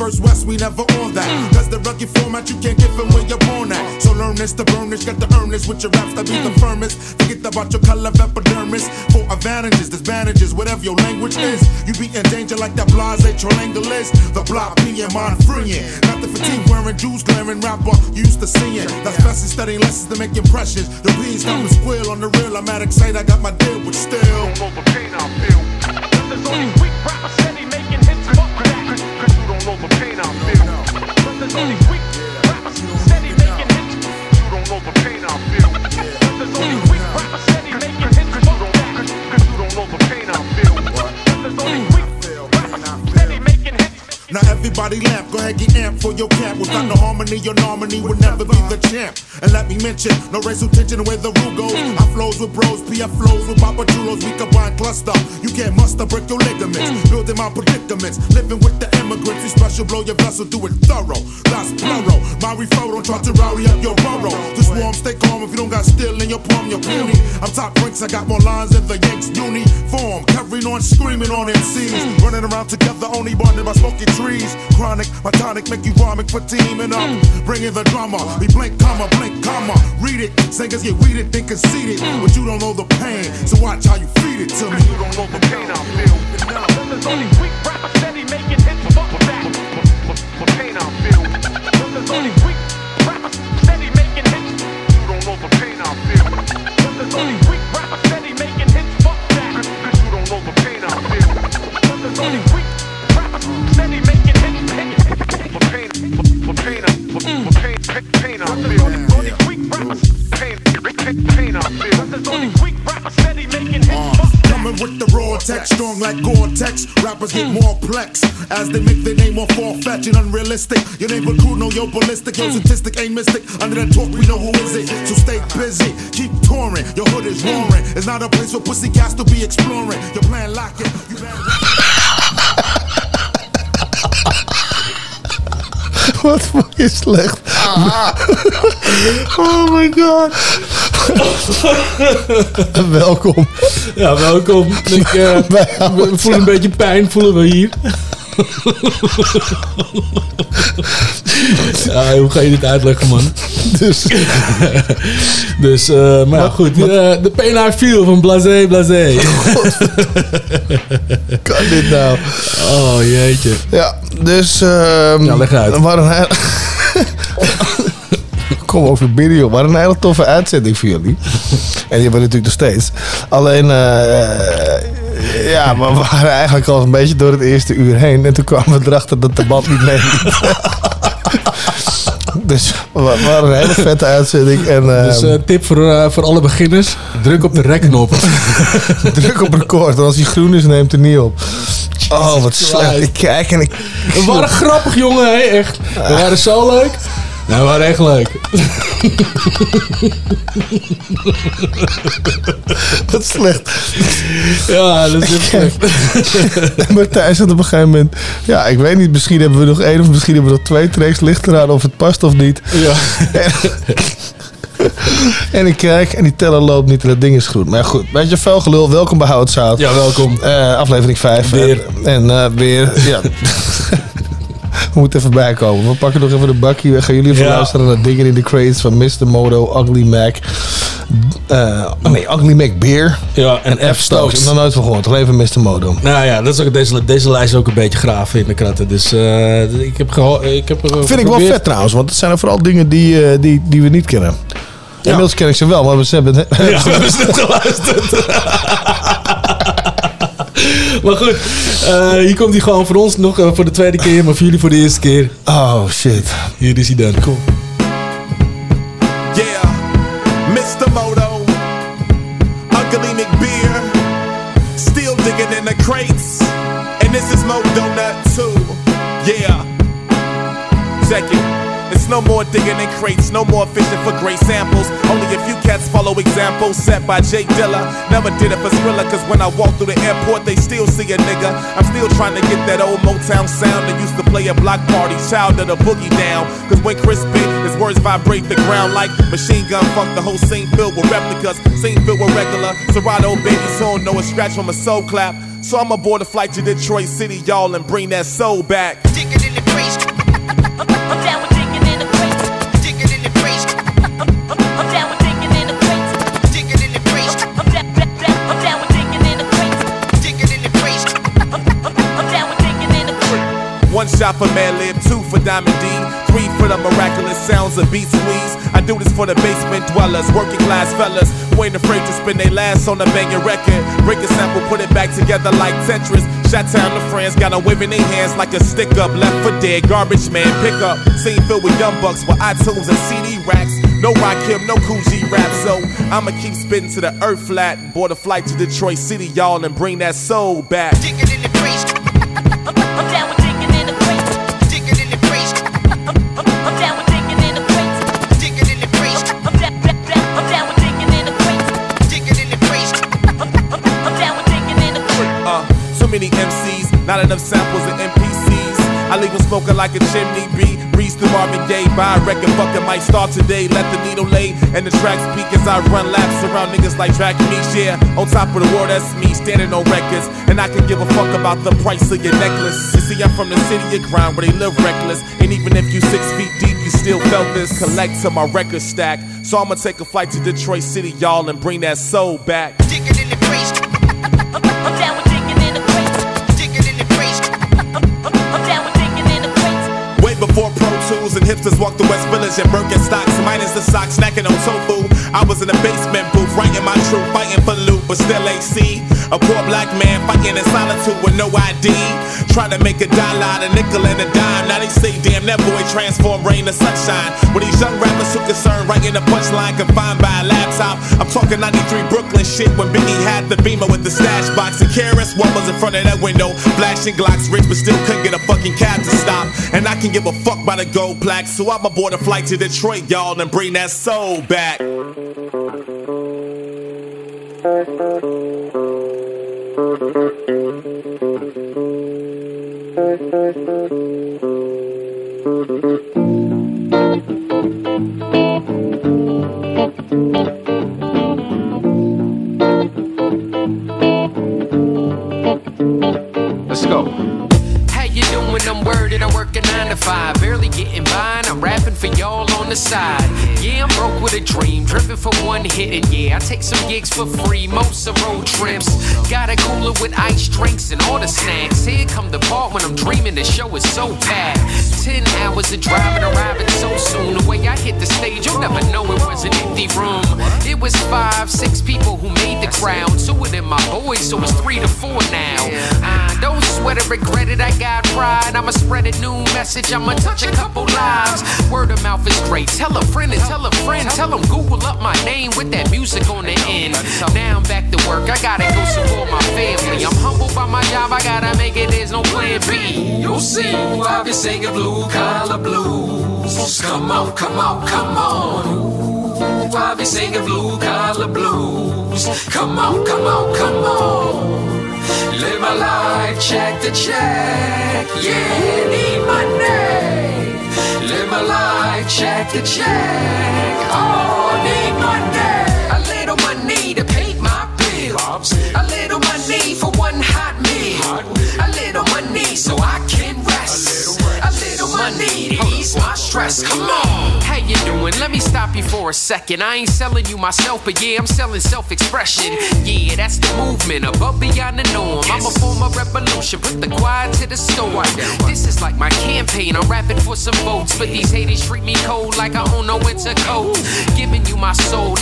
first West, we never on that. Mm. Cause the rugged format you can't give from where you're born at. So learn this the burnish, got the earnest with your raps that be mm. the hmm. firmest. Forget about your color of epidermis. For advantages, disadvantages, whatever your language mm. is. You be in danger like that blase triangle is. The block being mind friend, Not the fatigue wearing Jews glaring rapper you used to seeing. That's best in studying lessons to make impressions. The beans come me squeal on the real. I'm at excite, I got my deal, but still. Over pain, I feel. There's only hmm. weak rappers don't know the pain I feel. Brothers only weak. Rappers steady making hits. You don't know the pain I feel. Brothers only weak. Rappers steady making hits. You don't know the pain I feel. Brothers only now everybody laugh, go ahead get amped for your cap. Without no harmony, your nominee would never be the champ. And let me mention, no racial tension where the rule goes. I flows with bros, PF flows with Papa Chulos. We combine cluster. You can't muster, break your ligaments. Building my predicaments, living with the immigrants. We special blow your vessel, do it thorough. That's plural. My referral, don't try to rally up your burrow. Just warm, stay calm if you don't got steel in your palm, you're puny. I'm top ranks, I got more lines than the Yanks uniform. Covering on, screaming on MCs. Running around together, only bonded by smoking trees. Chronic, my tonic make you vomit for teaming up. Bringing the drama, we blink, comma, blink, comma. Read it, singers get weeded, then conceited. But you don't know the pain, so watch how you feed it to me. You don't know the pain I feel. There's only weak rappers steady making hits. Fuck that. For pain I feel. There's only weak rappers steady making hits. You don't know the pain I feel. There's only weak rappers steady making hits. Fuck that. You don't know the pain I feel. There's only weak rappers steady making. Coming with the raw text, strong like Gore-Tex. Rappers get more plex as they make their name more far-fetched and unrealistic. Your neighbor crew know you're ballistic, your statistic ain't mystic. Under that talk, we know who is it. So stay busy, keep touring. Your hood is roaring. It's not a place for pussy cats to be exploring. Your plan lock it. You better- Wat je slecht? Oh my god. Welkom. Ja, welkom. Ik, eh, we voelen een beetje pijn, voelen we hier. Ja, hoe ga je dit uitleggen, man? Dus Dus, eh, maar ja, goed. eh, de pain I feel van Blasé, Blasé. kan dit nou? Oh, jeetje. Ja, dus... ehm Ja, leg uit. Een. Kom over binnen, joh. We hadden een hele toffe uitzending voor jullie. En die hebben we natuurlijk nog steeds. Alleen, eh, ja, maar we waren eigenlijk al een beetje door het eerste uur heen. En toen kwamen we erachter dat de band niet meeliep. dus we, hadden een hele vette uitzending. En Dus eh, tip voor, eh, voor alle beginners. Druk op de rekknop. druk op record. En als die groen is, neemt het niet op. Oh, wat slecht. Ik kijk en ik... We waren grappig, jongen. Hè? Echt. We waren zo leuk. Nou, waren echt leuk. Wat slecht. Ja, dat is echt slecht. En Martijn zat op een gegeven moment... Ja, ik weet niet. Misschien hebben we nog één of misschien hebben we nog twee tracks. Ligt eraan of het past of niet. Ja. En ik kijk en die teller loopt niet en dat ding is goed. Maar goed, weet je, veel gelul. Welkom bij Houtzout. ja, welkom. Eh, aflevering 5. Weer. En eh, weer, ja. We moeten even bijkomen. We pakken nog even de bakkie. We gaan jullie even Ja. luisteren naar Dingen in the Crates van Mr. Moto, Ugly Mac. Eh, nee, Ugly Mac Beer. Ja, en F. F. Stokes. Ik heb nog nooit van gehoord. Alleen even Mr. Moto. Nou ja, dat is ook deze, deze lijst is ook een beetje graven in de kratten. Dus eh, ik heb geho- ik heb er Vind ik wel geprobeerd- vet trouwens, want het zijn er vooral dingen die, eh, die, die we niet kennen. Inmiddels ken ik ze wel, maar ze hebben... Ja, we hebben ze net geluisterd. maar goed, eh, hier komt hij gewoon voor ons nog eh, voor de tweede keer, maar voor jullie voor de eerste keer. Oh shit. Hier is hij dan. Cool. No more digging in crates, no more fishing for great samples. Only a few cats follow examples set by Jay Dilla. Never did it for Skrilla, cause when I walk through the airport, they still see a nigga. I'm still trying to get that old Motown sound that used to play at block parties, child of the boogie down. Cause when Chris spit, his words vibrate the ground like machine gun funk. The whole scene filled with replicas, scene filled with regular. Serato baby, so don't know a scratch from a soul clap. So I'm aboard a flight to Detroit City, y'all, and bring that soul back. Digging in the. Shot for Madlib, two for Diamond D, three for the miraculous sounds of beat squeeze. I do this for the basement dwellers, working class fellas, who ain't afraid to spend their last on a banging record. Break a sample, put it back together like Tetris. Shot town to friends, got 'em waving their hands like a stick up, left for dead. Garbage man, pick up. Scene filled with young bucks with iTunes and CD racks. No Rakim, no Kool G Rap, so I'ma keep spitting to the earth flat. Board a flight to Detroit City, y'all, and bring that soul back. smoking like a chimney bee. Breeze through Marvin Gaye, buy a record, fucking might start today. Let the needle lay and the tracks peak as I run laps around niggas like track meets. Yeah, on top of the world, that's me standing on records, and I can give a fuck about the price of your necklace. You see, I'm from the city of crime where they live reckless, and even if you six feet deep, you still felt this. Collect to my record stack, so I'ma take a flight to Detroit City, y'all, and bring that soul back. Digging in the. I'm down with hipsters walk the West Village and Birkenstocks, minus the socks, snacking on tofu. I was in the basement booth, writing my truth, fighting for loot, but still AC. A poor black man fighting in solitude with no ID. Trying to make a dollar out of nickel and a dime. Now they say, damn, that boy transformed rain to sunshine. With these young rappers who concerned writing a punchline confined by a laptop. I'm talking 93 Brooklyn shit when Biggie had the beamer with the stash box. And KRS-One was in front of that window, flashing Glocks, rich but still couldn't get a fucking cab to stop. And I can give a fuck by the gold plaque, so I'm aboard a flight to Detroit, y'all, and bring that soul back. Let's go. How you doing? I'm worded. I work a nine to five, barely getting by, and I'm rapping for y'all on the side. Yeah, I'm broke with a dream, driven for one hit, and yeah, take some gigs for free, most are road trips. Got a cooler with ice drinks and all the snacks. Here come the part when I'm dreaming. The show is so packed. Ten hours of driving, arriving so soon. The way I hit the stage, you'll never know it was an empty room. It was five, six people who made the crowd. Two of them my boys, so it's three to four now. I don't sweat regret it. I got pride. I'ma spread a new message. I'ma touch a couple lives. Word of mouth is great. Tell a friend and tell a friend. Tell them Google up my name with that music on the end. Now I'm back to work. I gotta go support my family. I'm humbled by my job. I gotta make it. There's no plan B. You'll see. I'll be singing blue collar blues. Come on, come on, come on. Ooh, I'll be singing blue collar blues. Come on, come on, come on. Live my life, check the check. Yeah, need money. Live my life, check the check. Oh, need money. A little money to pay my bills. A little money for one hot meal. A little money so I can to ease my stress. Come on. How you doing? Let me stop you for a second. I ain't selling you myself, but yeah, I'm selling self-expression. Yeah, that's the movement above beyond the norm. I'ma form a revolution, put the quiet to the storm. This is like my campaign. I'm rapping for some votes, but these haters treat me cold like I own no winter coat. Giving you my soul,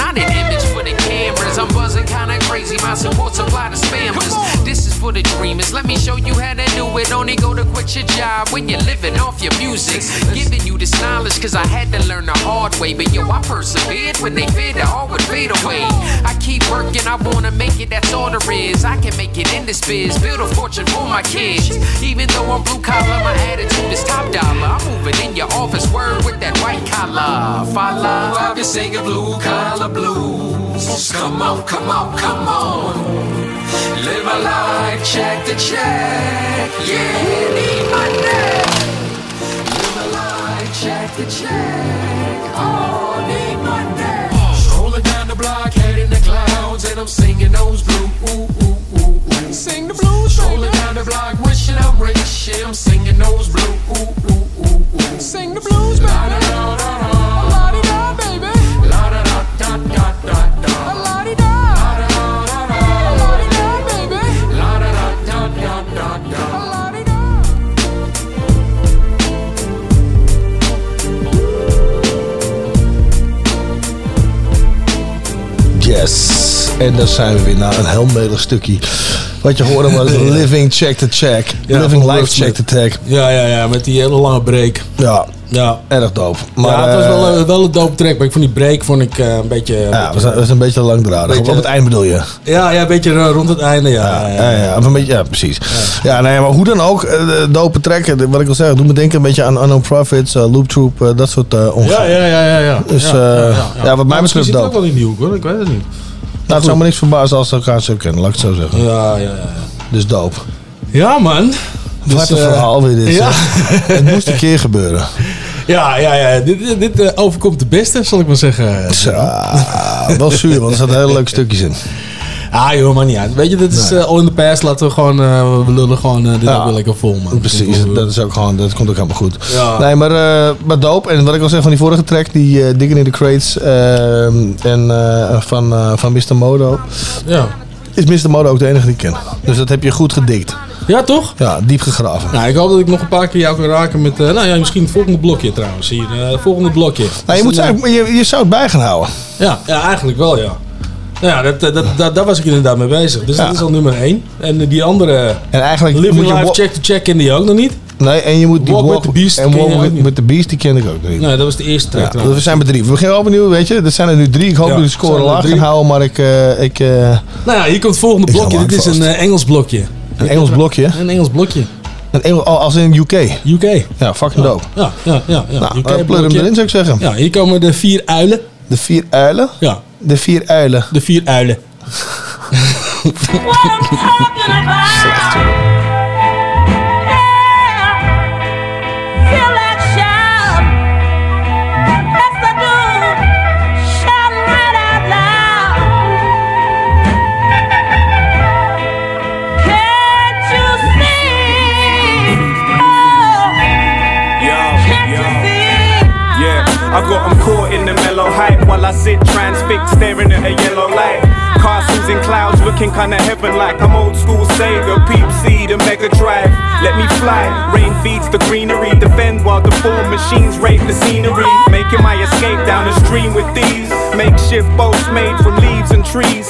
the dreamers. Let me show you how to do it. Only go to quit your job when you're living off your music. Giving you this knowledge, cause I had to learn the hard way. But yo, I persevered when they feared it all would fade away. I keep working, I wanna make it, that's all there is. I can make it in this biz, build a fortune for my kids. Even though I'm blue collar, my attitude is top dollar. I'm moving in your office, word with that white collar. Follow, I've been singing blue collar blues. Come on, come on, come on. Live my life, check the check. Yeah, need money. Live my life, check the check. Oh, need money. Strolling down the block, head in the clouds, and I'm singing those blues. Ooh, ooh, ooh, ooh. Sing the blues. Strolling down the block, wishing I'm rich. Yeah, I'm singing those blues. Ooh, ooh, ooh, ooh. Sing the blues, baby. Yes. En daar zijn we weer naar een heel melig stukje. Wat je hoorde was Living Check the Check. Ja, Living Life Check the Check. Ja, ja, ja, met die hele lange break. Ja, Ja. erg dope. Maar, ja, het was wel, eh, een- wel een dope track, maar ik vond die break vond ik, eh, een beetje... ja, was, was een beetje langdradig. Beetje- Op het eind bedoel je? ja, ja, een beetje eh, rond het einde, ja. Ja, ja, een beetje, ja precies. Ja. nee, maar hoe dan ook, eh, dope trekken, wat ik al zeg, doet me denken een beetje aan Unknown Profits, eh, Loop Troop, eh, dat soort uh, Ja, ja, ja, ja, ja. Dus, ja, eh, ja, wat mij betreft zit het ook dope. wel in die hoek, hoor. Ik weet het niet. Nou, het zou me niks verbazen als ze elkaar zo kennen, laat ik het zo zeggen. Ja, ja, ja. Dus dope. Ja, man. Wat een eh, verhaal weer dit. Ja. Het moest een keer gebeuren. ja, ja, ja. Dit, dit, dit, eh, overkomt de beste, zal ik maar zeggen. Ah, wel zuur, want er zaten hele leuke stukjes in. Ah joh, maar niet uit. Weet je, dit is Nee. eh, all in the past. Laten we gewoon, eh, we lullen gewoon eh, dit Ja. ook wel lekker vol, man. Precies, dat, is ook gewoon, dat komt ook helemaal goed. Ja. Nee, maar, eh maar dope. En wat ik al zei van die vorige track, die eh Digging in the Crates ehm, en eh, van, eh, van Mr. Modo, Ja. is Mr. Modo ook de enige die ik ken. Dus dat heb je goed gedikt. Ja, toch? Ja, diep gegraven. Nou, ik hoop dat ik nog een paar keer jou kan raken met... eh, nou ja, misschien het volgende blokje trouwens. Hier, het volgende blokje. Nou, je, Dus moet dan, eh, je, je zou het bij gaan houden. Ja, ja, eigenlijk wel, ja. Nou ja, dat, dat, dat, dat- daar was ik inderdaad mee bezig. Dus Ja. dat is al nummer één. En die andere, En eigenlijk Living moet je Life Check to Check, kende die ook nog niet. Nee, en je moet die Walk with the Beast en je walk with, with the Beast, die ken ik ook niet. Nee, dat was de eerste track Ja, we zijn met drie. We beginnen opnieuw, weet je. Er zijn er nu drie. Ik hoop Ja, dat de zijn score laag drie. gaan houden, maar ik... ik Nou ja, hier komt het volgende Ik blokje. Dit is een Engels blokje. Een Engels blokje. Een Engels blokje. Een Engel, oh, als in UK. UK. Ja, fucking dope. Ja, ja, ja. ja. Nou, UK uh, pleur hem erin zou ik zeggen. Ja, hier komen de vier uilen. De vier uilen. Ja, De vier uilen. de vier uilen. Sit transfixed, staring at a yellow light. Castles in clouds looking kinda heaven like I'm old school Sega, Peep C, the Mega Drive. Let me fly, rain feeds the greenery, defend while the full machines rape the scenery. Making my escape down the stream with these makeshift boats made from leaves and trees.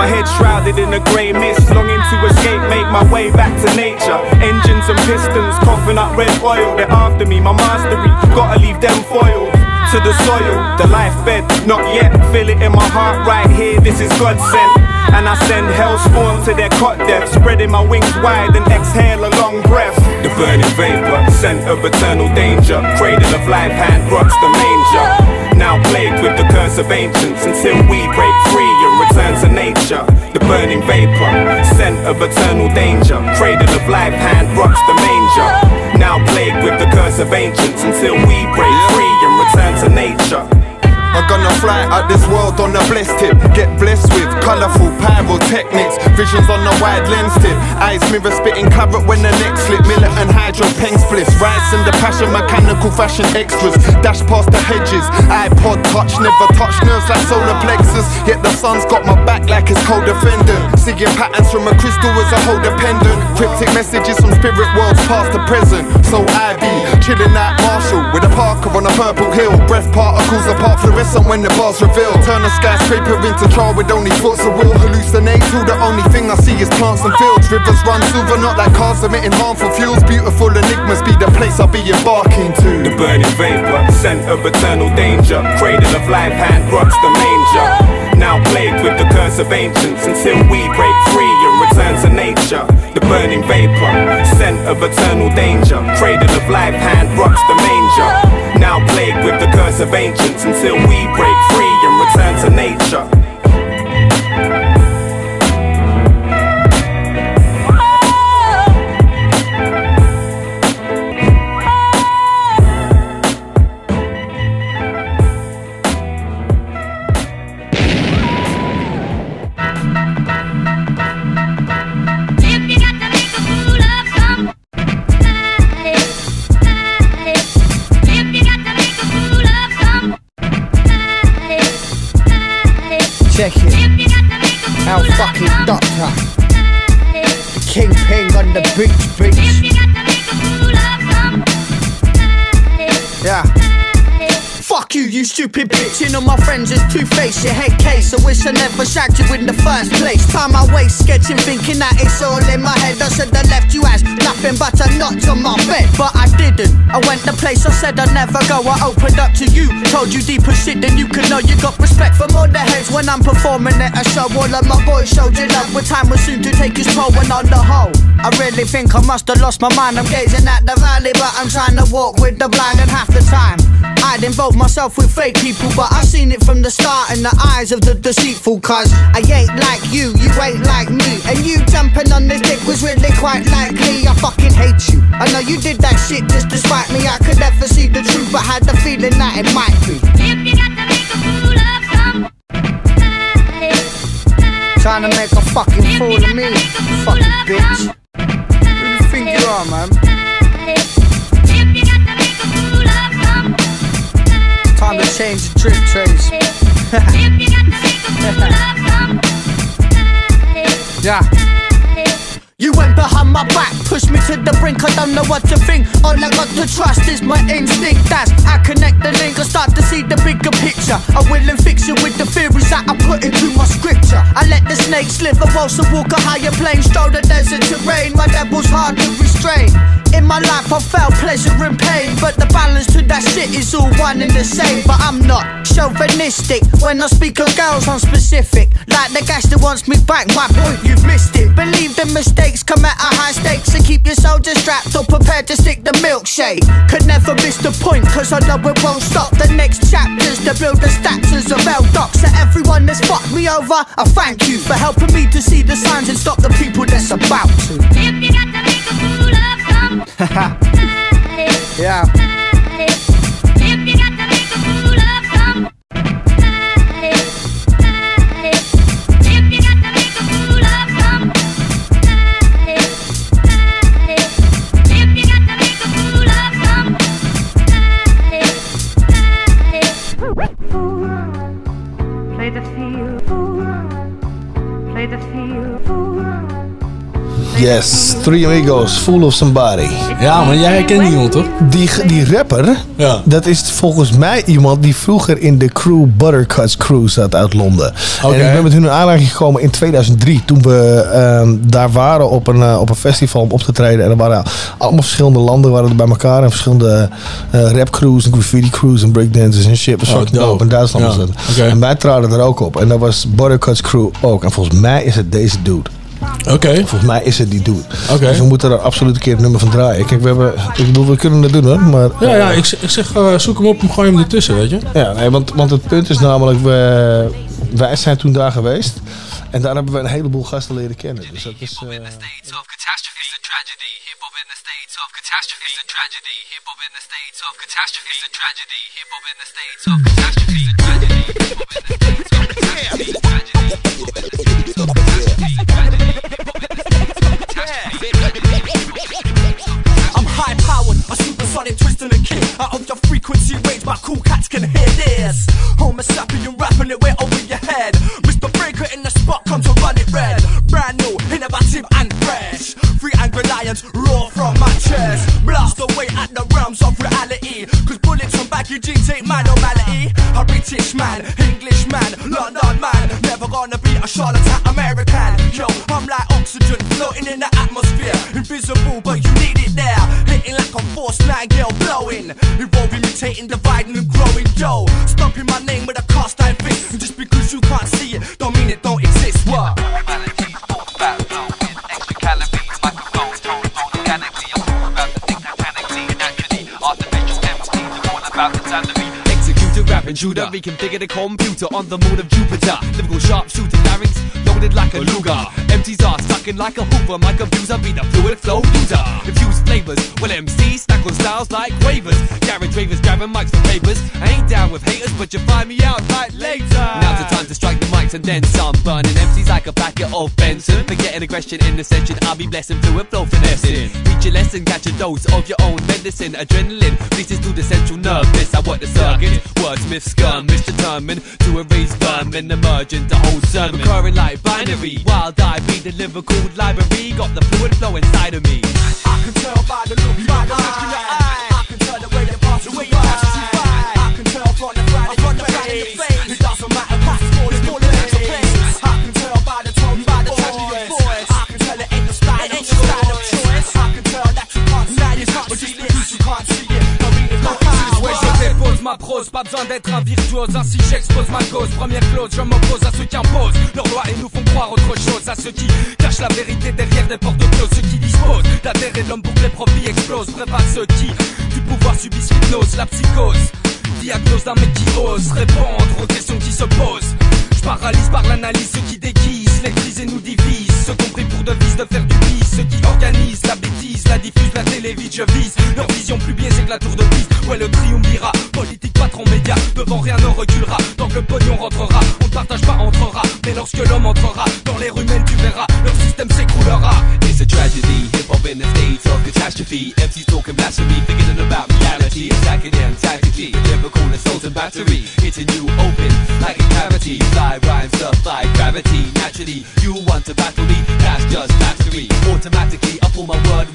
My head shrouded in a grey mist, longing to escape, make my way back to nature. Engines and pistons coughing up red oil, they're after me, my mastery, gotta leave them foiled. To the soil, the life bed, not yet. Feel it in my heart right here, this is God sent. And I send hell spawn to their cot death, spreading my wings wide and exhale a long breath. The burning vapor, scent of eternal danger. Cradle of life, hand rocks the manger. Now plagued with the curse of ancients until we break free and return to nature. The burning vapor, scent of eternal danger. Cradle of life, hand rocks the manger. Now plagued with the curse of ancients until we break free gonna fly out this world on a blessed tip. Get blessed with colourful pyrotechnics. Visions on a wide lens tip. Eyes mirror spitting claret when the next slip. And hydro peng spliffs. Rice in the passion, mechanical fashion extras. Dash past the hedges. iPod touch, never touch nerves like solar plexus. Yet the sun's got my back like it's co-defendant. Seeing patterns from a crystal as a whole dependent. Cryptic messages from spirit worlds past the present. So I be chilling at Marshall with a Parker on a purple hill. Breath particles apart fluorescent when the bars reveal. Turn a skyscraper into char with only thoughts of will. Hallucinate till the only thing I see is plants and fields. Rivers run silver, not like cars emitting harmful fuels. Beautiful enigmas be the place I'll be embarking to. The burning vapor, scent of eternal danger. Cradle of life, hand rocks the manger. Now plagued with the curse of ancients until we break free and return to nature. The burning vapor, scent of eternal danger. Cradle of life, hand rocks the manger. Now plagued with the curse of ancients until we break free and return to nature. It. Our fucking doctor. Kingpin on the beach, beach. Yeah. You, stupid bitch. You know my friends is two-faced, your head case. I wish I never shagged you in the first place. Time I waste sketching, thinking that it's all in my head. I said I left you as nothing but a notch on my bed. But I didn't. I went the place I said I'd never go. I opened up to you, told you deeper shit than you could know. You got respect from all the heads when I'm performing at a show. All of my boys showed you love, but time was soon to take its toll. And on the whole, I really think I must have lost my mind. I'm gazing at the valley, but I'm trying to walk with the blind. And half the time, I'd involve myself with fake people, but I seen it from the start in the eyes of the deceitful. Cause I ain't like you, you ain't like me. And you jumping on this dick was really quite likely. I fucking hate you. I know you did that shit just to spite me. I could never see the truth, but had the feeling that it might be. Trying to make a fucking fool of me, fucking bitch. Who do you think you are, man? Time to change the drip trays. yeah. You went behind my back, pushed me to the brink. I don't know what to think. All I got to trust is my instinct. That's I connect the link. I start to see the bigger picture. I will and fix you with the theories that I put into my scripture. I let the snake slither whilst I walk a higher plane. Stroll the desert terrain. My devil's hard to restrain. In my life, I felt pleasure and pain, but the balance to that shit is all one and the same. But I'm not chauvinistic when I speak of girls. I'm specific, like the guy that wants me back. My point, you've missed it. Believe the mistakes come at a high stakes and keep your soldiers strapped or prepared to stick the milkshake. Could never miss the point, cause I know it won't stop. The next chapters to build the statues of L Docs. To everyone that's fucked me over, I thank you for helping me to see the signs and stop the people that's about to. yeah. Yes, Three Amigos, Full of Somebody. Ja, maar jij herkent iemand toch? Die, die rapper, Ja. dat is volgens mij iemand die vroeger in de crew Buttercuts crew zat uit Londen. En ik ben met hun in aanraking gekomen in 2003. Toen we ehm, daar waren op een, eh, op een festival om op te treden. En er waren allemaal verschillende landen waren er bij elkaar. En verschillende eh rap crews en graffiti crews en breakdancers en shit. Was Oh, dope. dope. In Duitsland Ja. was dat. Oké. En wij traden er ook op. En dat was Buttercuts crew ook. En volgens mij is het deze dude. Okay. Volgens mij is het die dude. Okay. Dus we moeten er absoluut een keer het nummer van draaien. Kijk, we, hebben, ik bedoel, we kunnen het doen hoor. Maar, ja, ja eh, ik, ik zeg, uh, zoek hem op en gooi hem ertussen, weet je. Ja, nee, want, want het punt is namelijk, we, wij zijn toen daar geweest. En daar hebben we een heleboel gasten leren kennen. Dus dat is... Uh, tragedy. Hip hop in the states of catastrophe. It's a tragedy. Hip hop in the states of catastrophe. It's a tragedy. Hip hop in the states of catastrophe. It's a tragedy. Hip hop in the states of catastrophe. It's a tragedy. Hip hop in the states of catastrophe. It's a tragedy. I'm high powered, a supersonic twist and a kick out of your frequency range. My cool cats can hear this. Homo sapien rapping it way over your head. Mr. Breaker in the spot, come to run it red. Brand new, innovative and. Lions roar from my chest. Blast away at the realms of reality. Cause bullets and baggy jeans ain't my normality. A British man, English man, London man. Never gonna be a charlatan American. Yo, I'm like oxygen floating in the atmosphere. Invisible, but you need it there. Hitting like a force girl blowing. Evolving, mutating, dividing and growing. Yo, stomping my name with a cast iron fist. And just because you can't see it, don't mean it don't exist. What? Rap intruder, reconfigure the computer on the moon of Jupiter. Lyrical sharpshooter larynx, loaded like a Luger. Empties are stuck in like a Hoover. My computer be the fluid flow user. Infused flavors, well MCs stack on styles like waivers. Garage ravers grabbing mics for papers. I ain't down with haters, but you find me out right later. Now's the time to strike the mics and then some. Burning MCs like a packet of Benson. Forgetting aggression in the session, I'll be blessing fluid flow finessing. Teach your lesson, catch a dose of your own medicine. Adrenaline releases through the central nervous. I work the circuit, wordsmith skirmish determined to erase vermin, emergent the whole sermon. Recurring like binary, wild eye, be the lyrical library. Got the fluid flow inside of me. I can tell by the look, by the look in your eye. I can tell the way you pass the ma prose, pas besoin d'être un virtuose, ainsi j'expose ma cause. Première clause, je m'oppose à ceux qui imposent leur loi et nous font croire autre chose. À ceux qui cachent la vérité derrière des portes closes, ceux qui disposent d'adhérer l'homme pour que les profits explosent. À ceux qui, du pouvoir subissent l'hypnose, la psychose. diagnose d'un mec qui ose répondre aux questions qui se posent. Je paralyse par l'analyse ceux qui déguisent, les crises et nous divisent. Ceux qui ont pris pour devise de faire du bis, ceux qui organisent la bêtise, la diffuse, la télévise, je vise. Leur vision plus biaisée que la tour de piste. Ouais, le triumvirat, politique, patron, média, devant rien ne reculera. Tant que le pognon rentrera, on ne partage pas entrera. Mais lorsque l'homme entrera dans les rumelles, tu verras, leur système s'écroulera. It's a tragedy, hip hop in a state of catastrophe. MCs talking blasphemy, forgetting about reality. Attacking them tactically, lyrical assault and battery. Hitting you open like a cavity. Fly rhymes like gravity. Naturally, you want to battle me, that's just mastery. Automatically, I pull my word,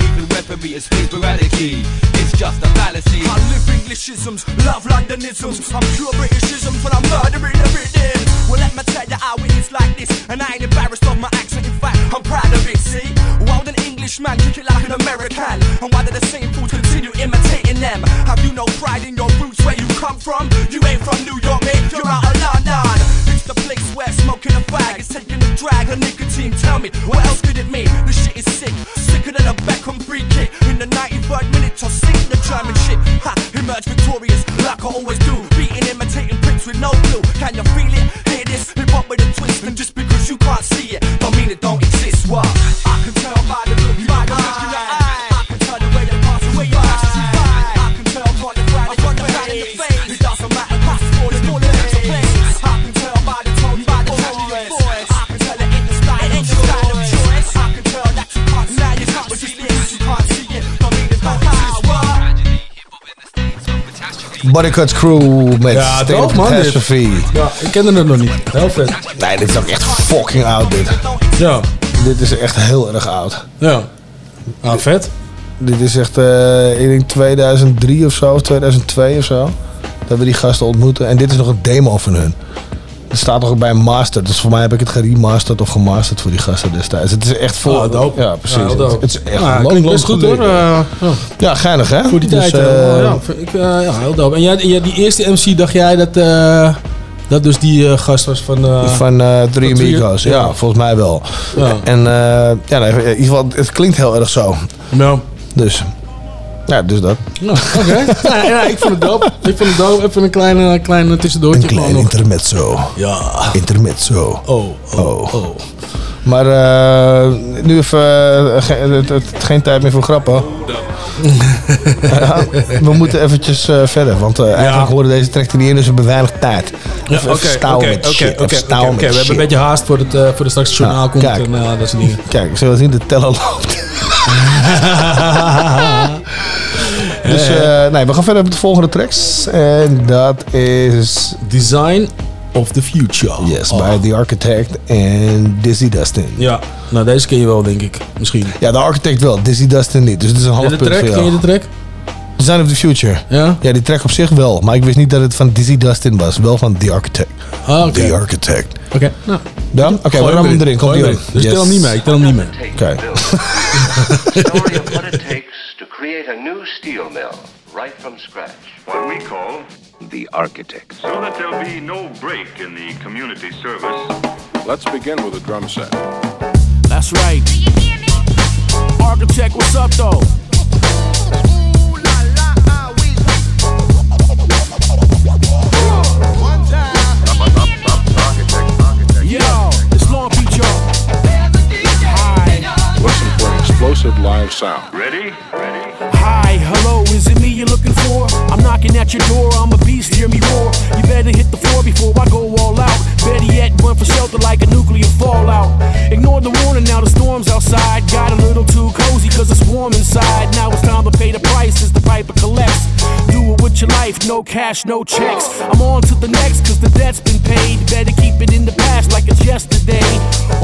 weeping weaponry and. It's just a fallacy. I live Englishisms, love Londonisms. I'm pure Britishisms when I'm murdering everything. Well, let me tell you how it is like this. And I ain't embarrassed of my accent, in fact, I'm proud of it, see? Would an Englishman kick it like an American? And why do the same fools continue imitating them? Have you no pride in your roots where you come from? You ain't from New York, mate, you're out of London. The place where smoking a fag is taking a drag of nicotine. Tell me, what else could it mean? This shit is sick, sicker than a Beckham free kick. In the 93rd minute, I'll sing the German shit. Ha, emerge victorious, like I always do. Beating, imitating pricks with no clue. Can you feel it? Hear this? Hip hop with a twist. And just because you can't see it, don't mean it don't exist. What? I Bodycuts Crew met Ja, State man. Catastrophe. Ja, ik kende het nog niet. Heel vet. Nee, dit is ook echt fucking oud dit. Ja. Dit is echt heel erg oud. Ja. Ah, vet. Dit is echt, eh, ik denk 2003 of zo, of 2002 of zo. Dat we die gasten ontmoeten. En dit is nog een demo van hun. Het staat nog bij een master. Dus voor mij heb ik het geremasterd of gemasterd voor die gasten destijds. Het is echt vol. Ah, dope. Ja, precies. Ja, het, het is echt Ja, klinkt lang best goed, hoor. Eh, ja. Ja, geinig hè? Voor die Dus, tijd. eh, eh, ja, ik, eh, ja, heel dope. En jij, jij, die eerste MC, dacht jij dat, eh, dat dus die eh, gast was van... eh, van eh Three Amigos, ja, ja. volgens mij wel. Ja. En eh, ja, nee, in ieder geval, het klinkt heel erg zo. Ja. Dus, ja, dus dat. Nou, oké. ja, ja, ik vond het dope. Ik vond het dope. Even een kleine, kleine tussendoortje. Een klein intermezzo. Ja. Intermezzo. Oh, oh, oh. Maar eh, nu even ge- het, het- geen tijd meer voor grappen. Ja, we moeten eventjes eh, verder, want eigenlijk horen deze track er niet in, dus we hebben weinig tijd. Even oké, stouwen oké, met oké, shit, oké, We hebben een beetje haast voor het, voor de straks het journaal Ja, komt kijk. en dat soort dingen. Kijk, zullen we zien, de teller loopt. dus eh, nee, we gaan verder met de volgende tracks. En dat is... Design of the Future. Yes, Oh. bij The Architect en Dizzy Dustin. Ja, nou deze ken je wel denk ik. Misschien. Ja, The Architect wel, Dizzy Dustin niet. Dus het is een half de punt track? voor Ken je de track? Design of the Future. Ja? Ja, die track op zich wel. Maar ik wist niet dat het van Dizzy Dustin was. Wel van The Architect. Ah, oké. The Architect. Oké, nou. Ja? Oké, we rammen hem erin. Komt die hem erin. Dus tel hem niet mee. Ik tel hem niet mee. Oké. story of what it takes to create a new steel mill right from scratch. What we call The architect. so that there'll be no break in the community service. Let's begin with a drum set. That's right. Architect, what's up though? Live sound. Ready? Ready? Hi, hello, is it me you're looking for? I'm knocking at your door, I'm a beast, hear me roar. You better hit the floor before I go all out. Better yet, run for shelter like a nuclear fallout. Ignore the warning, now the storm's outside. Got a little too cozy cause it's warm inside. Now it's time to pay the price as the piper collects. Do it with your life, no cash, no checks. I'm on to the next cause the debt's been paid. Better keep it in the past like it's yesterday.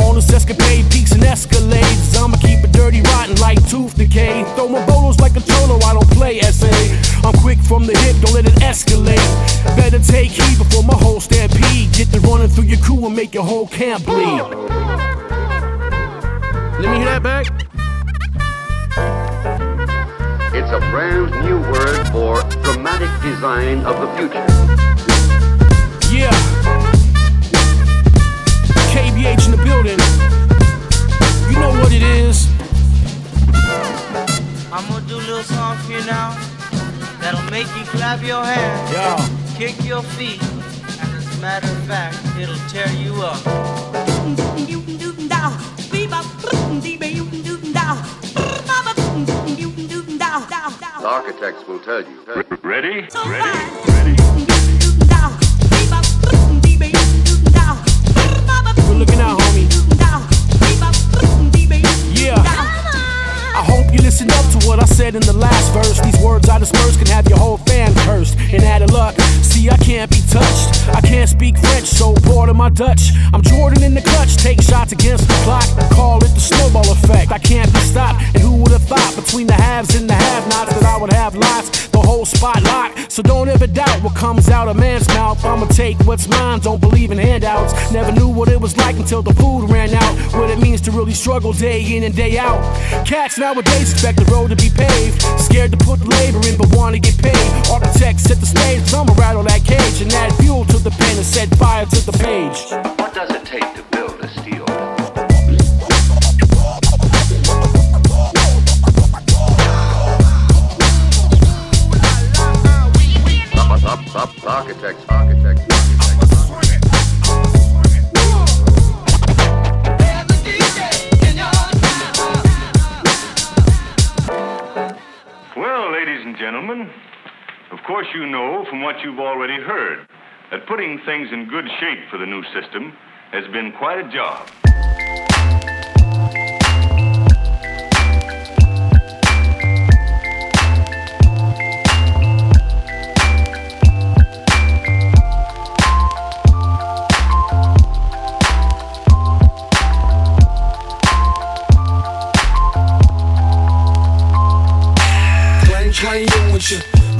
All this escapade peaks and escalades. I'ma keep it dirty, rotten like tooth decay. Throw my bolos like a cholo, I don't play SA. I'm quick from the hip, don't let it escalate. Better take heed before my whole stampede. Get to running through your crew and make your whole camp bleed. Let me hear that back. It's a brand new word for dramatic design of the future. Yeah. KBH in the building. You know what it is. I'm gonna do a little song for you now that'll make you clap your hands. Yeah. kick your feet. And as a matter of fact, it'll tear you up. The architects will tell you. Ready? Good looking out, homie. I hope you listened up to what I said in the last verse. These words I disperse can have your whole fan cursed. And out of luck, see, I can't be touched. I can't speak French, so to my Dutch. I'm Jordan in the clutch, take shots against the clock. Call it the snowball effect. I can't be stopped. And who would have thought between the haves and the have nots that I would have lots? The whole spot locked. So don't ever doubt what comes out of man's mouth. I'ma take what's mine, don't believe in handouts. Never knew what it was like until the food ran out. What it means to really struggle day in and day out. Cats nowadays expect the road to be paved. Scared to put the labor in, but wanna get paid. Architects set the stage, I'ma rattle that cage and add fuel to the pen and set fire to the page. What does it take to build a steel? Up, up, up, architects, architects, gentlemen, of course you know from what you've already heard that putting things in good shape for the new system has been quite a job.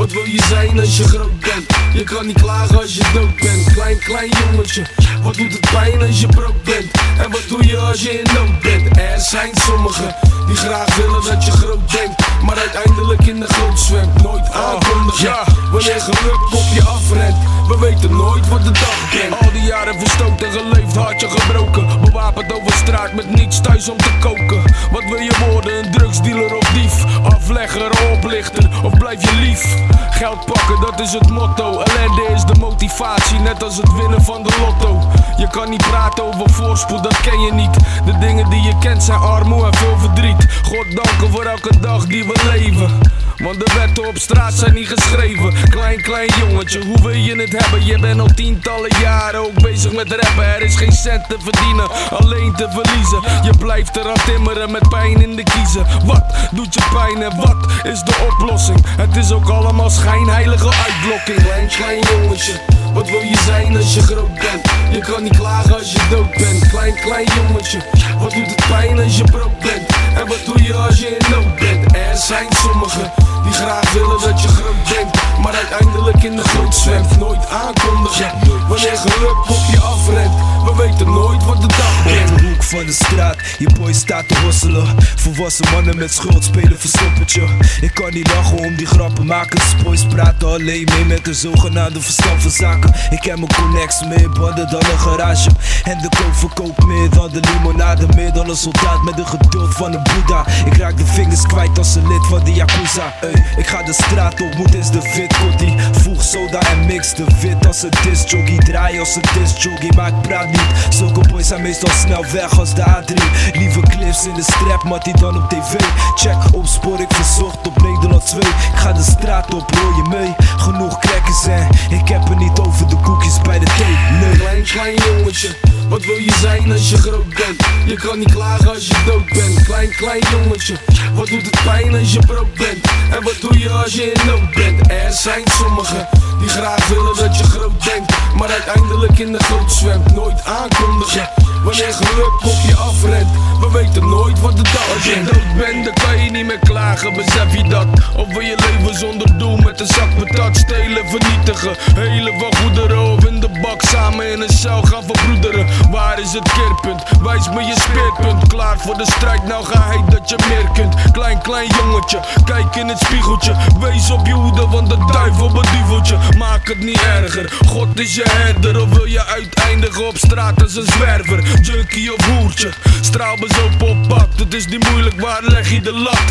Wat wil je zijn als je groot bent? Je kan niet klagen als je dood bent. Klein, klein jongetje, wat doet het pijn als je brood bent? En wat doe je als je in nood bent? Er zijn sommigen die graag willen dat je groot denkt, maar uiteindelijk in de goot zwemt. Nooit aankondigen wanneer geluk op je afrent. We weten nooit wat de dag brengt. Al die jaren verstoten, geleefd, hartje gebroken. Bewapend over straat met niets thuis om te koken. Wat wil je worden, een drugsdealer of dief? Aflegger, oplichter of blijf je lief? Geld pakken, dat is het motto. Ellende is de motivatie, net als het winnen van de lotto. Je kan niet praten over voorspoed, dat ken je niet. De dingen die je kent zijn armoede en veel verdriet. God danken voor elke dag die we leven. Want de wetten op straat zijn niet geschreven. Klein, klein jongetje, hoe wil je het hebben? Je bent al tientallen jaren ook bezig met rappen. Er is geen cent te verdienen, alleen te verliezen. Je blijft eraan timmeren met pijn in de kiezen. Wat doet je pijn en wat is de oplossing? Het is ook allemaal schijnheilige uitblokking. Klein, klein jongetje, wat wil je zijn als je groot bent? Je kan niet klagen als je dood bent. Klein, klein jongetje, wat doet het pijn als je brood bent? En wat doe je als je in nood bent? Er zijn sommigen die graag willen dat je groot denkt, maar uiteindelijk in de goot zwemt. Nooit aankondigen wanneer geluk op je afrent. We weten nooit wat de dag brengt. De hoek van de straat, je boy staat te hosselen. Volwassen mannen met schuld spelen verstoppertje. Ik kan niet lachen om die grappenmakers. Boys praten alleen mee met een zogenaamde verstand van zaken. Ik heb mijn connects meer banden dan een garage. En de koop verkoopt meer dan de limonade. Meer dan een soldaat met de geduld van een Boeddha. Ik raak de vingers kwijt als een lid van de Yakuza. Ey, ik ga de straat op, moet is de fit Kotti. Voeg soda en mix de wit als een discjockey. Draai als een discjockey, maar praat niet. Zulke boys zijn meestal snel weg als de A3. Lieve clips in de strap, maar die dan op tv. Check opspoor, ik verzocht op Nederland 2. Ik ga de straat op, rol je mee. Genoeg crackers en ik heb het niet over de koekjes bij de thee. Nee. Klein, klein jongetje, wat wil je zijn als je groot bent? Je kan niet klagen als je dood bent. Klein, klein jongetje, wat doet het pijn als je brood bent? En wat doe je als je in nood bent? Er zijn sommigen die graag willen dat je groot denkt, maar uiteindelijk in de goot zwemt. Nooit aankondigen wanneer geluk op je afrent. We weten nooit wat de dag Als je dood bent, dan kan je niet meer klagen, besef je dat? Of wil je leven zonder doel met een zak patat stelen, vernietigen? Hele van goederen of in de bak samen in een cel gaan verbroederen. Waar is het keerpunt? Wijs me je speerpunt. Klaar voor de strijd, nou ga hij dat je meer kunt. Klein, klein jongetje, kijk in het spiegeltje. Wees op je hoede, want de duivel beduveltje. Maak het niet erger, God is je herder. Of wil je uiteindigen op straat als een zwerver? Junkie of hoertje, straalbezopen op pad. Het is niet moeilijk, waar leg je de lat?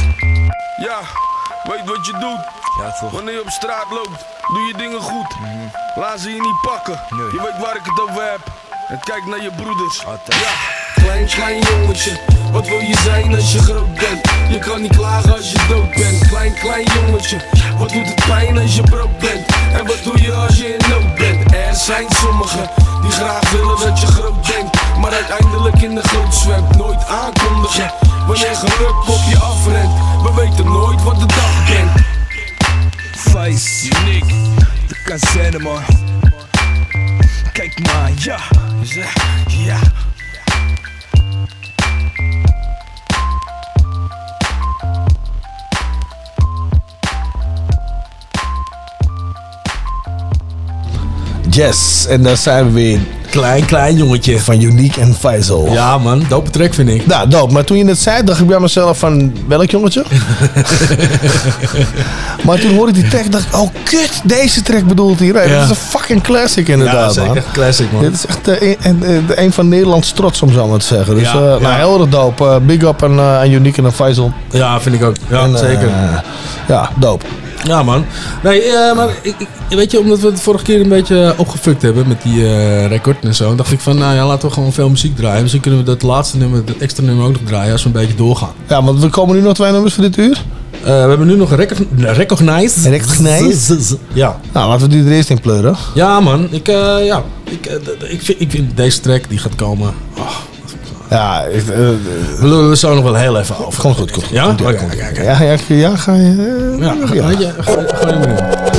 Ja. Weet wat je doet. Wanneer je op straat loopt, doe je dingen goed. Laat ze je niet pakken. Je weet waar ik het over heb. En kijk naar je broeders. Ja. Klein, klein jongetje, wat wil je zijn als je groot bent? Je kan niet klagen als je dood bent. Klein, klein jongetje, wat doet het pijn als je brood bent? En wat doe je als je in nood bent? Er zijn sommigen die graag willen dat je groot denkt, maar uiteindelijk in de goot zwemt. Nooit aankondigen wanneer geluk op je afrent. We weten nooit wat de dag brengt. Vice, uniek, de kazerne man. Kijk maar, ja, ja. Yes, en daar zijn we weer. Klein, klein jongetje. Van Unique en Faisal. Ja man, dope track vind ik. Nou, dope. Maar toen je het zei, dacht ik bij mezelf van... Welk jongetje? maar toen hoorde ik die track, dacht ik... Oh, kut, deze track bedoelt hij. Ja. Dat is een fucking classic inderdaad, Ja, zeker. man. Classic, man. Dit is echt eh, een, een, van Nederlands trots, om zo maar te zeggen. Dus Ja, eh, nou, ja. heel erg dope. Eh, big up aan, eh, aan Unique en aan Faisal. Ja, vind ik ook. Ja, En, eh, zeker. ja, dope. Ja, man. Nee, eh, maar ik, ik- weet je, omdat we het vorige keer een beetje opgefukt hebben met die eh, record en zo, dacht ik van, nou ja, laten we gewoon veel muziek draaien. Misschien kunnen we dat laatste nummer, dat extra nummer ook nog draaien als we een beetje doorgaan. Ja, want we komen nu nog twee nummers voor dit uur. Eh, we hebben nu nog een recog Recognize. Recognize? Ja. Nou, laten we die er eerst in pleuren. Ja, man. Ik, eh, ja, ik, eh, ik, vind, ik vind deze track die gaat komen. Oh, Ja, ik, we lullen zo nog wel heel even over. Komt goed, komt goed. Ja? Komt oké, oké. Ja, ja, ja, ga je... eh, Ja, ga- ja. je, ga- ga je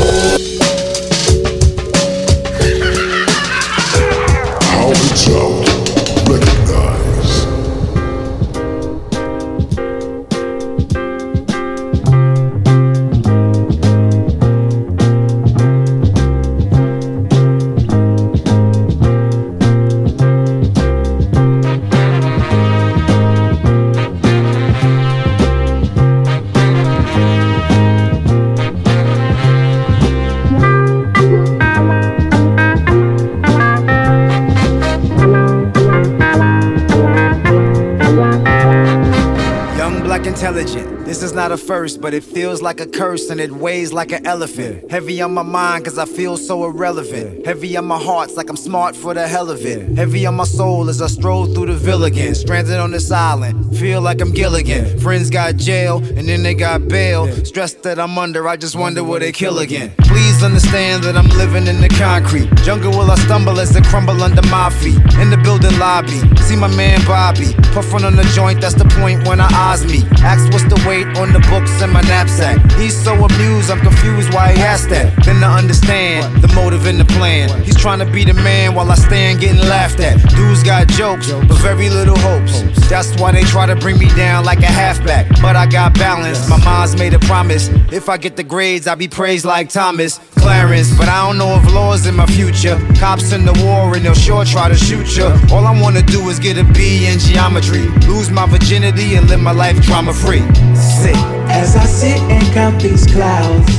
not a first, but it feels like a curse and it weighs like an elephant. Heavy on my mind, cause I feel so irrelevant. Heavy on my heart, it's like I'm smart for the hell of it. Heavy on my soul as I stroll through the villa again. Stranded on this island, feel like I'm Gilligan. Friends got jail, and then they got bail. Stress that I'm under, I just wonder will they kill again. Please understand that I'm living in the concrete. Jungle will I stumble as they crumble under my feet. In the building lobby, see my man Bobby. Puffing on the joint, that's the point when I eyes me. Ask what's the weight on the books in my knapsack. He's so amused, I'm confused why he asked that. Then I understand the motive and the plan. He's trying to be the man while I stand getting laughed at. Dudes got jokes, but very little hopes. That's why they try to bring me down like a halfback. But I got balance, my mom's made a promise. If I get the grades, I'll be praised like Thomas. Clarence, but I don't know if law's in my future. Cops in the war and they'll sure try to shoot ya. All I wanna do is get a B in geometry, lose my virginity and live my life drama free. Sick. As I sit and count these clouds,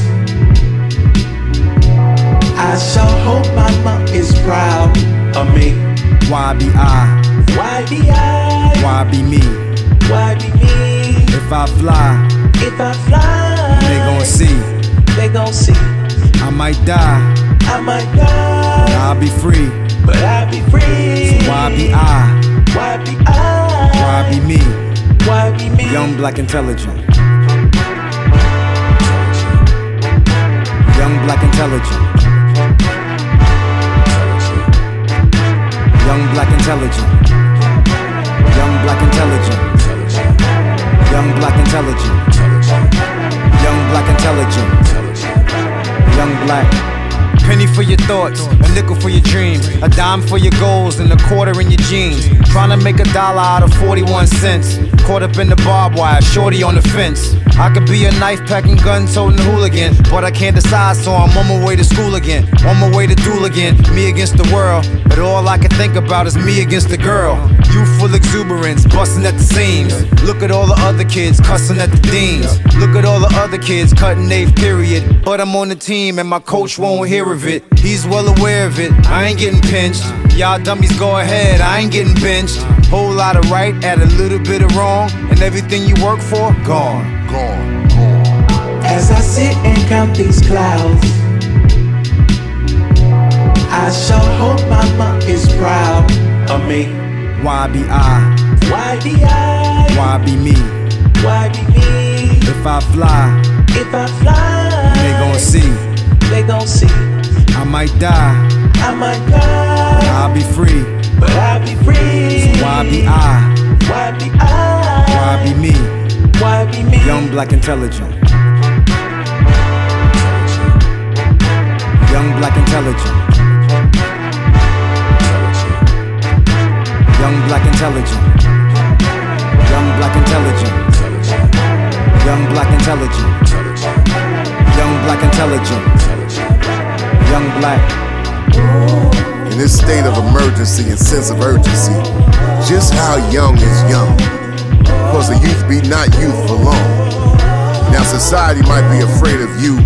I sure hope my mom is proud of me. Why be I? Why be I? Why be me? Why be me? If I fly, If I fly, they gon' see. they gon' see. I might die, I might die, but I'll be free. but I'll be free. So why be I? Why be I? Why be me? Why be me? Young, black, intelligent. Young, black, intelligent. Young, black, intelligent. Young, black, intelligent. Young, black, intelligent. Young, black, intelligent. Young, black. Penny for your thoughts, a nickel for your dreams, a dime for your goals, and a quarter in your jeans. Trying to make a dollar out of 41 cents. Caught up in the barbed wire, shorty on the fence. I could be a knife packing, gun toting hooligan, but I can't decide, so I'm on my way to school again. On my way to duel again, me against the world. But all I can think about is me against the girl. Youthful exuberance, busting at the seams. Look at all the other kids cussing at the deans. Look at all the other kids cutting eighth period. But I'm on the team and my coach won't hear of it. He's well aware of it. I ain't getting pinched. Y'all dummies go ahead, I ain't getting benched. Whole lot of right, add a little bit of wrong, and everything you work for, gone. Gone. As I sit and count these clouds, I shall hope mama is proud of me. Why be I? Why be I? Why be me? Why be me? If I fly, If I fly, they gon' see. they gon' see. I might die, I might die, I'll be free. but I'll be free. So Why be I? Why be I? Why be me? Why be me? Young, black, intelligent. Young, black, intelligent. Young, black, intelligent. Young, black, intelligent. Young, black, intelligent. Young, black, intelligent. Young, black. In this state of emergency and sense of urgency, just how young is young? Cause the youth be not youth for long. Now society might be afraid of you,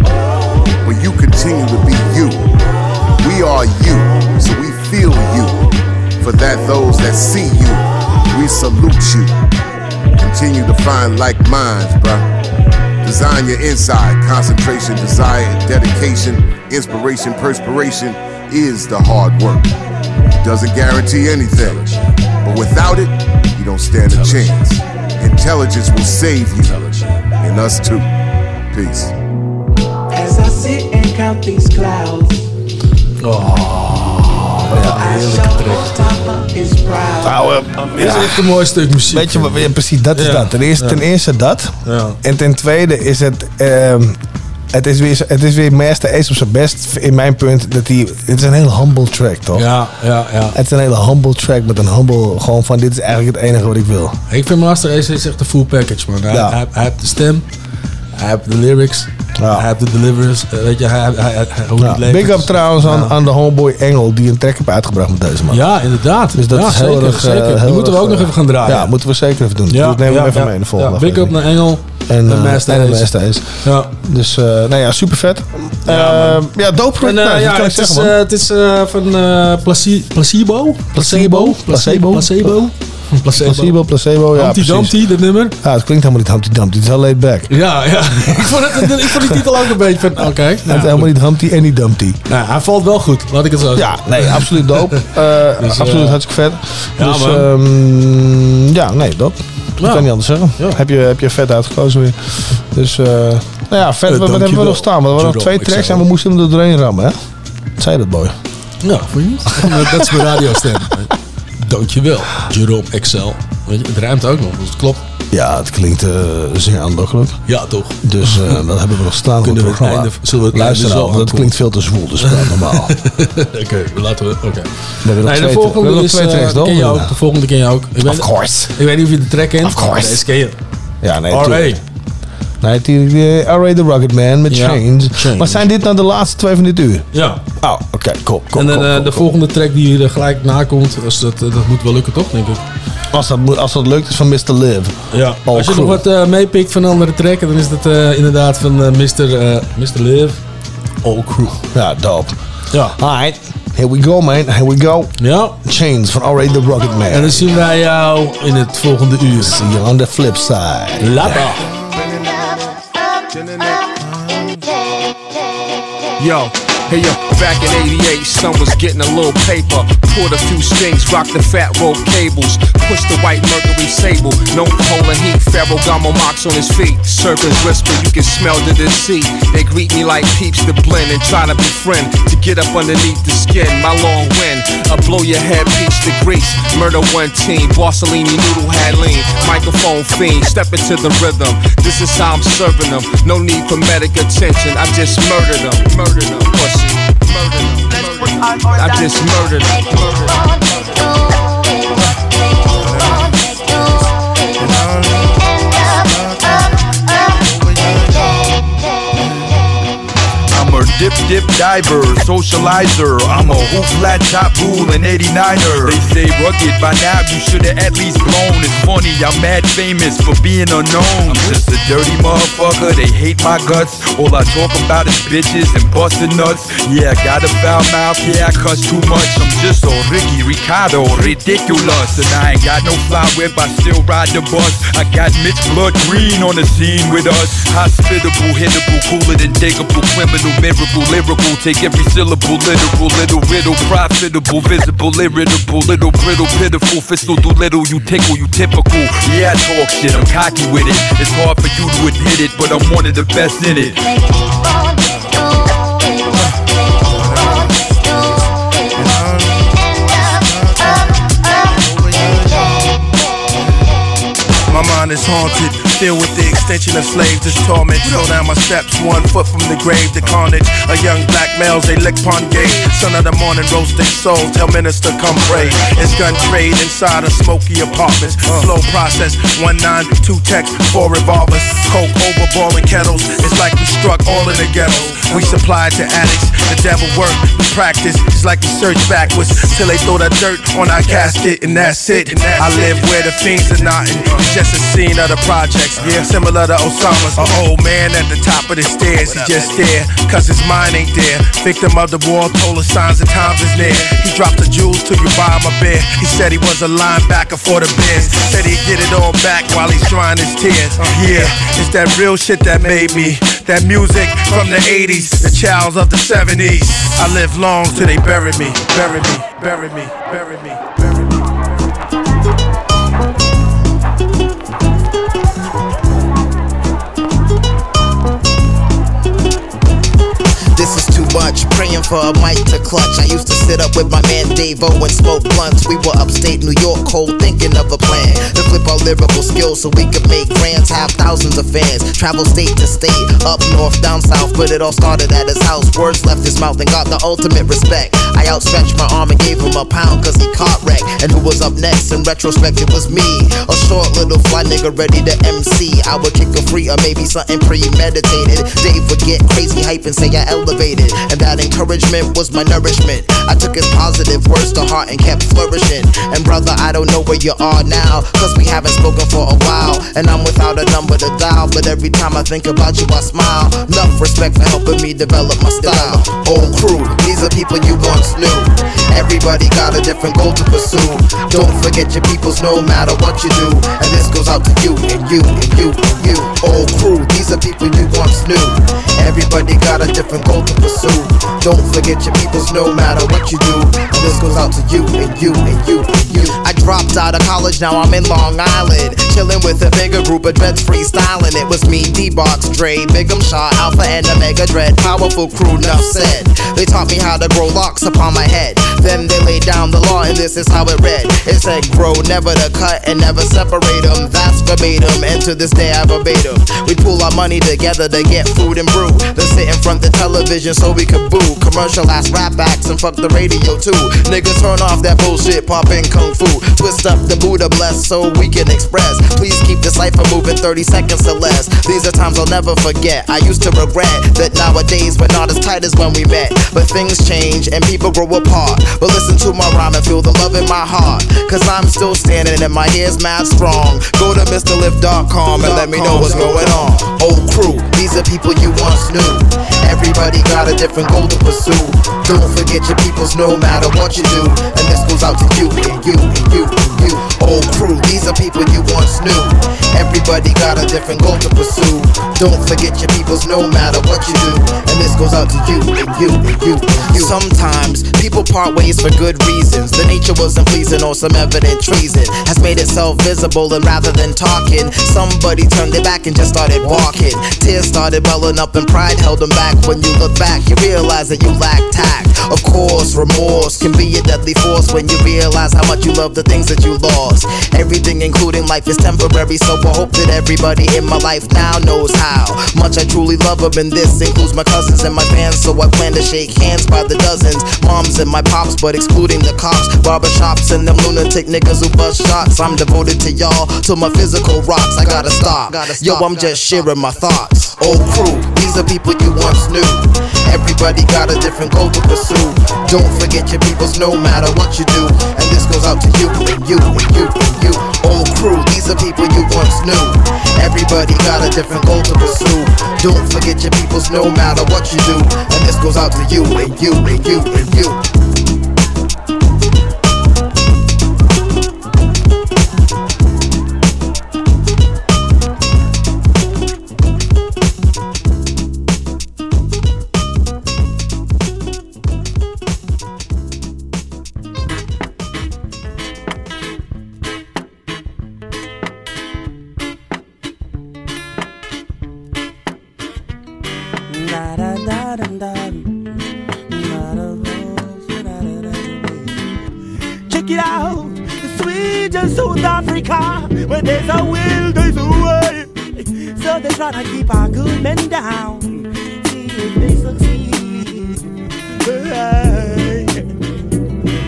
but you continue to be you. We are you, so we feel you. For that those that see you, we salute you. Continue to find like minds, bruh. Design your inside, concentration, desire, dedication, inspiration, perspiration is the hard work. It Doesn't guarantee anything, but without it, you don't stand a chance. Intelligence will save you, and us too. Peace. As I sit and count these clouds, I is proud Nou, is echt een mooi stuk muziek. Weet je wat, ja, precies, dat is Ja. dat. Ten eerste, Ja. ten eerste dat. Ja. En ten tweede is het... ehm, het is, weer, het is weer Master Ace op zijn best, in mijn punt, dat hij... Het is een hele humble track, toch? Ja, ja, ja. Het is een hele humble track met een humble... Gewoon van, dit is eigenlijk het enige wat ik wil. Ik vind Master Ace is echt een full package, man. Hij, Ja. hij, hij heeft de stem, hij heeft de lyrics, hij heeft de deliverance. eh, weet je, hij, hij, hij, hij, Ja, big up trouwens aan, Ja. aan de homeboy Engel, die een track heeft uitgebracht met deze man. Ja, inderdaad. Dus dat Ja, is heel zeker, erg... eh, zeker. Die heel moeten we ook nog eh, even gaan draaien. Ja, moeten we zeker even doen. Ja, dus nemen we ja, hem even ja. mee in de volgende Ja, big up naar Engel En, Master en de. Master Ace. Ja. Dus, eh, nou ja, super vet. Ja, ja dope. En, Nou, dat ja, kan ik het is, man. het is van placi- placebo. Placebo. Placebo. Placebo. Placebo. Placebo, placebo, ja Humpty precies. Dumpty, dat nummer. Ja, het klinkt helemaal niet Humpty Dumpty. Het is heel laid back. Ja, ja. ik, vond het, ik vond die titel ook een beetje van, oké. het nou, is helemaal niet Humpty en niet Dumpty. Nou, hij valt wel goed, laat ik het zo zeggen. Ja, nee, absoluut dope. Eh, Dus, absoluut eh, hartstikke vet. ja, dus, ehm, ja, nee, dat. Dat Ja. kan niet anders zeggen. Ja. Heb, je, heb je vet uitgekozen weer. Dus, eh, nou ja, vet. Eh, wat, hebben we dankjewel. nog staan? We hadden nog twee ik tracks en we moesten hem er doorheen rammen, hè? Wat zei dat, boy? Ja, voor je? Dat is mijn radiostem. Dankjewel, Jerome Excel. Weet je, het ruimt ook nog, dus het klopt. Ja, het klinkt eh, zeer aanlokkelijk. Ja, toch. Dus eh, dat hebben we nog staan op het Kunnen we het programma. einde- zullen we het Luister einde nou, dat klinkt veel te zwoel, dus praat normaal. Oké, laten we. Oké. We hebben nog Nee, de twee- we volgende nog twee eh, ken je ook. De volgende ken je ook. Ik weet, Of course. Ik weet niet of je de track kent. Of course. Deze ken je. Ja, nee, RA. Nee, natuurlijk die R.A. The Rugged Man met Ja. Maar zijn dit nou de laatste twee van dit uur? Ja. Oh, oké, cool, cool, En dan cool, eh, de volgende track die hier gelijk na komt, dus dat, eh, dat moet wel lukken, toch? Denk ik. Als dat, als dat lukt, is van Mr. Live. Ja. All Als je crew. nog wat eh, meepikt van andere tracken, dan is dat eh, inderdaad van eh, Mr. eh, Mr. Live. All Crew. Ja, dope. Ja. Alright, here we go, man. Here we go. Ja. Chains van R.A. The Rugged Man. En dan zien wij jou in het volgende uur. See you on the flip side. Later. Yo, hey yo, back in 88, son was getting a little paper. Poured a few strings, rocked the fat rope cables. Pushed the white Mercury sable, known for holding heat. Ferragamo mocks on his feet. Serpents whisper, you can smell the deceit. They greet me like peeps to blend and try to befriend. To get up underneath the skin, my long wind. I blow your head, peach to grease. Murder one team, Borsellini noodle had lean. Microphone fiend, step into the rhythm. This is how I'm serving them. No need for medic attention, I just murdered them. Murdered them, pussy. Murdered them. I just murdered them. Murdered them. Dip, dip, socializer. I'm a hoop flat top rule and 89er. They say rugged, by now you should've at least blown. It's funny, I'm mad famous for being unknown. I'm just a dirty motherfucker, they hate my guts. All I talk about is bitches and busting nuts. Yeah, I got a foul mouth, yeah, I cuss too much. I'm just so Ricky Ricardo, ridiculous. And I ain't got no fly whip, I still ride the bus. I got Mitch Blood Green on the scene with us. Hospitable, hittable, cooler than digable, criminal, miracle, lyrical. Take every syllable, literal, little riddle, profitable, visible, irritable, little brittle, pitiful, fistal, do little, you tickle, you typical. Yeah, I talk shit, I'm cocky with it. It's hard for you to admit it, but I'm one of the best in it. My mind is haunted, filled with the extension of slaves. This torment. Slow down my steps, one foot from the grave. The carnage, a young black males, they lick pond gate. Son of the morning, roasting soul. Tell minister, come pray. It's gun trade inside of smoky apartments. Slow process, one nine, two tech, four revolvers. Coke over boiling kettles. It's like we struck all in the ghettos. We supplied to addicts. The devil work, we practice. It's like we search backwards till they throw the dirt on our casket, and that's it. I live where the fiends are knotting. It's just a scene of the Yeah, similar to Osama's. An old man at the top of the stairs. He just there, cause his mind ain't there. Victim of the war, told us signs of times is near. He dropped the jewels till you buy my beer. He said he was a linebacker for the Bears. Said he'd get it all back while he's drying his tears. Uh, yeah, it's that real shit that made me. That music from the 80s, the childs of the 70s. I live long till they bury me, bury me, bury me, bury me. For a mic to clutch. I used to sit up with my man Davo and smoke blunts. We were upstate New York, cold, thinking of a plan to flip our lyrical skills so we could make grants, have thousands of fans. Travel state to state, up north, down south, but it all started at his house. Words left his mouth and got the ultimate respect. I outstretched my arm and gave him a pound cause he caught wreck. And who was up next? In retrospect, it was me. A short little fly nigga ready to MC. I would kick a free or maybe something premeditated. Dave would get crazy hype and say I elevated. And that encouragement was my nourishment. I took his positive words to heart and kept flourishing. And brother, I don't know where you are now. Cause we haven't spoken for a while. And I'm without a number to dial. But every time I think about you, I smile. Enough respect for helping me develop my style. Old crew, these are people you once knew. Everybody got a different goal to pursue. Don't forget your peoples no matter what you do. And this goes out to you and you and you and you. Old crew, these are people you once knew. Everybody got a different goal to pursue. Don't forget your peoples no matter what you do. And this goes out to you and you and you and you. I dropped out of college, now I'm in Long Island. Chilling with a bigger group of dreads freestyling. It was me, D-Box, Dre, Bigum Shaw, Alpha and Omega Dread. Powerful crew, enough said. They taught me how to grow locks upon my head. Then they laid down the law, and this is how it read. It said, grow, never to cut, and never separate them. That's verbatim, and to this day I verbatim. We pool our money together to get food and brew. Then sit in front the television so we could boo. Commercial ass rap acts and fuck the radio too. Niggas turn off that bullshit, pop in kung fu. Twist up the Buddha bless so we can express. Please keep the cipher moving 30 seconds or less. These are times I'll never forget. I used to regret that nowadays we're not as tight as when we met. But things change and people grow apart. But listen to my rhyme and feel the love in my heart. Cause I'm still standing and my hair's mad strong. Go to MrLif.com and let me know what's going on. Old crew, these are people you once knew. Everybody got a different goal to pursue. Don't forget your peoples no matter what you do. And this goes out to you and you and you Old crew, these are people you once knew. Everybody got a different goal to pursue. Don't forget your peoples no matter what you do. And this goes out to you and you and you and you. Sometimes people part ways for good reasons. The nature wasn't pleasing or some evident treason has made itself visible. And rather than talking, somebody turned their back and just started walking. Tears started welling up and pride held them back. When you look back, you realize that you lack tact. Of course, remorse can be a deadly force when you realize how much you love the things that you lost. Everything, including life, is temporary, so I hope that everybody in my life now knows how much I truly love them. And this includes my cousins and my fans, so I plan to shake hands by the dozens. Moms and my pops, but excluding the cops, barbershops, and them lunatic niggas who bust shots. I'm devoted to y'all, to my physical rocks. I gotta stop. Yo, I'm just sharing my thoughts. Old crew, these are people you once knew. Everybody got a different goal to pursue. Don't forget your peoples no matter what you do. And this goes out to you and you and you you. Old crew, these are people you once knew. Everybody got a different goal to pursue. Don't forget your peoples no matter what you do. And this goes out to you and you and you and you. There's a will, there's a way. So they try to keep our good men down. See if they succeed. Hey.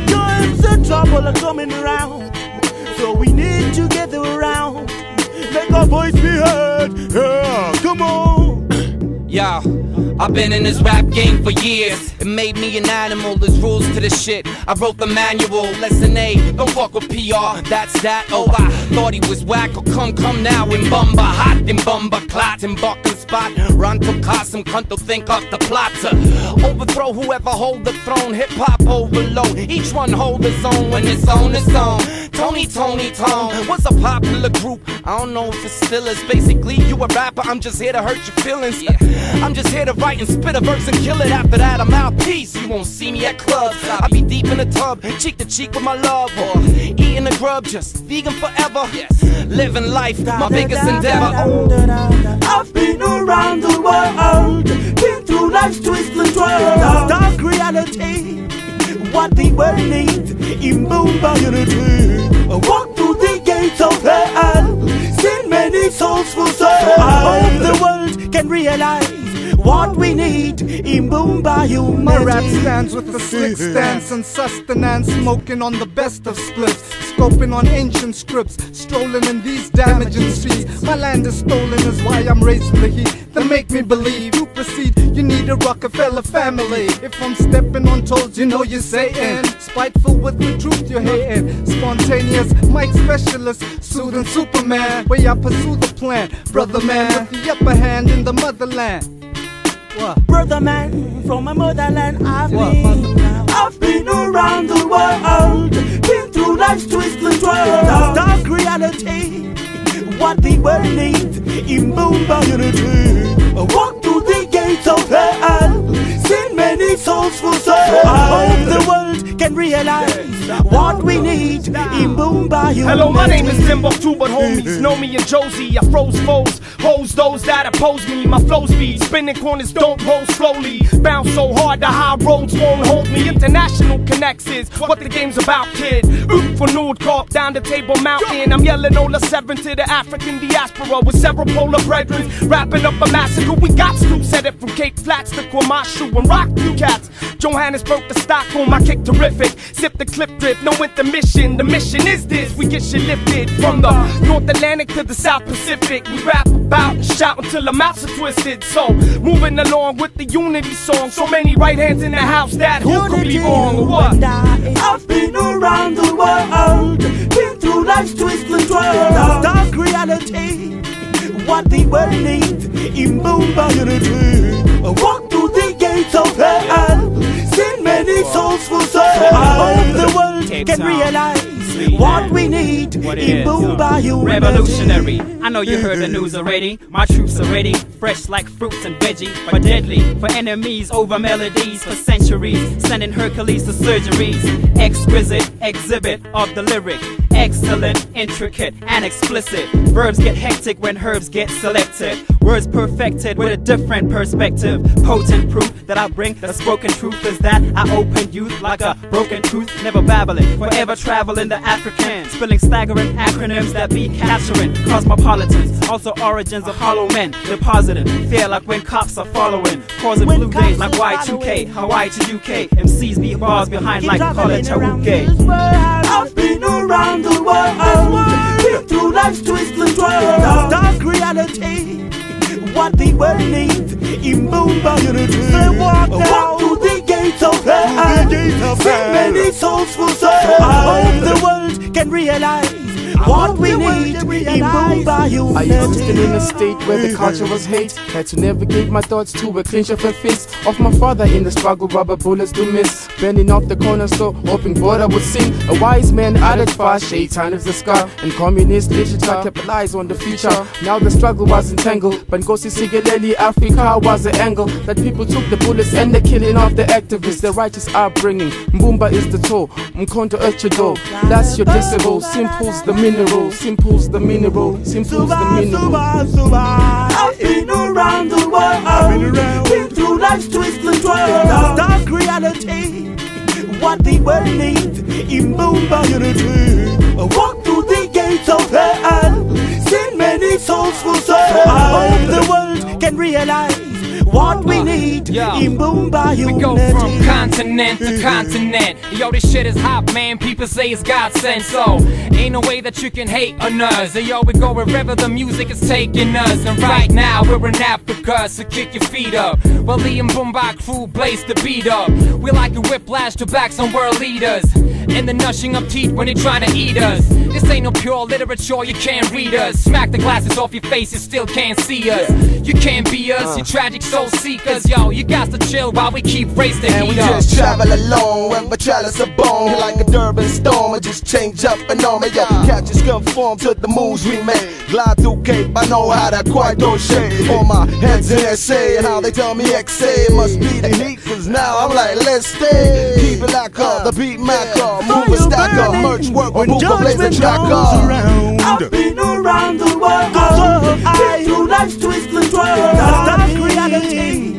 Times of trouble are coming around. So we need to gather around. Make our voice be heard. Yeah, come on. Yo, I've been in this rap game for years. Made me an animal, there's rules to this shit. I wrote the manual, lesson A, don't fuck with PR, that's that. Oh, I thought he was whack, oh come, come now in Bumba, hot in Bumba, clot and Spot. Run to some cunt to think up the plot to overthrow whoever hold the throne. Hip hop overload, each one hold his own when it's on its own. Tony, Tony, Tone was a popular group. I don't know if it still is. Basically, you a rapper, I'm just here to hurt your feelings. I'm just here to write and spit a verse and kill it. After that, I'm out. Peace. You won't see me at clubs. I be deep in the tub, cheek to cheek with my love, or eating the grub, just vegan forever. Living life, my biggest endeavor. I've been around the world, been through life's twists and twirls. Dark reality, what the world needs in Mumbai unity. Walk through the gates of hell, seen many souls for sale. I hope the world can realize what we need in Mumbai. My rap stands with a slick stance and sustenance, smoking on the best of splits, scoping on ancient scripts, strolling in these damaging streets. My land is stolen, is why I'm raising the heat. That make me believe you proceed. You need a Rockefeller family. If I'm stepping on toes, you know you're Satan. Spiteful with the truth you're hating. Spontaneous, mic specialist, soothing Superman. Way I pursue the plan, brother man with the upper hand in the motherland. What? Brother man from my motherland, I've been, I've been around the world, been through life's twists and twirls. Dark reality, what the world needs in Mumbai unity. Walk through the gates of hell, seen many souls for sale. I hope the world can realize what we need in Mumbai. Hello, my name is Timbuktu, but homies know me and Josie. I froze foes, hose those that oppose me. My flow speed, spinning corners don't roll slowly. Bounce so hard the high roads won't hold me. International connects is what the game's about, kid. Oop for Nude Corp down the Table Mountain. I'm yelling Ola 7 to the African diaspora with several polar brethren. Wrapping up a massacre. We got to set it from Cape Flats to Kwamashu and rock you cats. Johannesburg to Stockholm, I kick terrific. Sip the clip drip, no intermission. The mission is this we get you lifted from the North Atlantic to the South Pacific. We rap about and shout until the mouths are twisted. So, moving along with the unity song. So many right hands in the house that who could be wrong or what? I've been around the world, been through life's twists and twirls. Dark reality, what the world needs in Mumbai unity. Walk through the gates of hell, seen many souls hope the world can realize what we need in Mumbai unity. Revolutionary. I know you heard the news already. My troops are ready, fresh like fruits and veggie, but deadly for enemies over melodies for centuries. Sending Hercules to surgeries. Exquisite exhibit of the lyric. Excellent, intricate, and explicit. Verbs get hectic when herbs get selected. Words perfected with a different perspective. Potent proof that I bring. The spoken truth is that I open youth like a broken truth. Never babbling, forever traveling the African. Spilling staggering acronyms that be capturing cosmopolitans. Also origins of hollow men. Depositing fear like when cops are following. Causing blue days like Y2K. Hawaii to UK. MCs be bars behind like college Haruke. I've been around the world, been through life's twists and twirls. Dark reality, what the world needs. In Mumbai, they walk now through the gates of hell. See many souls for soul. I hope the world can realize. What we need in Mumbai, I existed in a state where the culture was hate. Had to navigate my thoughts to a clinch of a fist. Of my father in the struggle, rubber bullets do miss. Bending off the corner so hoping border would sing. A wise man added far, shaitan is the scar. And communist literature capitalized on the future. Now the struggle was entangled, but Nkosi Sikelel' Africa was the angle that people took the bullets and the killing of the activists. The righteous upbringing, Mbumba is the toe, Mkonto Echido. That's your decibel, simples the mineral, simples the mineral, simples the mineral. I've been around the world, been through life's twists and twirls. Dark reality, what the world needs in Mumbai unity. Walk through the gates of hell, souls for soul. I hope the world can realize what we need in Mumbai. We go from continent to continent. Yo, this shit is hot, man. People say it's God sent, so ain't no way that you can hate on us. Yo, we go wherever the music is taking us. And right now, we're in Africa, so kick your feet up. Well, the Mbumba crew blaze the beat up. We like a whiplash to back some world leaders. And the gnashing of teeth when they trying to eat us. This ain't no pure literature, you can't read us. Smack the glasses off your face, you still can't see us. You can't be us, you uh. tragic soul seekers. Yo, you got to chill while we keep raising the And we up. just travel along when chalice of bone like a Durban storm and just change up and on me Yo, catch us conform to the moves we made Glide through Cape, I know how to quite don't shake On my heads in SA and how they tell me XA It must be the heat cause now I'm like let's stay Keep it like up, the beat mac up Move a stack up, merch work, When move a blaze the judgment track goes up around, I've been around the world, been through life's twists and twirls. Dark reality,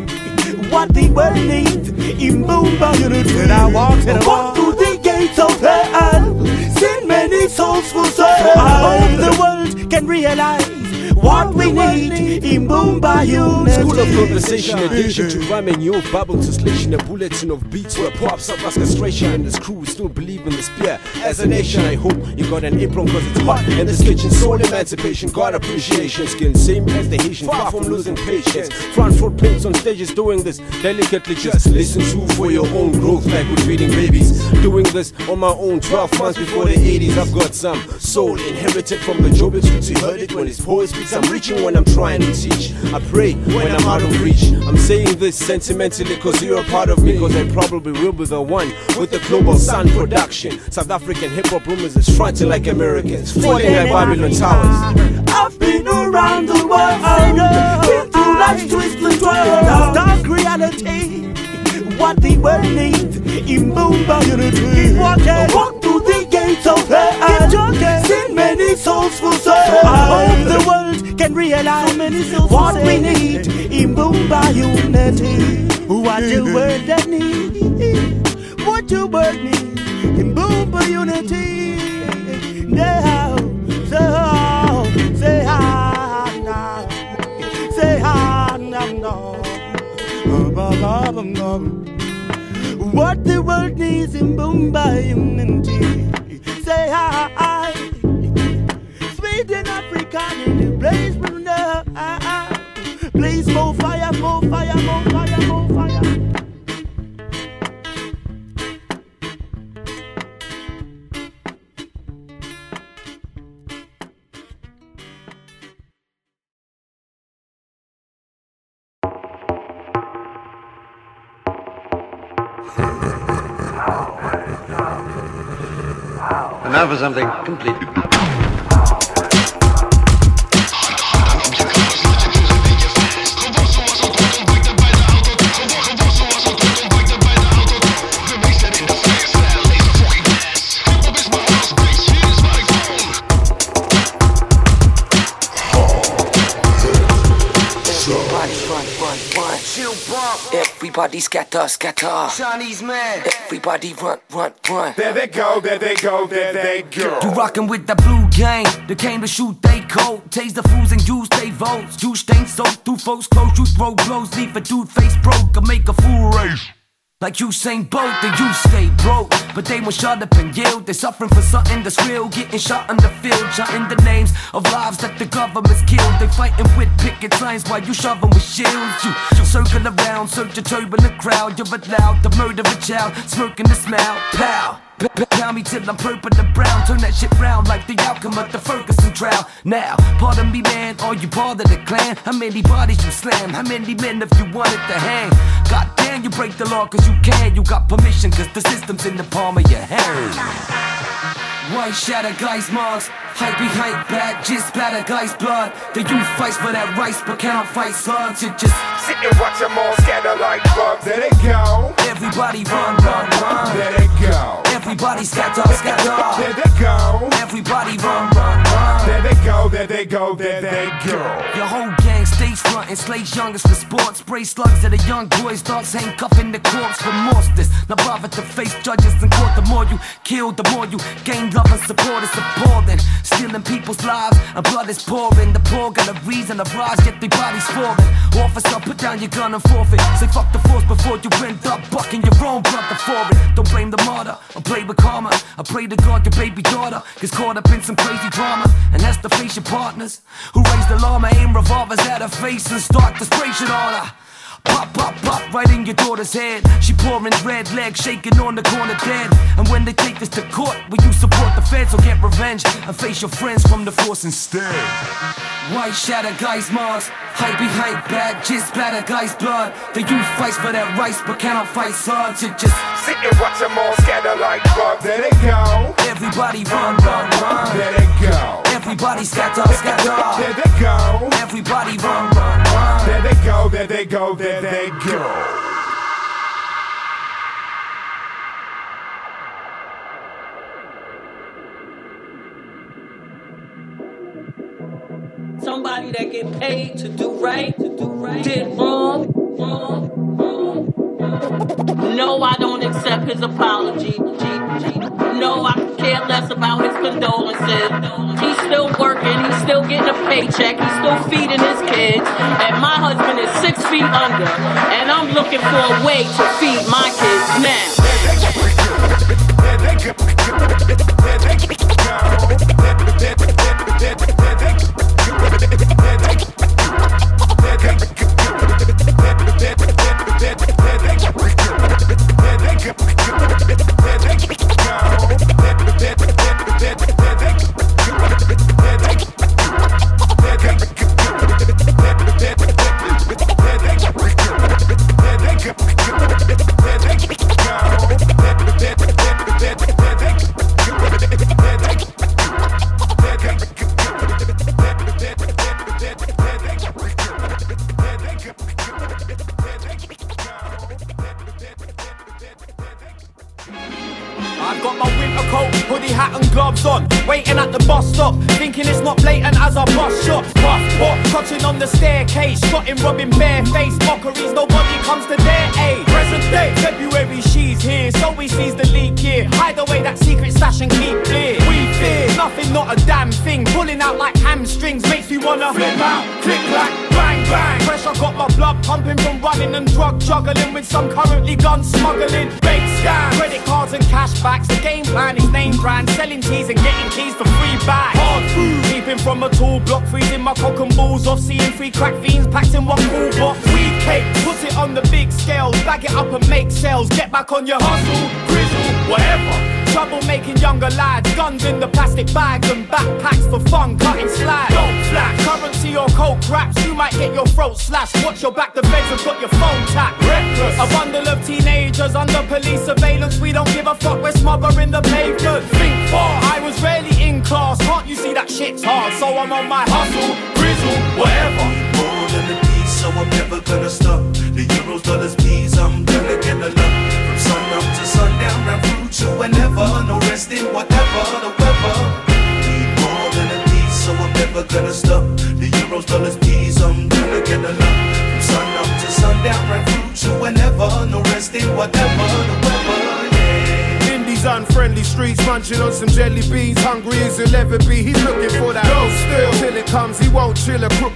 what the world needs in Mumbai unity. When I walk, walk through the gates of hell, seen many souls for soul. I hope the world can realize what we need in Mumbai. School of conversation, addiction to rhyming, you bubble to station, a bulletin of beats where pops up as castration. And this crew still believe in the spear. As a nation, I hope you got an apron cause it's hot in this kitchen. Soul emancipation, God appreciation, skin same as the Haitian, far from losing patience. Front footprints on stages doing this delicately. Just listen to for your own growth, like with feeding babies. Doing this on my own 12 months before the 80s. I've got some soul inherited from the Jobits who heard it when his poet speaks. I'm reaching when I'm trying to teach. I pray when I'm out of reach. I'm saying this sentimentally cause you're a part of me. Cause I probably will be the one with the global sound production. South African hip hop rumors is fronting like Americans, falling like Babylon towers. I've been around the world, been through life's twists and twirls. Dark reality, what the world needs in Mumbai unity. Walk through the gates of hell, seen many souls for soul. I hope the world can realize what we need in Mumbai unity. What the world that need, what the world need in Mumbai unity. Now, so, say hi now, say hi now, no. What the world needs in Mumbai unity. Say hi, sweet in Africa in the place, Please more fire, more fire, more fire, more fire. Now for something completely. Everybody scatter, scatter. Chinese man. Everybody run, run, run. There they go, there they go, there they go. You rockin' with the blue gang, they came to shoot they cold. Taste the fools and use they votes. Juice stains soaked through folks' clothes. You throw blows, leave a dude face broke, or make a fool race. Like Usain Bolt, then you stay broke. But they won't shut up and yield. They're suffering for something that's real. Getting shot in the field, shouting the names of lives that the government's killed. They fighting with picket signs while you shoving with shields. You, you circle around, search a turbulent crowd. You're allowed to murder of a child, smirking the smile. Pow! Pound me till I'm purple and brown. Turn that shit round like the outcome of the Ferguson trial. Now, pardon me, man, are you part of the clan? How many bodies you slam? How many men have you wanted to hang? God damn, you break the law cause you can. You got permission cause the system's in the palm of your hand. White shatter guys marks, hype behind back, just splatter guys blood. The youth fights for that rice, but cannot fight slugs. You just Sit and watch them all scatter like bugs. There they go. everybody run, run, run. There they go. Everybody scatter, scatter. There they go. Everybody run, run, run. There they go, there they go, there they go. Your whole gang stage front and slaves youngest for sports. Spray slugs at a young boys, dogs handcuffing the corpse monsters. Not bother to face judges in court. The more you kill, the more you gain love and support. It's appalling. Stealing people's lives and blood is pouring. The poor got a reason to rise, yet their bodies falling. Officer, put down your gun and forfeit. Say fuck the force before you end up bucking your own brother for it. Don't blame the martyr, or play with karma. I pray to God your baby daughter gets caught up in some crazy drama. And that's to face your partners who raise the llama, aim revolvers at her face and start to spray shit on her. Pop, pop, pop, right in your daughter's head. She pouring red legs, shaking on the corner dead. And when they take this to court, will you support the feds or get revenge and face your friends from the force instead? White shatter guys marks, hype behind back, just splatter guys blood. The youth fights for that rights, but cannot fight slugs. You just Sit and watch them all scatter like bugs. There they go. everybody run, run, run. There they go. Everybody scatter, scatter. There they go. Everybody run, run, run. There they go, there they go, there they go. Somebody that get paid to do right, to do right, did wrong, wrong, wrong. No, I don't accept his apology. No, I care less about his condolences. He's still working, he's still getting a paycheck, he's still feeding his kids. And my husband is six feet under, and I'm looking for a way to feed my kids now. I've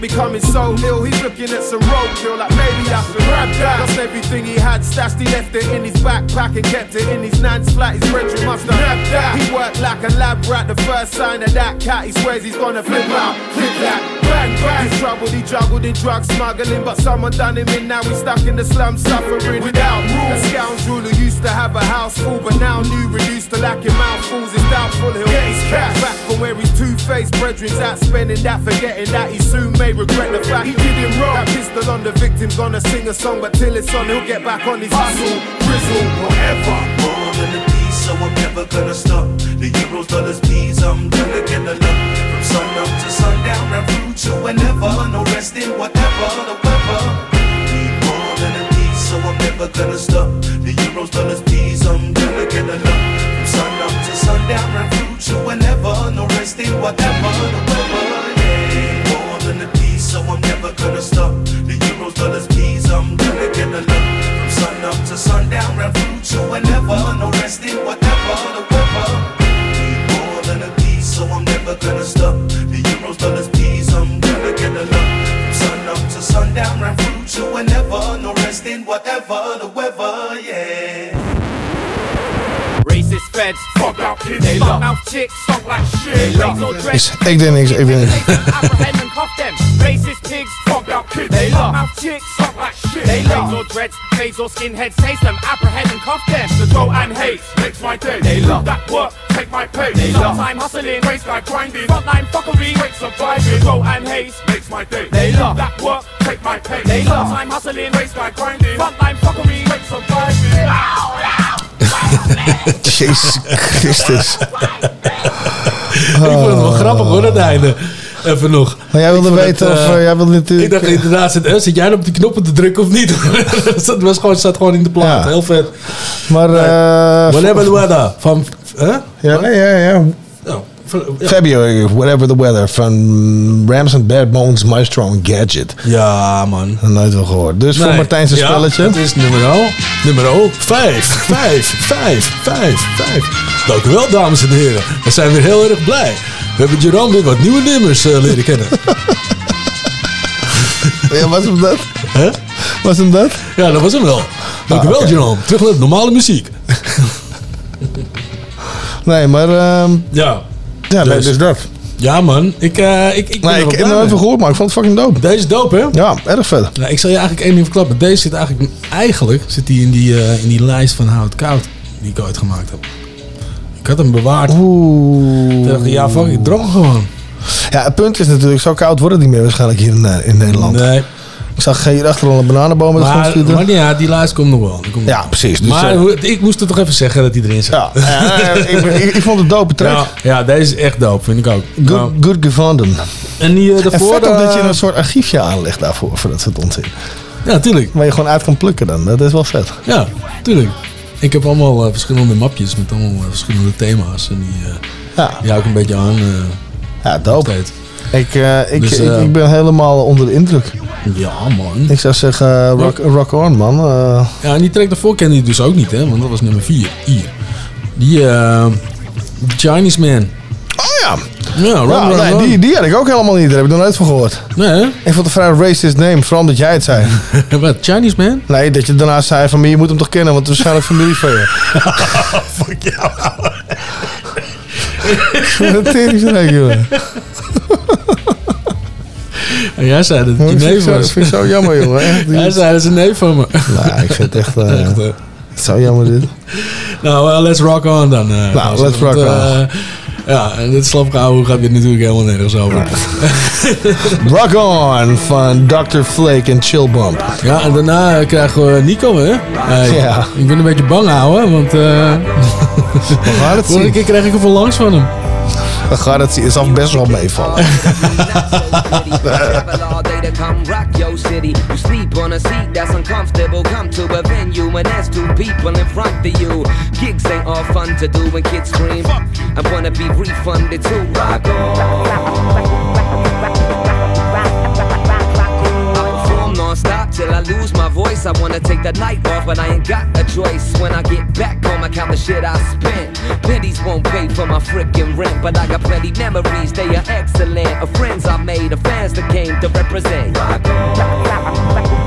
becoming so ill. He's looking at some roadkill, like maybe I should grab that. Lost everything he had stashed. He left it in his backpack and kept it in his nan's flat. His brethren must have nabbed that. He worked like a lab rat. The first sign of that cat, he swears he's gonna flip out. Click that. Bang. He's troubled, he juggled in drug smuggling, but someone done him in. Now he's stuck in the slum suffering without rules. A scoundrel who used to have a house full, but now new reduced to lacking mouthfuls. It's doubtful he'll get his cash back from where his two-faced brethren's at, spending that, forgetting that he soon may regret the fact he did him wrong. That pistol on the victim's gonna sing a song, but till it's on, he'll get back on his hustle, grizzle, whatever. More than a piece, so I'm never gonna stop. The euros, dollars, P's, I'm gonna get a to whenever. No resting, whatever the weather. Need more than a piece, so I'm never gonna stop. The euros, dollars, P's, I'm gonna get lot. From sun up to sundown, round through to whenever. No resting, whatever the weather. Feds, fuck out kids, they love mouth chicks, talk like shit. They love no Is, dress, ik denk niks, ik denk niks. apprehend and cuff them. Racist pigs, fuck out kids, they love mouth chicks, talk like shit. They love no dreads, fades or skinheads, taste them, apprehend and cuff them. The throw and hate makes my day. They love that work, take my pay. They love time hustling, waste guy grinding, frontline fuckery, wait surviving. Throw and hate makes my day. They love that work, take my pay. They love time hustling, waste guy grinding, frontline fuckery, wait surviving. Jezus Christus. Ik vond het wel grappig hoor, het einde. Even nog. Maar jij wilde weten het, of... eh, eh, jij wilde natuurlijk... Ik dacht inderdaad, zit, eh, zit jij nou op die knoppen te drukken of niet? Het was gewoon, staat gewoon in de plaat. Ja. Heel vet. Maar... eh, Whatever the weather. Van, hè? Ja, nee, ja, ja. Ja. February, whatever the weather. Van Rams and Bad Bones, Maestro en Gadget. Ja, man. Nooit wel gehoord. Dus voor Nee. Martijn zijn Ja, spelletje. Het is nummer Nummer 5, 5, 5, 5, 5. Dank u wel, dames en heren. We zijn weer heel erg blij. We hebben Jerome weer wat nieuwe nummers eh, leren kennen. Ja, was hem dat? Hè? Was hem dat? Ja, dat was hem wel. Dank u Ah, wel. Jerome. Terug naar normale muziek. Nee, maar... ehm, Ja. Ja, nee, Dus. dus dat. Ja, man. Ik, eh, ik, ik Nee, ik heb nooit mee. van gehoord, maar ik vond het fucking dope. Deze is dope, hè? Ja, erg vet. Nou, ik zal je eigenlijk één ding verklappen. Deze zit eigenlijk, eigenlijk zit die in, die, eh, in die lijst van Hout Koud die ik ooit gemaakt heb. Ik had hem bewaard. Oeh. Ik dacht, ja, fuck, ik droog gewoon. Ja, het punt is natuurlijk, zo koud wordt het niet meer waarschijnlijk hier in, eh, in Nederland. Nee. Ik zag hier achter al een bananenboom met de grond Maar, schieten. maar ja, die lijst komt nog wel. Komt Ja, precies. Dus, maar eh, ik moest er toch even zeggen dat hij erin zit. Ja, ik, ik, ik vond het dope track. Ja, ja, deze is echt dope, vind ik ook. Good, Nou, good gevonden. en die En daarvoor... vet ook dat je eh, een soort archiefje aanlegt daarvoor, voor dat soort onzin. Ja, tuurlijk. Waar je gewoon uit kan plukken dan. Dat is wel vet. Ja, tuurlijk. Ik heb allemaal verschillende mapjes met allemaal verschillende thema's. En die, eh Ja. die hou ik een beetje aan. Ja, dope. steeds. Ik, eh, ik, Dus, ik, eh, ik ben helemaal onder de indruk. Ja, man. Ik zou zeggen, eh, rock, rock on, man. Ja, en die track daarvoor kende je dus ook niet, hè? Want dat was nummer 4. Hier. Die eh, Chinese Man. oh ja. Ja, run, Ja, run, nee, run. die, die had ik ook helemaal niet. Daar heb ik nog nooit van gehoord. Nee, hè? Ik vond het vrij racist name, vooral omdat jij het zei. Wat, Chinese Man? Nee, dat je daarna zei van, je moet hem toch kennen, want het is waarschijnlijk familie van je. Fuck jou. Wat een teringstreek, jongen. En jij zei dat het je neef was. dat vind ik zo jammer, jongen. Echt, Jij zei dat is een neef van me. Nou, ik vind het echt, eh, Echt, zo jammer dit. Nou, eh, let's rock on dan. eh, Nou, let's Want, rock on. Ja, en dit slapgehouden gaat weer natuurlijk helemaal nergens over. Rock On van Dr. Flake en Chill Bump. Ja, en daarna krijgen we Nico, hè? Ja. Ik ben een beetje bang houden, want... We gaan het vorige keer kreeg ik er veel langs van hem. We gaan het zien. Best wel meevallen. Travel all day to come rock your city. You sleep on a seat that's uncomfortable. Come to a venue and there's two people in front of you. Gigs ain't all fun to do when kids scream. I wanna be refunded too. Rock on. Till I lose my voice. I wanna take the night off, but I ain't got a choice. When I get back home, I count the shit I spent. Pennies won't pay for my freaking rent, but I got plenty memories. They are excellent. Of friends I made, of fans that came to represent. Rock Sound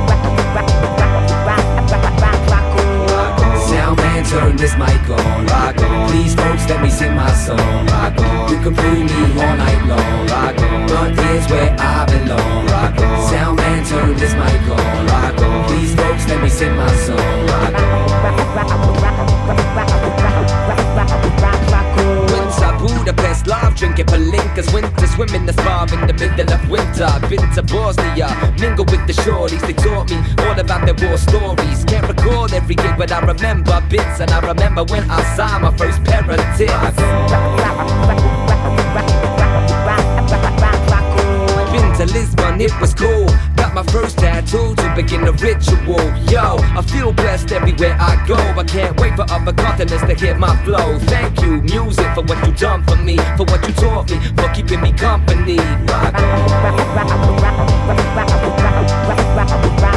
turn this mic on. Rock on. Please, folks, let me sing my song. Rock on. You can fool me all night long. Rock on. But here's where I belong. Rock on. Sound man, turn this mic on. Rock on. Please, folks, let me sing my song. Rock on. Winter, Budapest, love drinking palinkas. Winter swimming the spa in the middle of winter. I've Been to Bosnia, mingle with the shorties. They taught me all about their war stories. Can't recall every gig, but I remember bits. And I remember when I saw my first pair of tits. Been to Lisbon, it was cool. Got my first tattoo to begin the ritual. Yo, I feel blessed everywhere I go. I can't wait for other continents to hear my flow. Thank you, music, for what you done for me, for what you taught me, for keeping me company. Rock on.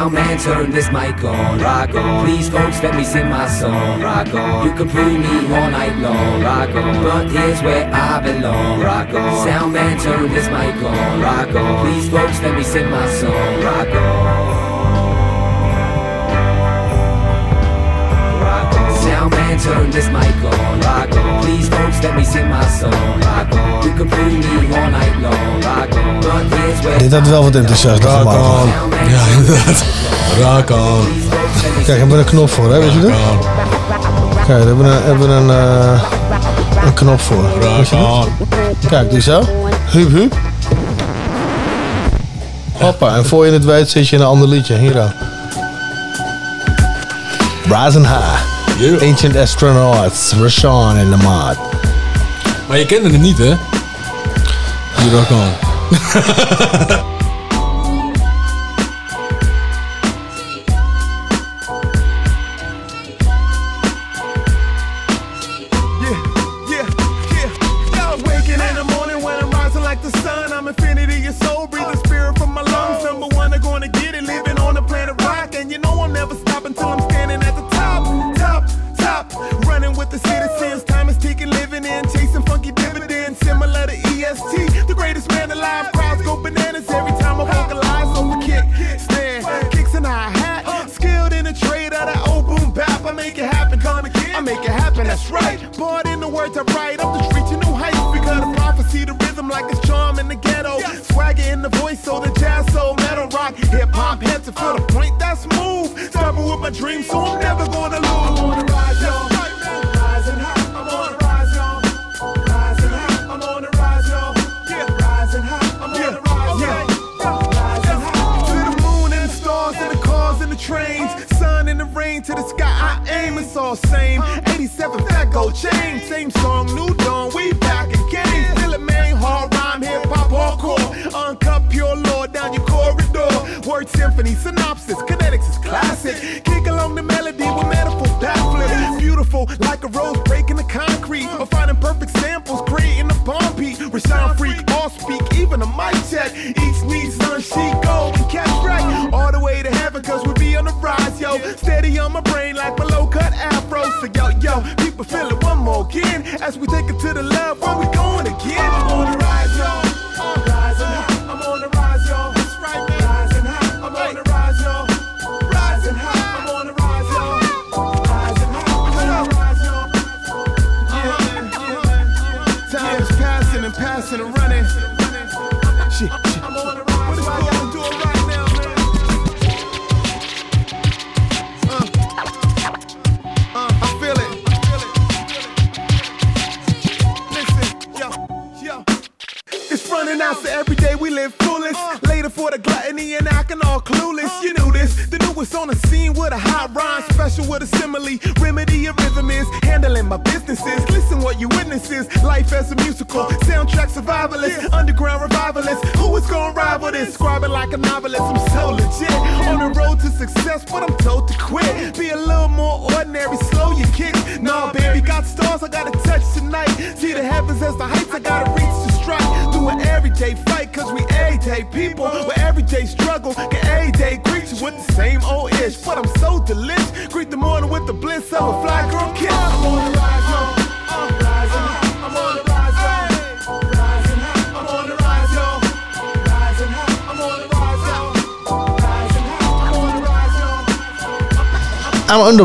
Sound man, turn this mic on. Rock on. Please, folks, let me sing my song. Rock on. You can fool me all night long. Rock on. But here's where I belong. Rock on. Sound man, turn this mic on. Rock on. Please, folks, let me sing my song. Rock on. Turn this mic on. Rock on. Please, folks, let me sing my song. Rock on. You can fool me all night long. Rock on. But here's where Dit had wel wat enthousiast Rock gemaakt. on. Ja, inderdaad. Raak aan. Kijk, hebben we een knop voor, hè? Weet je dat? Kijk, daar hebben we een, hebben we een, eh, een knop voor. Dat? Kijk, die zo. Hup, hup. Hoppa, en voor je het weet zit je in een ander liedje. Hier dan. Brazen High. Ancient Astronauts. Rashawn in the Mod. Maar je kende hem niet, hè? Die Rock on.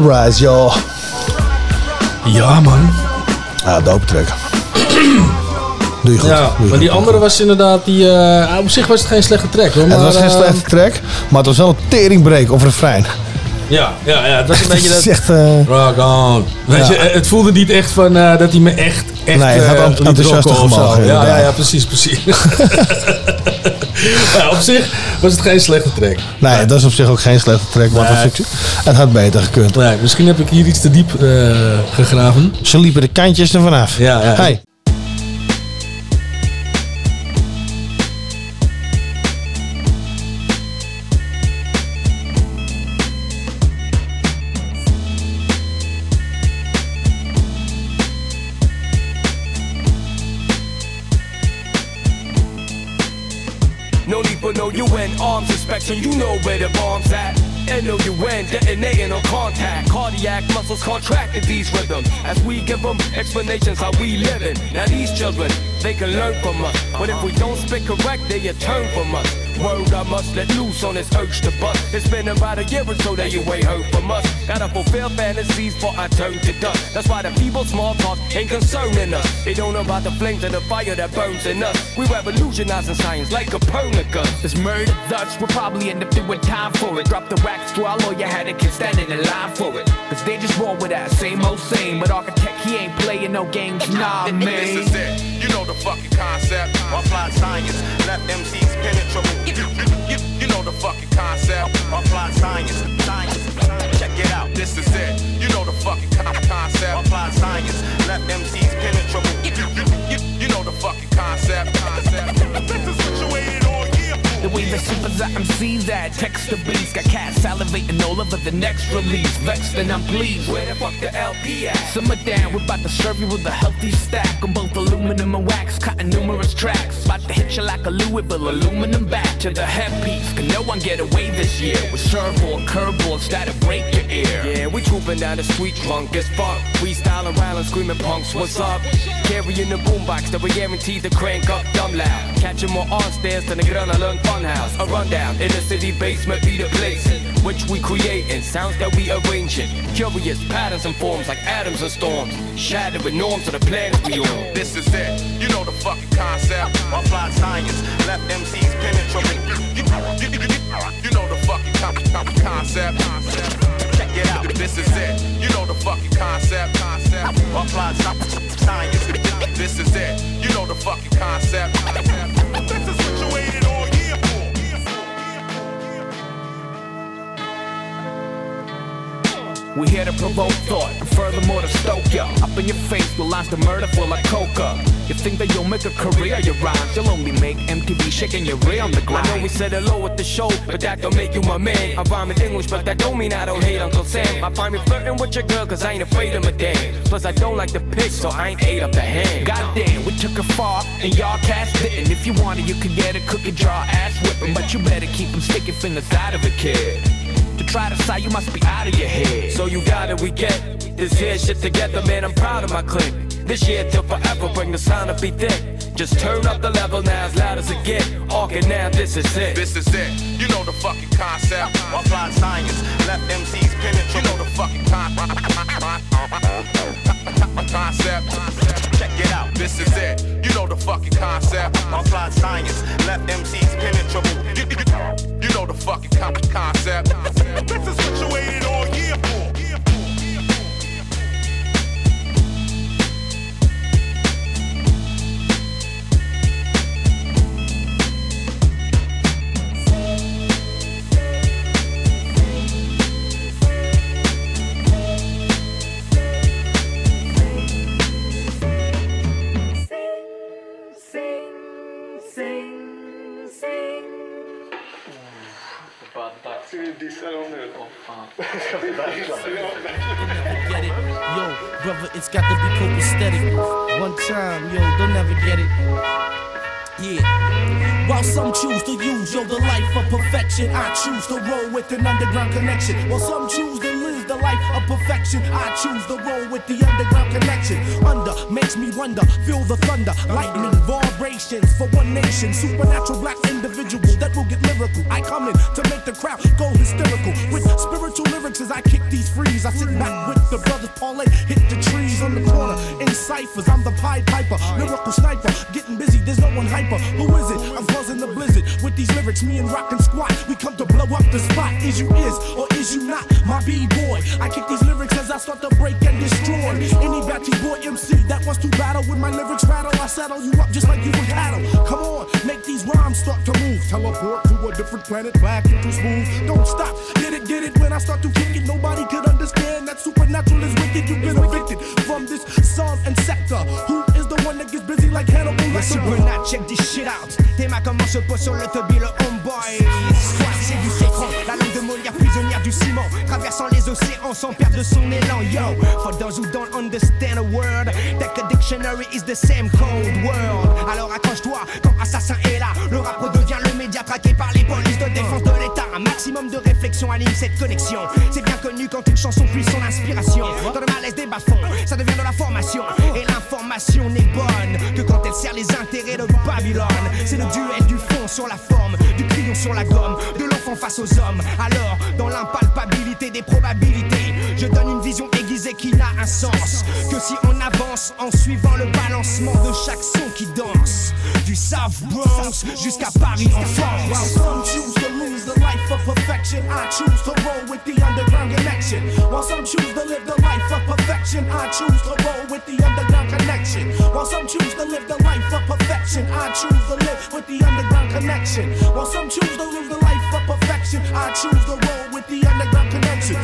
Yo. I'm on the rise, joh. Ja, man. Ja, dope track. Doe je goed. Ja, je maar goed. die andere was inderdaad, die, eh, op zich was het geen slechte track hoor. Het maar, was geen eh, slechte track, maar het was wel een teringbreak of refrein. Ja, ja, ja, het was een beetje Het dat... is echt, eh, Rock on. Weet Ja. je, het voelde niet echt van dat hij me echt, echt Nee, het had ent- liet enthousiaste rocken of zo. gemogen, Ja, ja, ja, precies, precies. ja, op zich was het geen slechte track. Nee, het was op zich ook geen slechte track, maar het, Nee. was- het had beter gekund. Nee, misschien heb ik hier iets te diep eh, gegraven. Ze liepen de kantjes er vanaf. Ja, ja. Hey. Explanations how we living. Now these children, they can learn from us. But if we don't speak correct, they turn from us. Word I must let loose on this urge to bust. It's been about a year or so that you ain't heard from us. Gotta fulfill fantasies for I turn to dust. That's why the people small talk ain't concerning us. They don't know about the flames of the fire that burns in us. We revolutionizing science like Copernicus. This murder Dutch will probably end up doing time for it. Drop the wax to our lawyer, had a kid standing in line for it. Cause they just roll with that same old same. But architect, he ain't playing no games, nah, man. This is it. You know the fucking concept. Applied science left MCs penetrable. Know the fucking concept. Applied science. Science. Check it out. This is it. You know the fucking con- concept. Applied science left MCs penetrable. You, you, you, you know the fucking concept. Concept. The way the supers at MCs that text the beats Got cats salivating all over the next release Vexed and I'm pleased Where the fuck the LP at? Simmer down, we're about to serve you with a healthy stack On both aluminum and wax, cutting numerous tracks About to hit you like a Louisville aluminum back to the headpiece Can no one get away this year With surfboard, curveboards that'll break your ear Yeah, we trooping down the street drunk as fuck. Freestyling and screaming punks, what's up? Carrying the boombox that we guaranteed to crank up dumb loud. Catching more on stairs than the Grana Learn Funhouse. A rundown in the city basement be the place. Which we creating, sounds that we arranging. Curious patterns and forms like atoms and storms. Shattering norms of the planet we on. This is it. You know the fucking concept. Applied science left MCs penetrable. You, you, you, you, know the fucking con- con- concept. Check it out. This is it. You know the fucking concept. Concept. Applied sci- science. This is it. You know the fucking concept. We here to provoke thought and furthermore to stoke ya. Up in your face with lines to murder full of coca. You think that you'll make a career your rhymes? You'll only make MTV shaking your rear on the ground. I know we said hello at the show, but that don't make you my man. I rhyme in English, but that don't mean I don't hate Uncle Sam. I find me flirting with your girl, cause I ain't afraid of my damn. Plus, I don't like the pick, so I ain't ate up the hand. Goddamn, we took it far and y'all cast didn't. If you wanted, you could get a cookie jar ass whipping, but you better keep them sticky fingers out of it, kid. To try to side, you must be out of your head. So you got it, we get this here shit together, man. I'm proud of my clique. This year till forever, bring the sound up be thick. Just turn up the level now as loud as it get. Organ now, this is it. This is it. You know the fucking concept. Applied science left MCs penetrable. You know the fucking con- concept. Check it out. This is it. You know the fucking concept. Applied science left MCs penetrable. You, you, you know the fucking con- concept. This is situated all year for. Get it. Yo, brother, it's got to be copacetic. One time, yo, they'll never get it. Yeah. While some choose to use yo the life of perfection, I choose to roll with an underground connection. While some choose to live the life of perfection, I choose to roll with the underground connection. Under makes me wonder, feel the thunder, lightning vibrations for one nation, supernatural black individual that will get lyrical. I come in to make the crowd go hysterical with spiritual lyrics as I kick these frees. I sit back with the brothers parlay, hit the trees on the corner in ciphers. I'm the Pied Piper, lyrical sniper, getting busy. There's no one hyper. Who is it? I'm causing the blizzard with these lyrics. Me and Rockin' Squat, we come to blow up the spot. Is you is or is you not my b-boy? I kick these lyrics as I start to break and destroy any batty boy MC that wants to battle with my lyrics rattle. I saddle you up just like you were cattle. Come on, make these rhymes start to move. Teleport to a different planet, back into smooth. Don't stop, get it, get it. When I start to kick it, nobody could understand that supernatural is wicked. You've been evicted from this song and sector. Who is the one that gets busy like Hannibal Le when I check this shit out. Tes mains comment se pose sur le tubby le homeboy? Soit la langue de Molière, prisonnière du ciment. Traversant les océans sans perdre son élan. Yo, for those who don't understand a word, that a dictionary is the same code word. Alors accroche-toi quand Assassin est là. Le rap redevient le média traqué par les polices de défense de l'État. Un maximum de réflexion anime cette connexion. C'est bien connu quand une chanson puise son inspiration. Dans le malaise des bas-fonds, ça devient de la formation. Et l'information n'est bonne que quand elle sert les intérêts de Babylone. C'est le duel du fond sur la forme, du crayon sur la gomme, de l'enfant face aux hommes. Alors, dans l'impalpabilité des probabilités, je donne une vision aiguisée qui n'a un sens que si on avance en suivant le balancement de chaque son qui danse. Du South Bronx jusqu'à Paris en While France. some choose to lose the life of perfection, I choose to roll with the underground connection. While some choose to live the life of perfection, I choose to roll with the underground connection. While some choose to live the life of perfection, I choose to live with the underground connection. While some choose to live the life of perfection, I choose the road with the underground connection.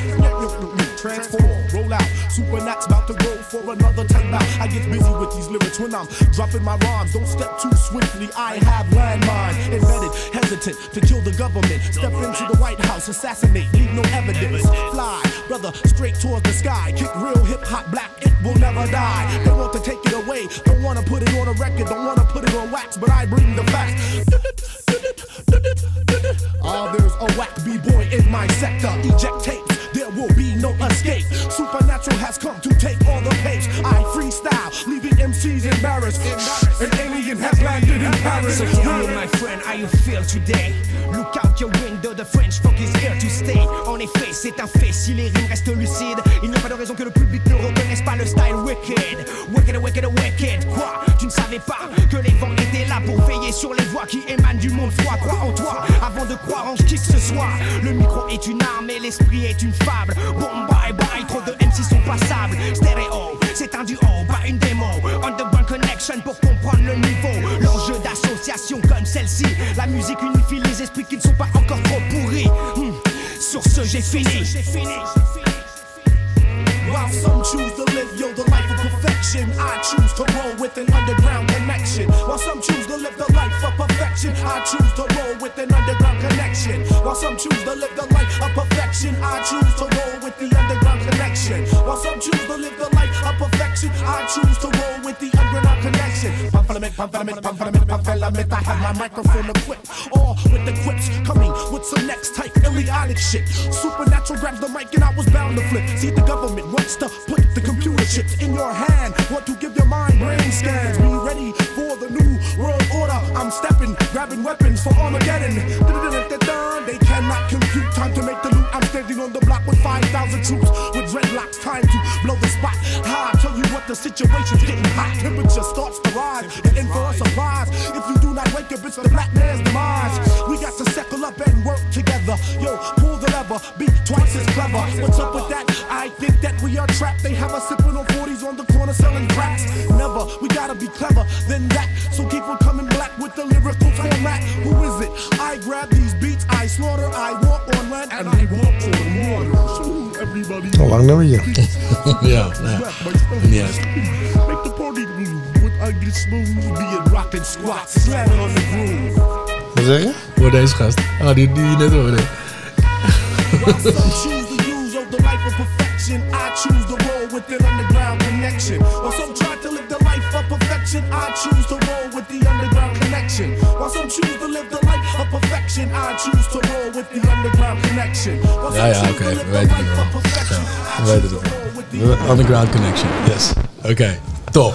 Transform, roll out. Supernat's about to go for another time out. I get busy with these lyrics when I'm dropping my rhymes. Don't step too swiftly. I have landmine embedded, hesitant to kill the government. Step into the White House, assassinate, leave no evidence. Fly, brother, straight towards the sky. Kick real hip hop black, it will never die. They want to take it away, don't wanna put it on a record, don't wanna put it on wax, but I bring the facts. Ah, there's a whack b-boy in my sector. Eject tapes, there will be no escape. Supernatural has come to take all the pace. I freestyle, leaving MCs embarrassed. An alien has landed in Paris. So tell me, my friend, how you feel today? Look out your window, the French funk is here to stay. En effet, c'est un fait, si les rimes restent lucides, il n'y a pas de raison que le public ne reconnaisse pas le style wicked. Wicked, wicked, wicked. Quoi? Tu ne savais pas que les vents étaient là pour veiller sur les voix qui émanent du monde froid. Crois en toi avant de croire en qui que ce soit. Le micro est une arme et l'esprit est une fable. Bon, bye bye, trop de MC sont passables. Stéréo, c'est un duo, pas une démo. Underground Connection pour comprendre le niveau. L'enjeu d'association comme celle-ci. La musique unifie les esprits qui ne sont pas encore trop pourris. Hmm. Sur ce, j'ai fini. While some choose to live, yo, the life of perfection, I choose to roll with an underground connection. While some choose to live the life of perfection, I choose to roll with an underground connection. While some choose to live the life of perfection, I choose to roll with the underground connection. While some choose to live the life of perfection, I choose to roll with the underground connection. Pamphlet, pamphlet, pamphlet, pamphlet, I have my microphone equipped, all with the quips coming with some next type idiotic shit. Supernatural grabs the mic and I was bound to flip. See the government wants to put the computer chips in your hand. Want to give your mind brain scans. Be ready for the new world I'm stepping, grabbing weapons for Armageddon. They cannot compute time to make the loot. I'm standing on the block with 5,000 troops with dreadlocks. Time to blow the spot high. Tell you what the situation's getting hot. Temperature starts to rise. And in for a surprise. If you do not wake up, it's the black man's demise. We got to settle up and work together. Yo, pull the lever, be twice as clever. What's up with that? I think that we are trapped. They have us sipping on 40s on the corner selling cracks. Never, we gotta be clever than that. So keep on coming black with the lyrical format. Who is it? I grab these beats, I slaughter, I walk on land, and I walk on water. So everybody. Al lang nummertje. ja, ja. Ja. Make the party move with ugly smooth. Be it rockin' squats, slamming on the groove. Wat zeg je? Voor deze gast. Ah, die, die net hoorde. While some choose to use of the life of perfection, I choose to roll with an underground connection. While some try to live the life of perfection, I choose to roll with the underground connection. some choose to live the life of perfection. I choose to roll with the underground connection. While Ja, ja, oké. live We weten het wel. Ja, we weten het wel. De Underground Connection, yes. Oké, top.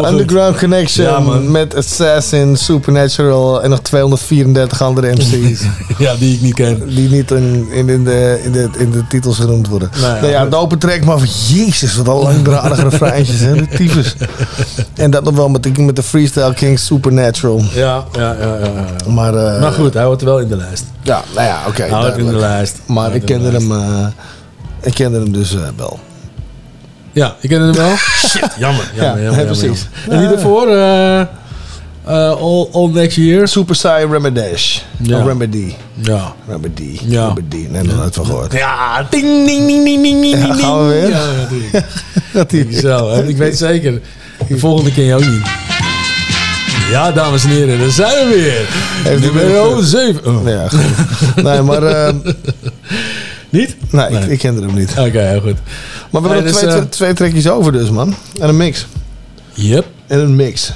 Underground Connection Ja, met Assassin, Supernatural en nog 234 andere MC's. ja, die ik niet ken. Die niet in, in, in, de, in, de, in de titels genoemd worden. Nou ja, Nou ja, de open track, maar van jezus, wat al langdradige refreintjes, hè, de tyfus. En dat nog wel met de, met de Freestyle King Supernatural. Ja, ja, ja. ja. Maar, eh, maar goed, hij hoort er wel in de lijst. Ja, nou ja, oké. Hij hoort in de lijst. Maar ik kende lijst. hem, eh, ik kende hem dus eh, wel. Ja, ik ken hem wel. Shit, jammer. jammer, Ja, jammer, ja, jammer, precies. jammer. En die daarvoor? eh eh, all, all Next Year. Super Saiyan Remedish. Ja. Oh, Remedy. Ja. Remedy. Ja. Remedy. Nee, nog nooit van gehoord. Ja, ding, ding, ding, ding, ding, ding, Ja, ding. gaan we weer? Ja, natuurlijk. Dat die. Zo, en ik weet zeker, de volgende ken je ook niet. Ja, dames en heren, daar zijn we weer. Heeft u Nummer weer- 7. Oh. Ja, goed. Nee, maar... eh, Niet? nee, Ik, Nee. ik kende hem niet. Oké, heel goed. Maar we hebben nog dus, twee, eh, twee, trekjes over dus, man. En een mix. Yep. En een mix.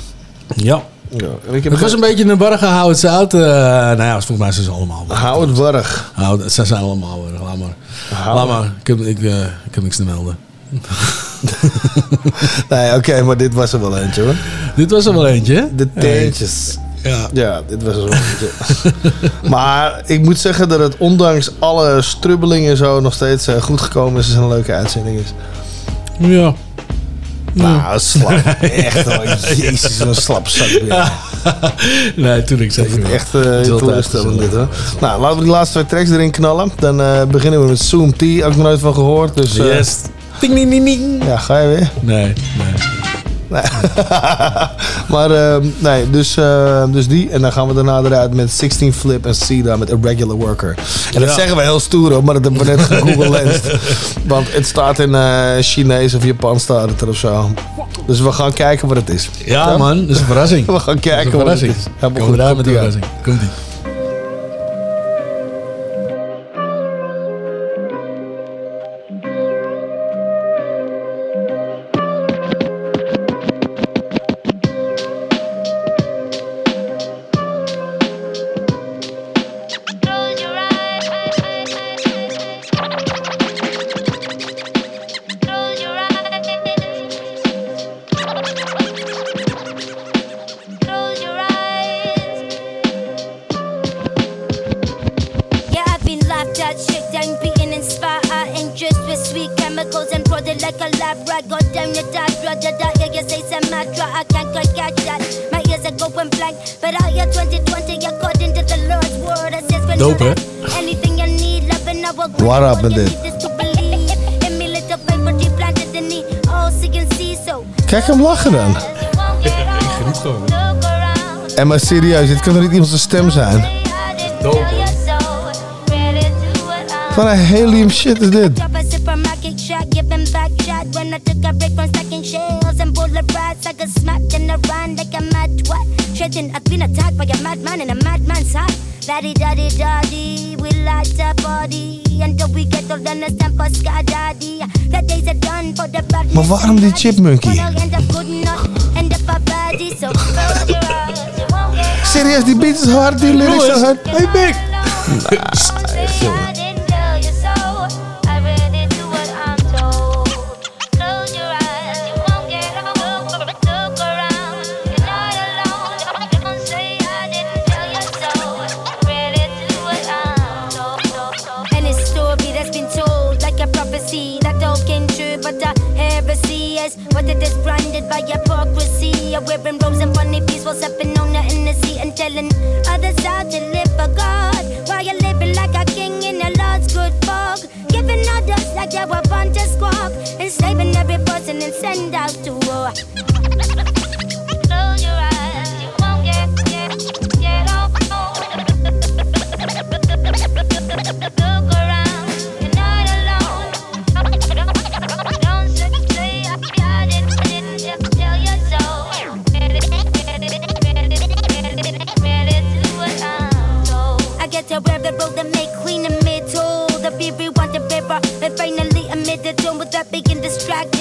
Ja. Ja, ik heb Het was een beetje een barrige Howard Zout. eh nou ja, volgens mij zijn ze allemaal. Howard Warrig. Howard, ze zijn allemaal barrig. Laat maar. Laat maar. Ik heb, ik, eh, ik heb niks te melden. Nee, oké, maar dit was er wel eentje hoor. Dit was er wel eentje? De teentjes. Ja. Ja, dit was wel maar ik moet zeggen dat het ondanks alle strubbelingen zo nog steeds eh, goed gekomen is. en een leuke uitzending is. Ja. Nou, slap. Echt hoor. Jezus, een slap zak. weer. nee, Dat zeker is wel. echt eh Het teleurstellend dit hoor. Nou, laten we die laatste twee tracks erin knallen. Dan eh, beginnen we met Zoom T. Heb ik nog nooit van gehoord. Dus, Yes. Ding, ding, ding, ding. Ja, ga je weer? Nee, nee. Nee. maar eh, nee, dus, eh, dus die. En dan gaan we daarna eruit met 16 Flip en Sida met Irregular Worker. En dat Ja. zeggen we heel stoer hoor, maar dat hebben we net gegoogeld. Want het staat in eh Chinees of Japans staat het er of zo. Dus we gaan kijken wat het is. Ja, man, dat is een verrassing. We gaan kijken een wat het is. Helemaal we goed, daar met een aan. verrassing. Komt ie. En maar serieus, dit kan er niet iemand zijn stem zijn. Wat een helium shit is dit? Drop a supermarket shot, give him back shot. When I took a break from stacking shells and bullet rods, I got smacked in the run like a mad twat. Shredding, I've been attacked by a madman in a madman's heart. Daddy, daddy, daddy, we like to party. Until we get old and it's time for sky daddy. The days are done for the bad Maar waarom die chipmunky? Serieus, die beat is hard, die lyrics zijn hard. Hey, Big!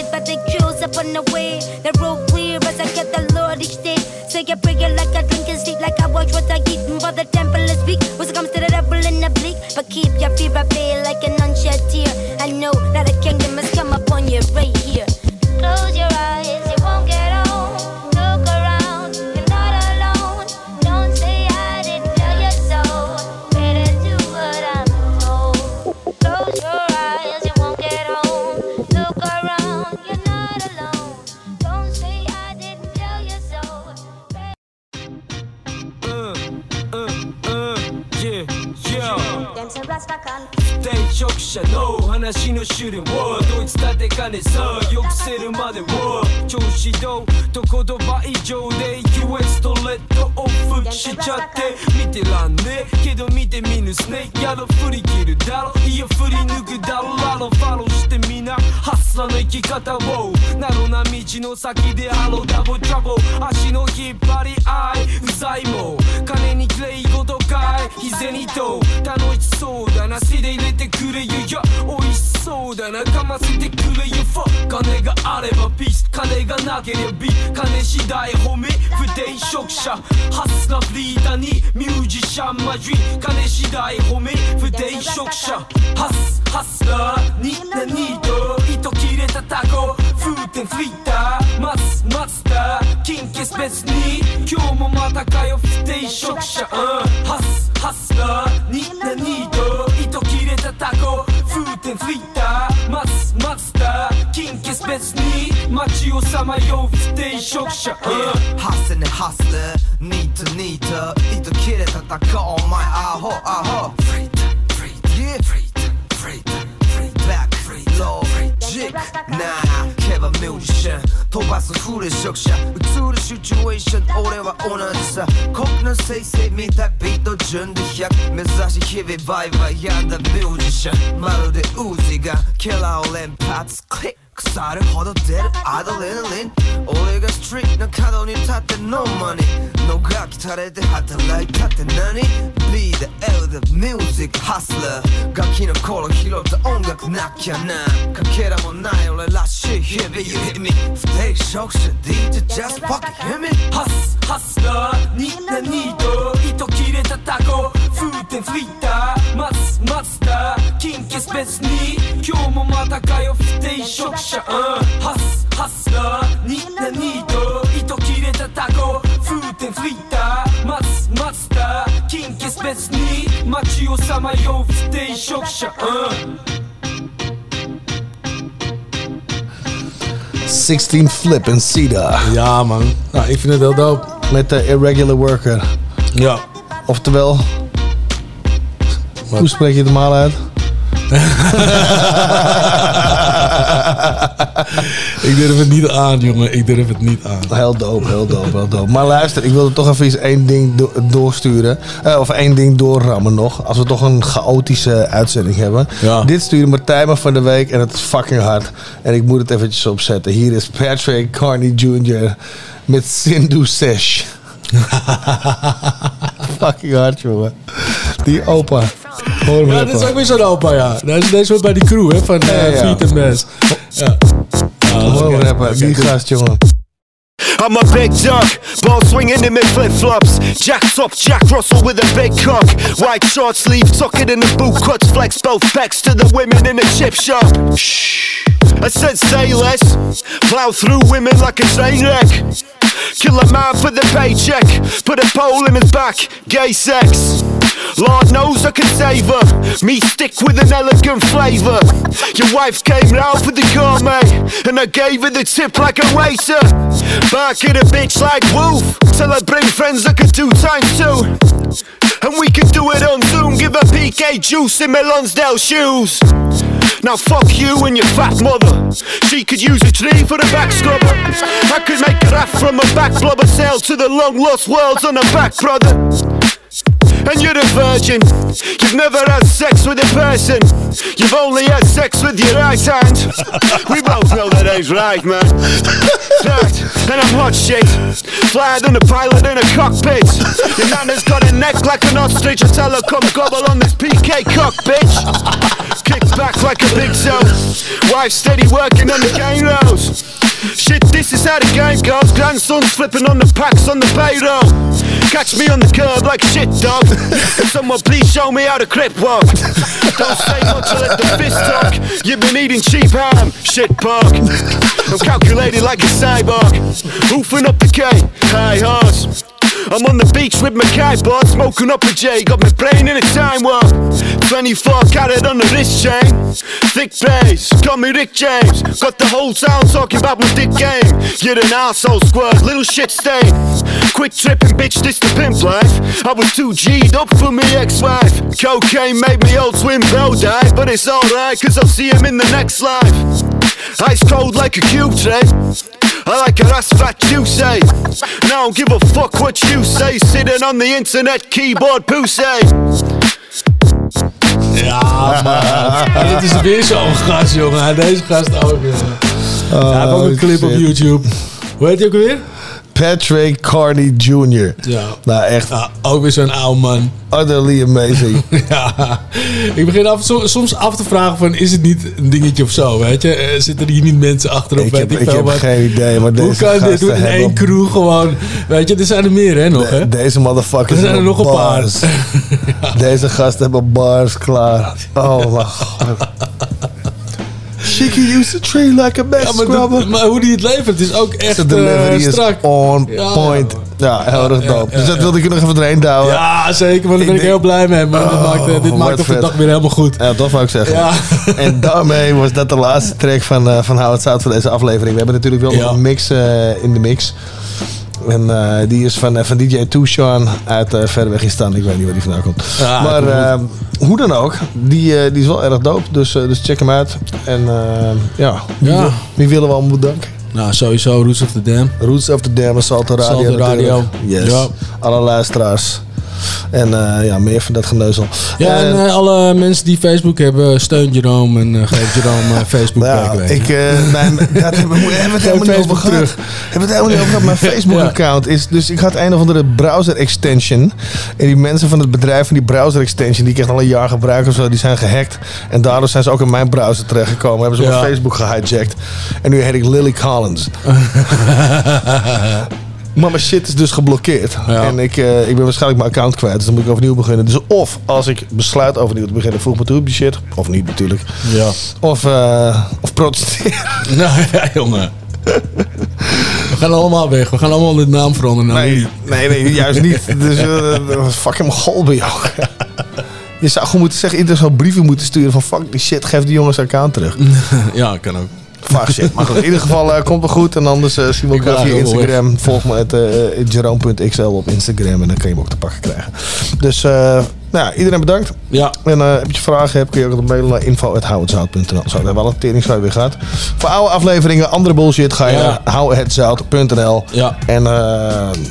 surrounded by the crews up on the way. The road clear as I get the Lord each day. Say a prayer like I drink and sleep, like I watch what I eat. And for the temple is weak, when it comes to the devil in the bleak. But keep your fear at bay like an unshed tear. I know that a kingdom has come upon you right yeah. 定職者の話の種類をドイツ立てかねさよくせるまでを調子どうと言葉以上で US とレッドオフしちゃって見てらんねえ。けど見てみぬスネやろ振り切るだろ。いや振り抜くだろラロファロしてみなハスラの生き方をなろな道の先でハローダブルトラボ足の引っ張り合いうざいも金にクレイごとかい。日銭と楽しそうだなしで入れてくれよ。いや美味しそうだな。かませてくれよ。ファ金があればピース。金がなければビ金次第褒め。不定職者。ハスラフリーダにミュージシャンマジ金次第褒め。不定職者。ハスハスラー。に何と糸切れたタコ。風天フリーター。マスマスター。金欠別に。今日もまたかよ。不定職者、うん、ハスハスラー。に何と糸切れたタコ。風天フリーターマスマスター金欠別に街をさまよう不定職者、うん、ハッセねハッセニートニート糸切れたたこお前アホアホ。フリータフリータ Yeah フリータージックなあケバミュージシャン飛ばすフレ職者。映るシチュエーション。俺は同じさ。酷な先生見たビート順で100目指し日々バイバイやんだミュージシャン。まるでウージがキラーを連発クリック腐るほど出るアドレナリン。俺がストリートな角に立ってノーマニーのがき垂れて働いたって何 ?Be the L the music hustler ガキの頃拾った音楽なきゃな。かけらもない俺らしい日々。You hit me. 不定職者 DJ just fucking hit me. ハスハスラーに何と？糸切れたタコ風天フリーターマスマスター金欠別に今日もまたかよ不定職者、うん、ハスハスラーに何と糸切れたタコ風天フリーターマスマスター金欠別に街をさまよう不定職者、うん16 Flip en Cedar. Ja, man. Nou, ik vind het heel dope. Met de Irregular Worker. Ja. Oftewel. hoe spreek je het normaal uit? ik durf het niet aan, jongen. Ik durf het niet aan. Heel dope, heel dope, heel dope. Maar luister, ik wilde toch even één ding do- doorsturen. Eh, of één ding doorrammen nog. Als we toch een chaotische uitzending hebben. Dit stuurde Martijn me van de week en het is fucking hard. En ik moet het eventjes opzetten. Hier is Patrick Carney Jr. met Sindhu Sesh. fucking hard, jongen. Die opa. Hoor Ja, dit is ook weer zo'n opa, ja. Deze, deze hoort bij die crew, hè, van Ja, eh ja. Feet and Mess. Ja. Hem rappen. Die gast, jongen. I'm a big duck, ball swinging in my flip flops. Jack top, Jack Russell with a big cock. White short sleeve, tuck it in the boot cuts, flex both pecs to the women in the chip shop. Shh. I said say less, plow through women like a train wreck. Kill a man for the paycheck, put a pole in his back, gay sex. Lord knows I can save her. Me stick with an elegant flavour. Your wife came round for the gourmet, and I gave her the tip like a waiter. Back at a bitch like woof. Till I bring friends that could do times two. And we could do it on Zoom. Give a PK juice in my Lonsdale shoes. Now fuck you and your fat mother. She could use a tree for the back scrubber. I could make a rap from a back blubber sail to the long lost worlds on her back, brother. And you're a virgin. You've never had sex with a person. You've only had sex with your right hand. We both know that ain't right, man. Right, and I'm hot shit. Flyer than a pilot in a cockpit. Your nana's got a neck like an ostrich. I tell her come gobble on this PK cock, bitch. Kicks back like a big toe, Wife steady working on the game rows. Shit, this is how the game goes. Grandson's flipping on the packs on the payroll. Catch me on the curb like shit dog. Can someone please show me how to crip walk? Don't say much, I let the fist talk. You've been eating cheap ham, shit bug. I'm calculated like a cyborg. Hoofing up the K, high horse. I'm on the beach with my kiteboard, smoking up a J, got my brain in a time warp. 24 carat on the wrist chain, thick bass, got me Rick James. Got the whole town talking about my dick game. You're an asshole squirt, little shit stain. Quick tripping, bitch, this the pimp life. I was too G'd up for me ex-wife. Cocaine made me old twin bro die, but it's alright, cause I'll see him in the next life. Ice cold like a cube tray. I like a ass fat you say. Now don't give a fuck what you say. Sitting on the internet keyboard pussy. Ja, man. En dit is weer zo'n gast, jongen. Deze gast ook. Ja. Oh, Hij heeft ook een clip op. YouTube. Hoe heet hij ook weer? Patrick Carney Jr. Ja. Nou, echt. ook weer zo'n oude man. Utterly amazing. ja. Ik begin af, so- soms af te vragen van, is het niet een dingetje of zo, weet je? Eh, Zitten er hier niet mensen achterop? Ik weet heb- ik heb geen idee, maar Hoe kan dit doen in één crew gewoon? Weet je, er zijn er meer, hè, nog, hè? Deze motherfuckers Er zijn er nog een paar. Deze gasten hebben bars klaar. Oh mijn god. Shiki used to treat like a best Ja, maar, scrubber. maar hoe die het levert is ook echt Zijn delivery eh, is strak. on Ja, point. Ja, heel erg Ja, dope. ja, dus dat wilde ik er nog even doorheen douwen. Ja, zeker, maar daar ben ik heel blij mee. Maar dit maakt, eh, dit maakt de dag weer helemaal goed. Ja, dat wou ik zeggen. Ja. En daarmee was dat de laatste track van, eh van How It voor deze aflevering. We hebben natuurlijk wel Ja. nog een mix eh, in de mix. En eh, die is van, eh, van DJ Tushan uit uh, Verwegistan. Ik weet niet waar die vandaan komt. Ja, maar hoe dan ook, die, die is wel erg dope. Dus, dus check hem uit. En ja, wie, Ja. wil- wie willen we allemaal bedanken? Nou, sowieso Roots of the Dam. Roots of the Dam, Salto Radio. Salto Radio. Yes. Alle luisteraars. En eh, ja, meer van dat geneuzel. Ja, en eh, alle mensen die Facebook hebben, steun Jerome en eh, geef Jerome Facebook Nou, back. ik, mijn, dat hebben, we hebben het helemaal niet over gehad. Hebben we het helemaal niet over gehad. Mijn Facebook-account is... Dus ik had een of andere browser-extension. En die mensen van het bedrijf van die browser-extension... die ik echt al een jaar gebruik of zo... die zijn gehackt. En daardoor zijn ze ook in mijn browser terechtgekomen. Hebben ze Ja. mijn Facebook gehijacked. En nu heet ik Lily Collins. Maar mijn shit is dus geblokkeerd. Ja. En ik, eh, ik ben waarschijnlijk mijn account kwijt. Dus dan moet ik overnieuw beginnen. Dus of als ik besluit overnieuw te beginnen... voeg me toe op die shit. Of niet natuurlijk. Ja. Of, eh, of protesteren. Nou ja, jongen. We gaan allemaal weg. We gaan allemaal de naam veranderen. Nou, Nee, nee, nee, juist niet. Dus was fucking gol bij jou. Je zou gewoon moeten zeggen, iedereen zou brieven moeten sturen van fuck die shit, geef die jongens account terug. ja, kan ook. Fuck shit. Maar goed, in ieder geval eh, komt het goed. En anders eh, zien we elkaar via Instagram. Volg me het uh, jerome.xl op Instagram en dan kan je hem ook te pakken krijgen. Dus eh, nou ja, iedereen bedankt. Ja. En eh, heb je vragen, heb, kun je ook op mailen naar info.houhetzout.nl. Zo, hebben we al een tering weer gehad. Voor oude afleveringen, andere bullshit, ga je Ja. naar houhetzout.nl. Ja. En eh,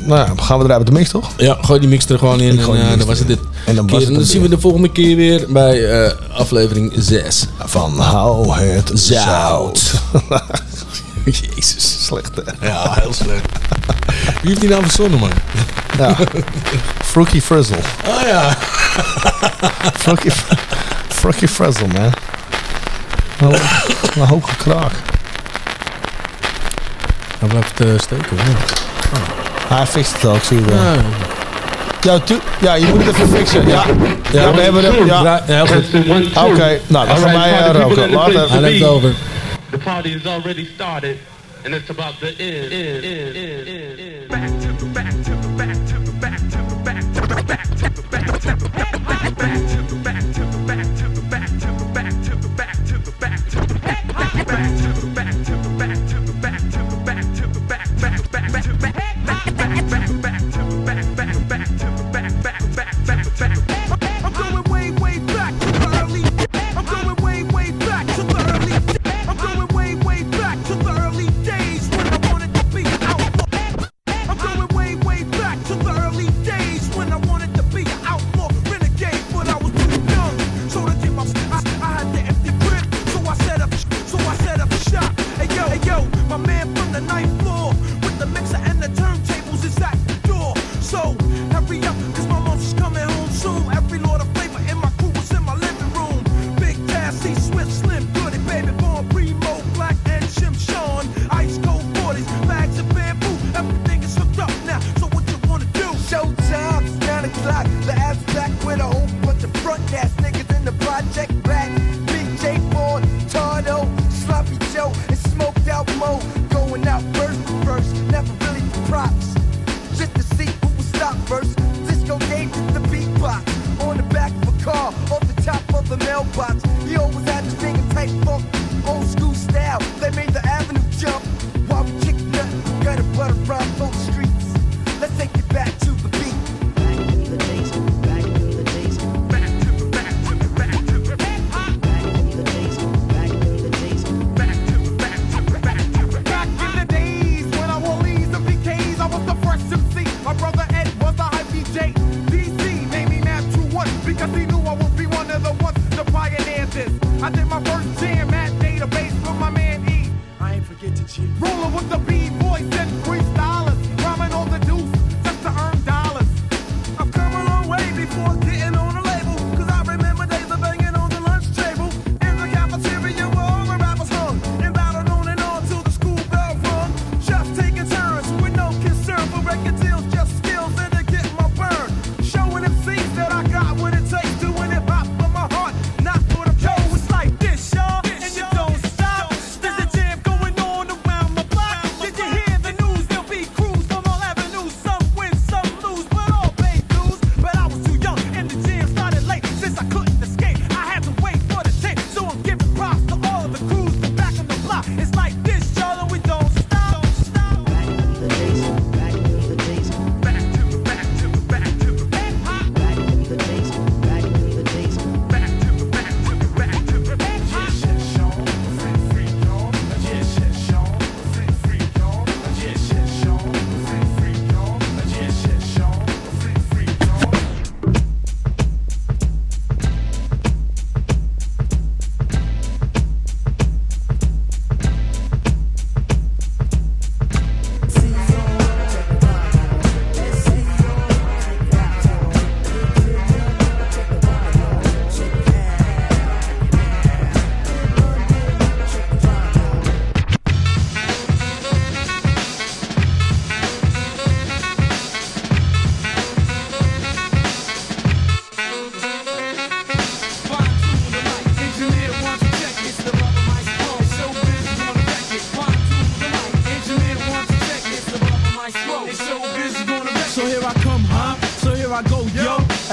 nou ja, gaan we eruit met de mix, toch? Ja, gooi die mix er gewoon in. En eh, mix dan was het dit. En dan was keer. het En dan zien we de volgende keer weer bij eh, aflevering 6. Van Hou het Zout. Jezus, slecht hè? Ja, heel slecht. Wie heeft die naam verzonnen, man? Ja. Frookie Frizzle. Oh ja. Frookie, Frookie Frizzle, man. Nou, een hoog gekraak. Hij blijft eh, steken, ja. Hij fixt het al, ik zie het wel. Ja. Ja, tu- ja, je moet het even fixen. Ja, ja, we hebben hem. Ja, Ja, heel goed. Oké, nou, dan gaan wij eh, roken. Later. Hij neemt over. The party is already started, and it's about to end. end, end, end, end,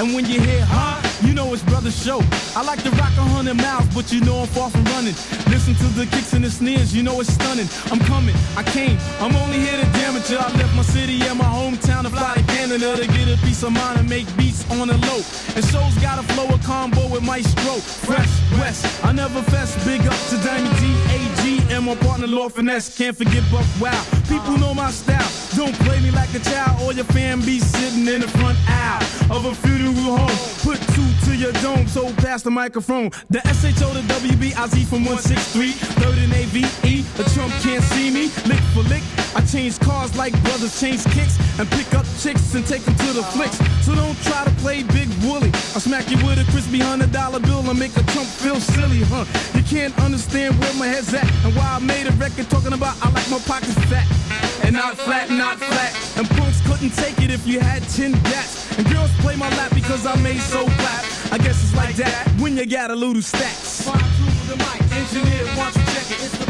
And when you hear, huh? You know it's brother show. I like to rock a hundred miles, but you know I'm far from running. Listen to the kicks and the snares, you know it's stunning. I'm coming, I came. I'm only here to damage it. I left my city and my hometown to fly to Canada to get a piece of mind and make beats on the low. And shows got a flow, a combo with Maestro. Fresh West, I never fess. Big up to Diamond D, AG, and my partner Lord Finesse. Can't forget Buck Wow. People know my style. Don't play me like a child or your fan be sitting in the front aisle of a funeral home. Put two to your dome, so pass the microphone. The SHO to WBIZ from 163, third in AVE. Trump can't see me, lick for lick. I change cars like brothers change kicks and pick up chicks and take them to the flicks. So don't try to play big woolly. I smack you with a crispy hundred dollar bill and make a Trump feel silly, huh? You can't understand where my head's at and why I made a record talking about I like my pockets fat and not flat, not flat. And punks couldn't take it if you had 10 gats. And girls play my lap because I made so flat. I guess it's like that when you got a little stacks. Fine the mic. Engineer, you check it?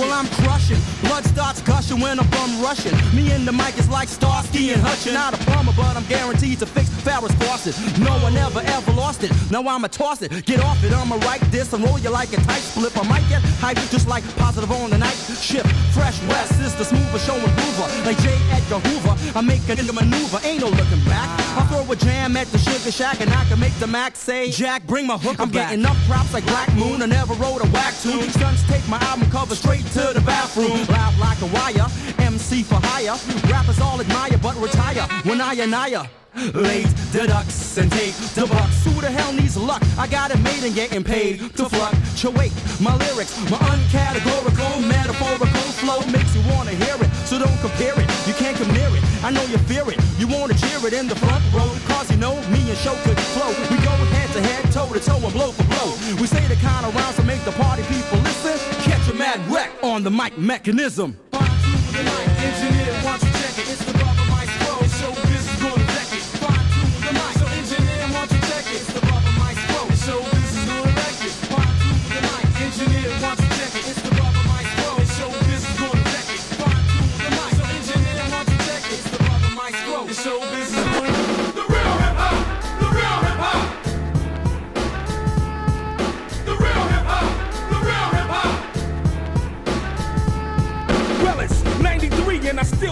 Well, I'm crushing. Blood starts gushing when I'm bum rushing. Me and the mic is like Starsky and Hutchin. Not a plumber, but I'm guaranteed to fix Farrah's faucet. No one ever, ever lost it. Now I'ma toss it. Get off it, I'ma write this and roll you like a tight split. I might get hyped just like positive on the night shift. Fresh West is the smoother show improver. Like J. Edgar Hoover, I make a nigga maneuver. Ain't no looking back. I throw a jam at the sugar shack and I can make the Mac say, Jack, bring my hooker I'm getting up props like Black Moon. I never wrote a whack tune. Stunts take my album cover straight to the bathroom. Loud like a wire, MC for hire. Rappers all admire but retire when I and I Late deducts and take the bucks. Who the hell needs luck? I got it made and getting paid to fluctuate. My lyrics, my uncategorical, metaphorical flow makes you wanna hear it. So don't compare it. You can't come near it. I know you fear it. You wanna cheer it in the front row. Cause you know me and Show could flow. We go head to head, toe to toe, and blow for blow. We say the kind of rhymes that make the party people listen. Wreck on the mic mechanism. Engineer,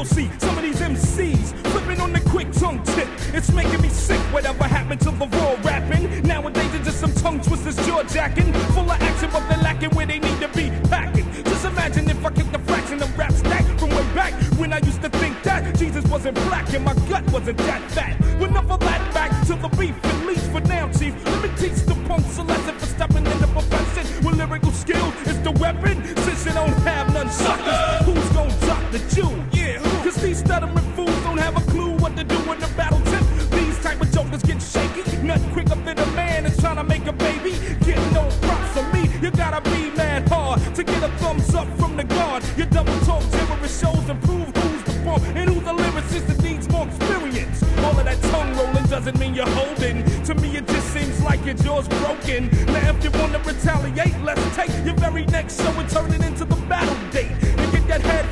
still see some of these MCs flipping on the quick tongue tip. It's making me sick. Whatever happened to the raw rapping? Nowadays it's just some tongue twisters, jaw jacking, full of action, but they're lacking where they need to be packing. Just imagine if I kicked a fraction of rap stack from way back when I used to think that Jesus wasn't black and my gut wasn't that fat. But enough never that. Back to the beef at least for now, chief. Let me teach the punks a lesson for stepping in the profession with lyrical skill is the weapon. Since you don't have none suckers, who's gonna drop the Jew? Yeah. These stuttering fools don't have a clue what to do in the battle tip. These type of jokers get shaky. Nothing quicker than a man is trying to make a baby. Get no props from me. You gotta be mad hard to get a thumbs up from the guard. Your double talk terrorist shows and prove who's the form and who's the lyricist that needs more experience. All of that tongue rolling doesn't mean you're holding. To me, it just seems like your jaw's broken. Now, if you wanna retaliate, let's take your very next show and turn it into the battle date. And get that head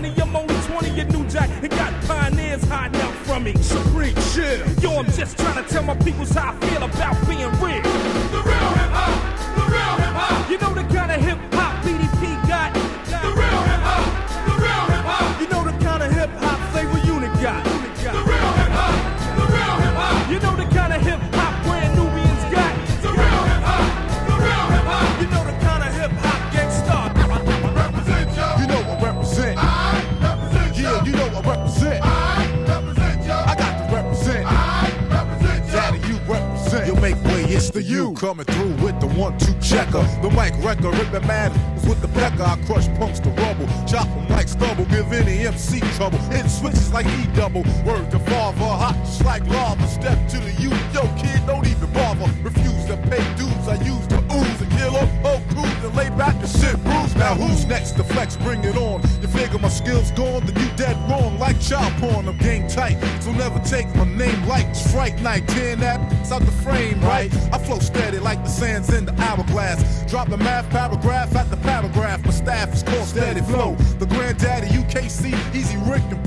money, I'm only on your new jack and got pioneers hiding out from me. Supreme chill. Yo, I'm just trying to tell my peoples how I feel about being real. next to you. Coming through with the one two checker. The mic wrecker, ripping mad with the pecker. I crush punks to rubble. Chop them like stubble. Give any MC trouble. Hit switches like E double. Word to father. Hot just like lava. Step to the youth. Yo, kid, don't even bother. Refuse to pay dues. I use the ooze kilo. Oh, oh, cool, then lay back and sit, bruised. Now who's next to flex? Bring it on. You figure my skills gone, then you dead wrong. Like child porn, I'm game tight. So never take my name like Strike Night. Tearing that, it's out the frame, right? I flow steady like the sands in the hourglass. Drop the math paragraph at the paragraph. My staff is called Steady Flow. The granddaddy UKC, Easy Rick and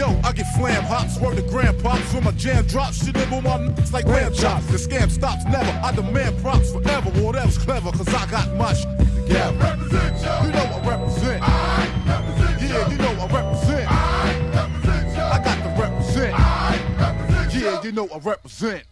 Yo, I get flam hops, word to grandpops. When my jam drops, she nibble my nuts like lamb chops. The scam stops never. I demand props forever. Well, that was clever, cause I got my shit together. Yeah, represent you. You know I represent. I represent yeah, you know I represent. I represent. I got to represent. I represent Yeah, you know I represent.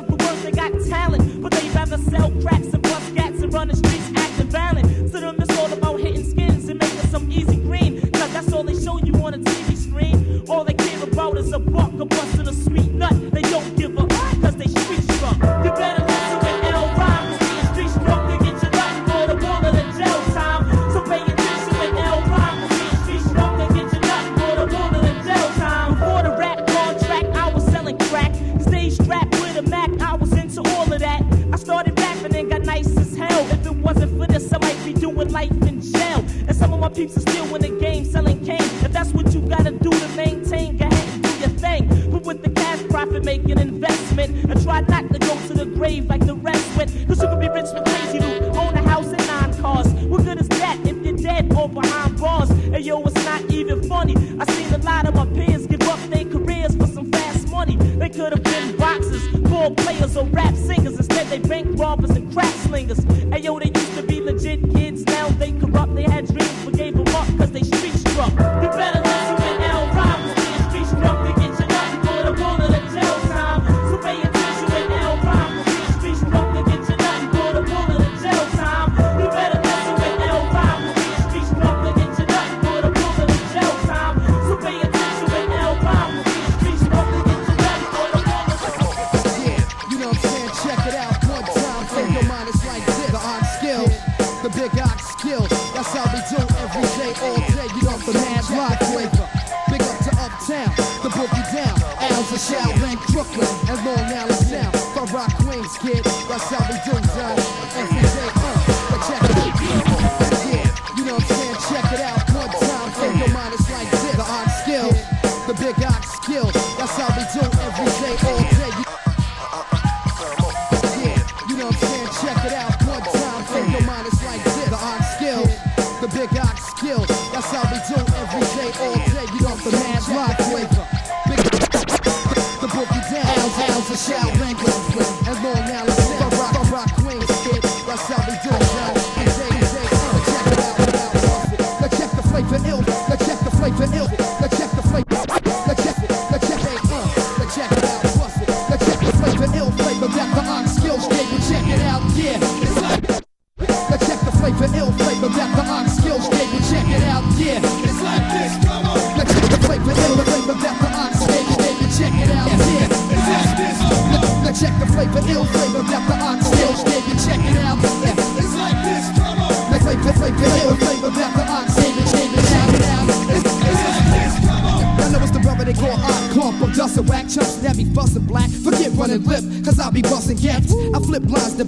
They got talent, but they rather sell cracks and bust gats and run the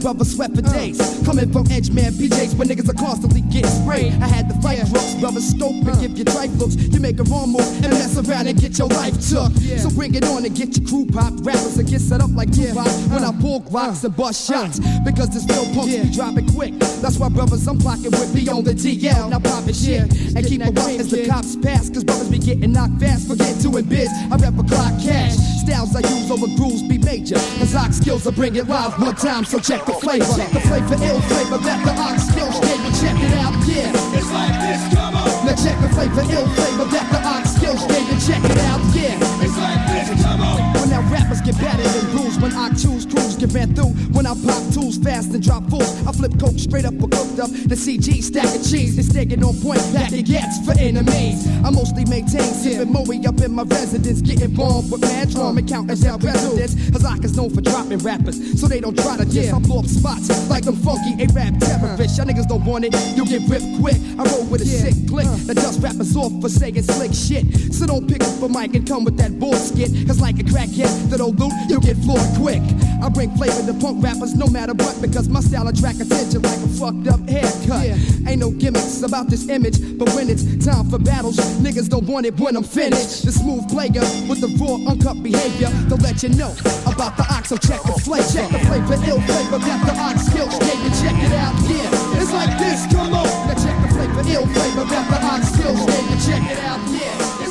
flip lines that brother sweat for days. Coming from Edge Man PJs where niggas are constantly getting sprayed. I had to fight drugs, brother scope and give you tripe looks. You make a wrong move and mess around and get your life took. So bring it on and get your crew popped. Rappers and get set up like Tupac when I pull rocks and bust shots. Because this real punks be dropping quick. That's why brothers I'm clocking with be on the DL. Now pop it shit and keep it right as the cops pass. Cause brothers be getting knocked fast. Forget doing biz. I rap a clock cash. Styles I use over grooves be major. Cause ox skills will bring it live one time. So check the flavor. Check the flavor, ill flavor. That the ox skills gave me. Check it out, yeah. It's like this, come on. Now check the flavor, ill flavor. That the ox skills gave me. Check it out, yeah. It's like this, come on. When now rappers get better than rules. When I choose crews get ran through. When I pop tools fast and drop fools. I flip coke straight up or cooked up. The CG stack of cheese. They sticking on point. Back it gets for enemies. I mostly maintain sipping Moe up in my residence. Getting bombed with mad drum and count as. Cause I is known for dropping rappers. So they don't try to diss. I blow up spots like them funky A-rap terrorists. Y'all niggas don't want it. You get ripped quick. I roll with a sick click that dust rappers off for saying slick shit. So don't pick up a mic and come with that bullshit. Cause like a crackhead that'll loot, you get floored quick. I bring flavor to punk rappers no matter what. Because my style attract attention like a fucked up haircut. Yeah. Ain't no gimmicks about this image. But when it's time for battles, niggas don't want it when I'm finished. The smooth player with the raw, uncut behavior. They'll let you know about the ox, so check the flavor. Check the flavor, ill flavor, got the ox skills. You check it out? Yeah, it's like this, come on. Now check the flavor, ill flavor, got the ox skills. You check it out? Yeah,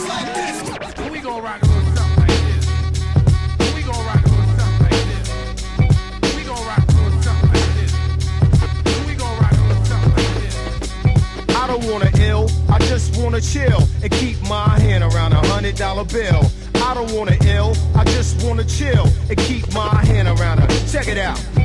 just wanna chill and keep my hand around a hundred dollar bill. I don't wanna ill, I just wanna chill and keep my hand around a. Check it out.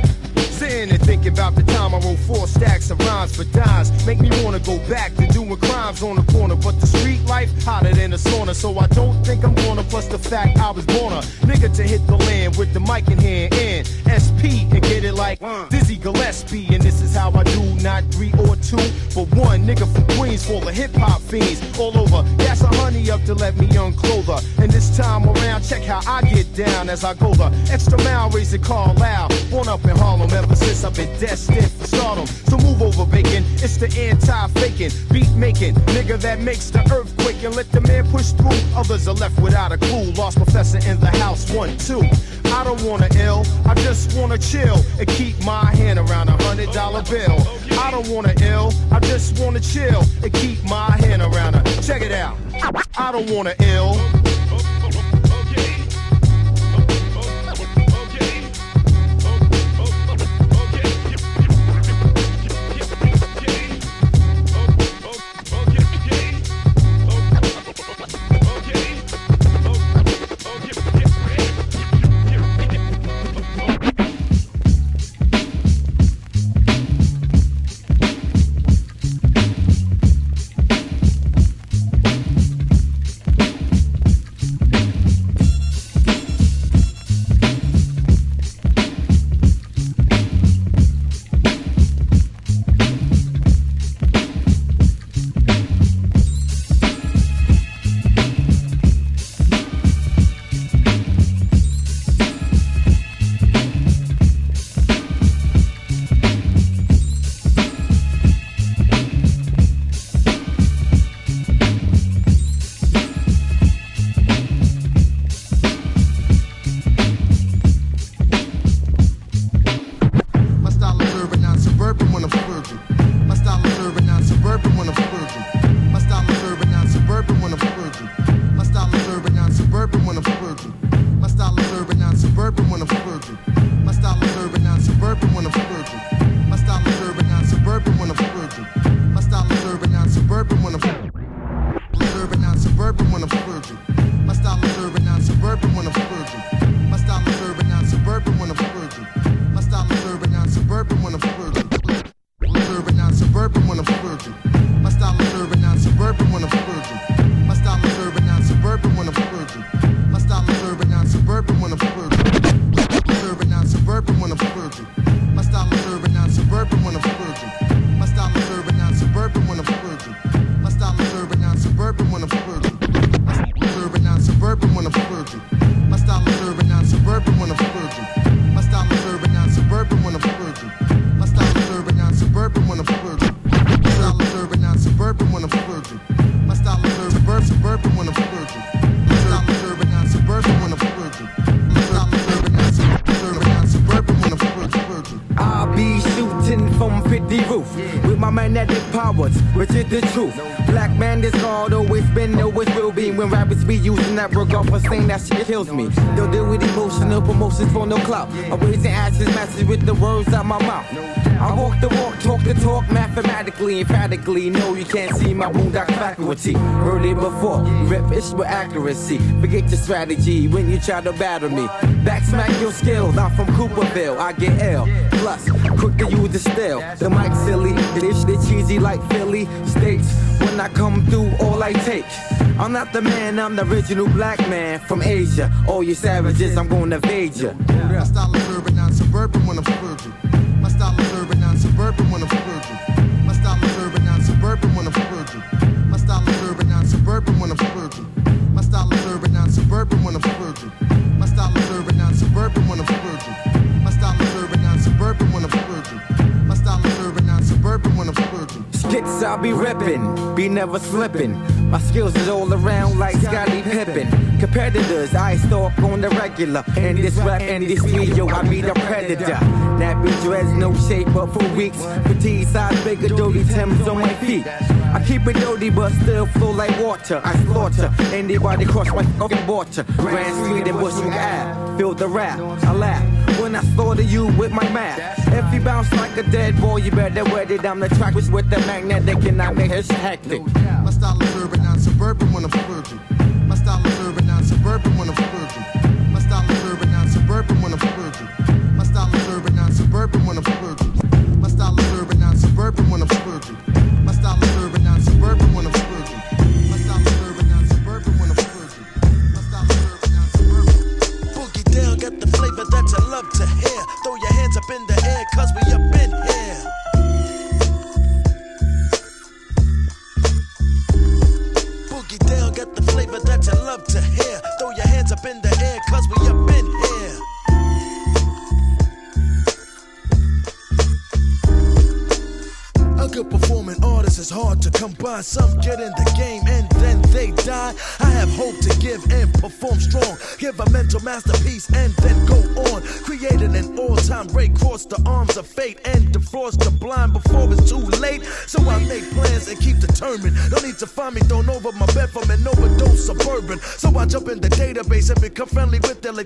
Sitting and thinking about the time I wrote four stacks of rhymes for dimes. Make me wanna go back to doing crimes on the corner. But the street life hotter than a sauna. So I don't think I'm gonna plus the fact I was born a nigga to hit the land with the mic in hand and SP and get it like Dizzy Gillespie. And this is how I do, not three or two. But one nigga from Queens full of hip hop fiends all over. Gas a honey up to let me unclothe her. And this time around, check how I get down as I go the extra mile, raise the car loud. Born up in Harlem ever since I've been destined for stardom. So move over, bacon. It's the anti-faking, beat making nigga that makes the earthquake and let the man push through. Others are left without a clue. Lost professor in the house, one, two. I don't wanna ill, I just wanna chill and keep my hand around a hundred dollar bill. I don't wanna ill, I just wanna chill and keep my hand around a. Check it out. I don't wanna ill. Be using that regard for saying that shit kills me. Don't deal with emotional promotions for no clout. I'm raising ashes, matches with the words out my mouth. I walk the walk, talk the talk, mathematically, emphatically. No, you can't see my boondock faculty. Heard it before, rip is with accuracy. Forget your strategy when you try to battle me. Back smack your skills, I'm from Cooperville, I get ill. Plus, quick to use the still. The mic silly, the dish they cheesy like Philly states. When I come through, I take. I'm not the man, I'm the original black man from Asia. All you savages, I'm gonna evade ya. My style is urban, non suburban when I'm splurging. My style is urban, non suburban when I'm splurging. My style is urban, non suburban when I'm splurging. My style is urban, non suburban when I'm splurging. My style is urban, Skits I'll be ripping, be never slipping. My skills is all around like Scottie Pippen. Competitors, I stalk on the regular. In this rap industry, yo, I be the predator. Nappy dreads, no shape up for weeks. Petite size, bigger, dirty Timbs on my feet. I keep it dirty, but still flow like water. I slaughter anybody cross my fucking water. Grand Street and Bushwick Ave, feel the rap. I laugh when I thought of you with my math. If you bounce like a dead boy, you better wear it down the track with the magnetic and I make it hectic. My style is urban, non suburban when I'm splurging. My style is urban, non suburban when I'm splurging. My style is urban, non suburban when I'm splurging. My style is urban, non suburban when I'm splurging. My style is urban, non suburban when I'm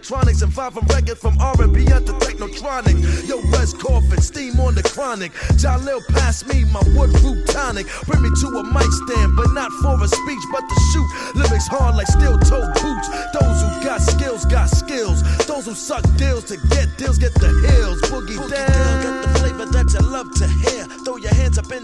electronics and find from records from R&B up to technotronic. Yo, West Coffin, steam on the chronic. Jalil pass me my woodroot tonic. Bring me to a mic stand, but not for a speech, but to shoot. Lyrics hard like steel toe boots. Those who got skills, got skills. Those who suck deals to get deals, get the hills. Boogie, down, got the flavor that you love to hear. Throw your hands up in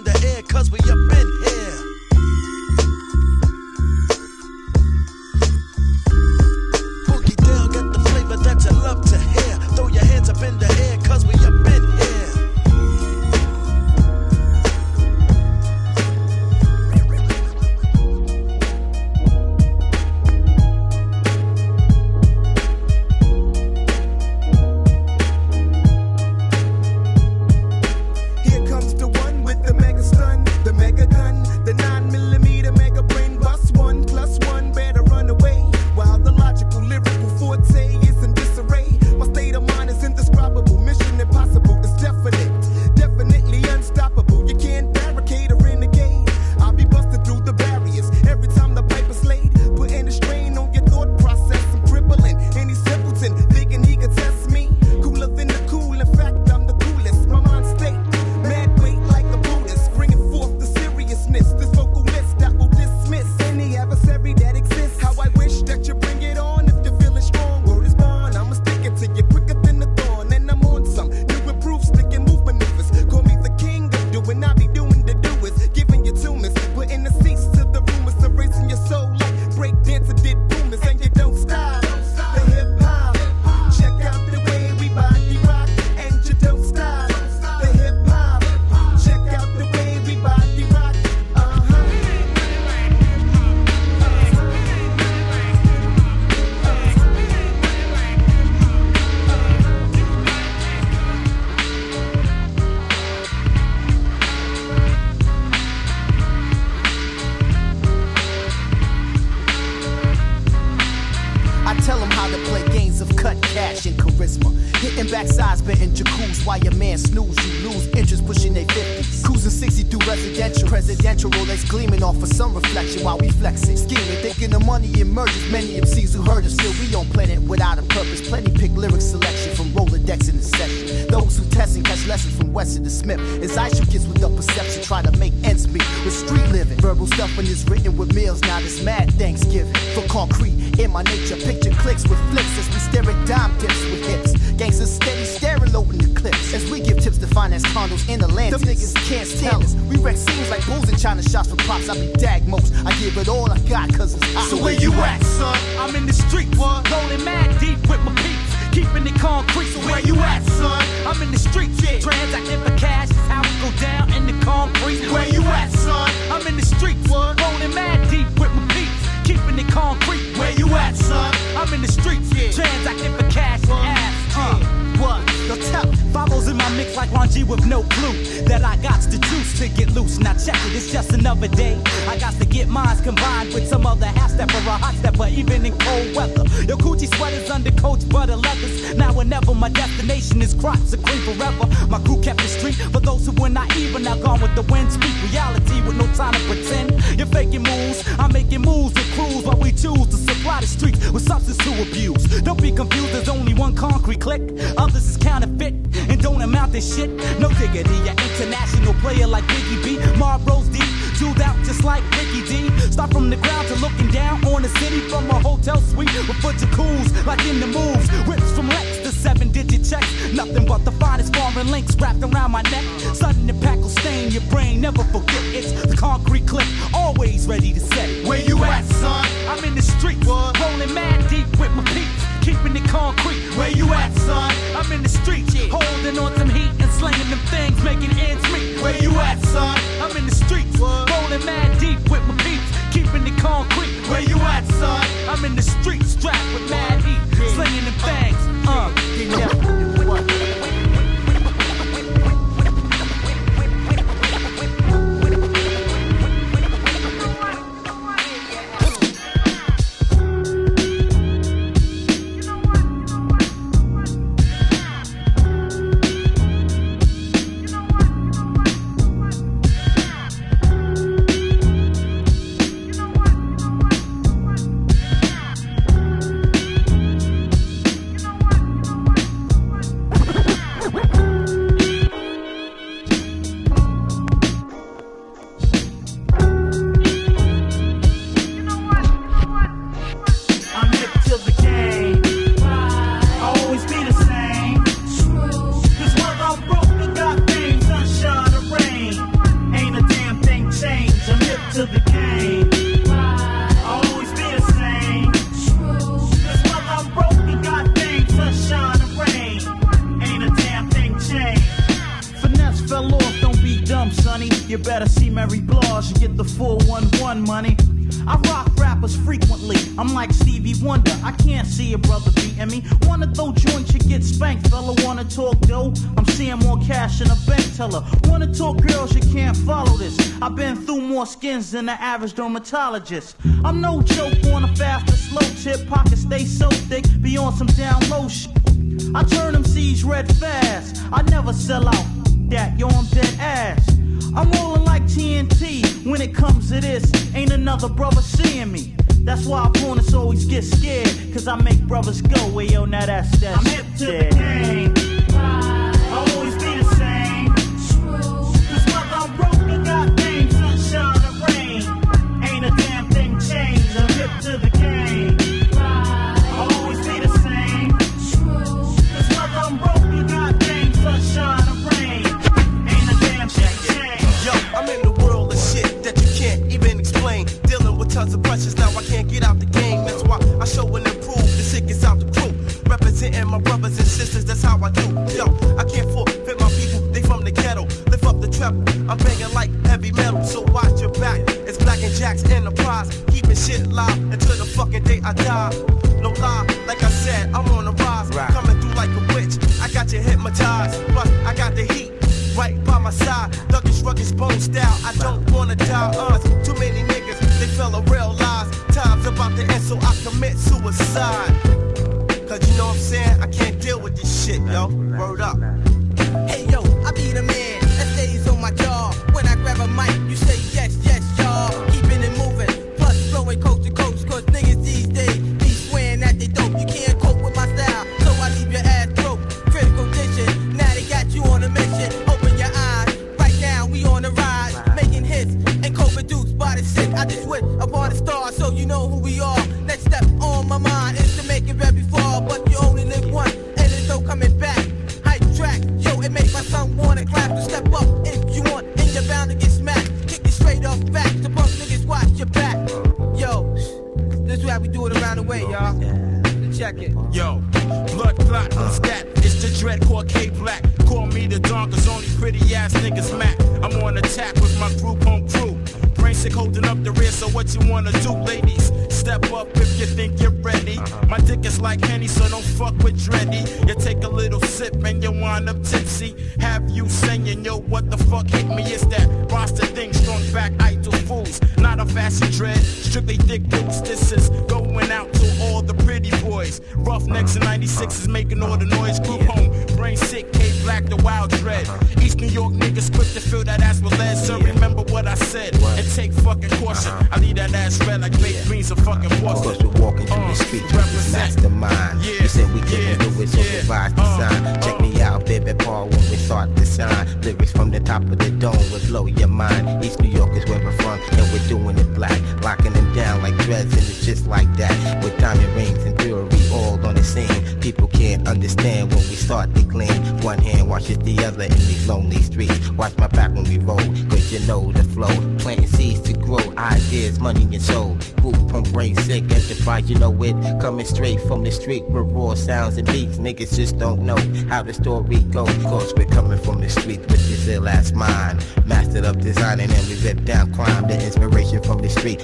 while your man snooze. You lose interest pushing they 50s. Cruising 60 through residential. Presidential Rolex gleaming off for some reflection while we flexing. Scheming, thinking the money emerges. Many MCs who heard us feel we on planet without a purpose. Plenty pick lyric selection from Rolodex in the session. Those who test and catch lessons from Weston to Smith. As I shoot kids with the perception, try to make ends meet with street living. Verbal stuff when it's written with meals. Now this mad Thanksgiving for concrete in my nature. Picture clicks with flicks as we stare at dime dips with hips. Gangsters steady staring low in the clips as we give tips to finance condos in the land, Them niggas can't stand us. We wreck scenes like bulls in China shots for props. I be dag most. I give it all I got cause it's hot. So where you at, son? I'm in the street, what? Rolling mad deep with my peeps. Keeping it concrete, so where you at, son? I'm in the streets, yeah. Transacting for cash is how it go down in the concrete. Where you at, son? I'm in the streets, what? Rolling mad deep with my peeps. Keeping it concrete. Where you at, son? I'm in the streets, yeah. Transacting for cash and ass, uh. What? Yo, tell Follows in my mix like Ron G with no clue that I got the juice. to get loose. Now check it, it's just another day. I got to get mines combined with some other half stepper, a hot stepper, even in cold weather. Your coochie sweaters, undercoats, butter leathers. Now whenever my destination is crops, a green forever. My crew kept the street for those who were naive and now gone with the wind. Speak reality with no time to pretend. You're faking moves, I'm making moves with crews while we choose to supply the streets with substance to abuse. Don't be confused, there's only one concrete click. Others is counterfeit and don't amount to shit. No diggity, an international player like Biggie B. Marlboro's deep, jeweled out just like Ricky D. Start from the ground to looking down on the city from a hotel suite with foot of cools like in the moves. Rips from Lex to seven digit checks. Nothing but the finest foreign links wrapped around my neck. Sudden impact will stain your brain, never forget it's the concrete clip. Always ready to set. Where you at, son? I'm in the streets, rolling mad deep with my peeps, keeping it concrete. Where you at, son? I'm in the streets, holding on some heat and slinging them things, making ends meet. Where you at, son? I'm in the streets, rolling mad deep with my peeps, keeping it concrete. Where you at, son? I'm in the streets, strapped with mad heat, slinging them things. Uh, I'm average dermatologist. I'm no joke on a fast or slow tip. Pockets stay so thick, be on some down low shit. I turn them C's red fast. I never sell out. That yo, I'm dead ass. I'm rolling like TNT. When it comes to this, ain't another brother seeing me. That's why opponents always get scared. Cause I make brothers go, well, yo, now that's that I'm hip to the game. I die. the street with raw sounds and beats. Niggas just don't know how the story goes. Cause we're coming from the street with this ill ass mind. Mastered up designing and we rip down crime. The inspiration from the street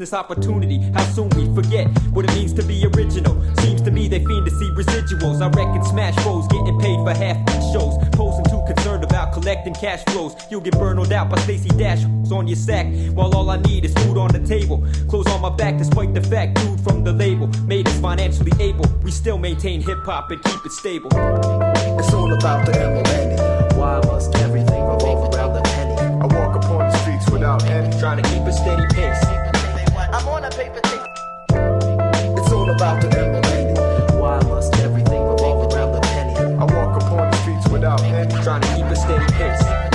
business opportunity. How soon we forget what it means to be original. Seems to me they fiend to see residuals. I reckon Smash Bros getting paid for half these shows. Posing too concerned about collecting cash flows. You'll get burned out by Stacey Dash on your sack. While all I need is food on the table. Clothes on my back despite the fact dude from the label made us financially able. We still maintain hip hop and keep it stable. It's all about the MLA. trying to keep a steady pace.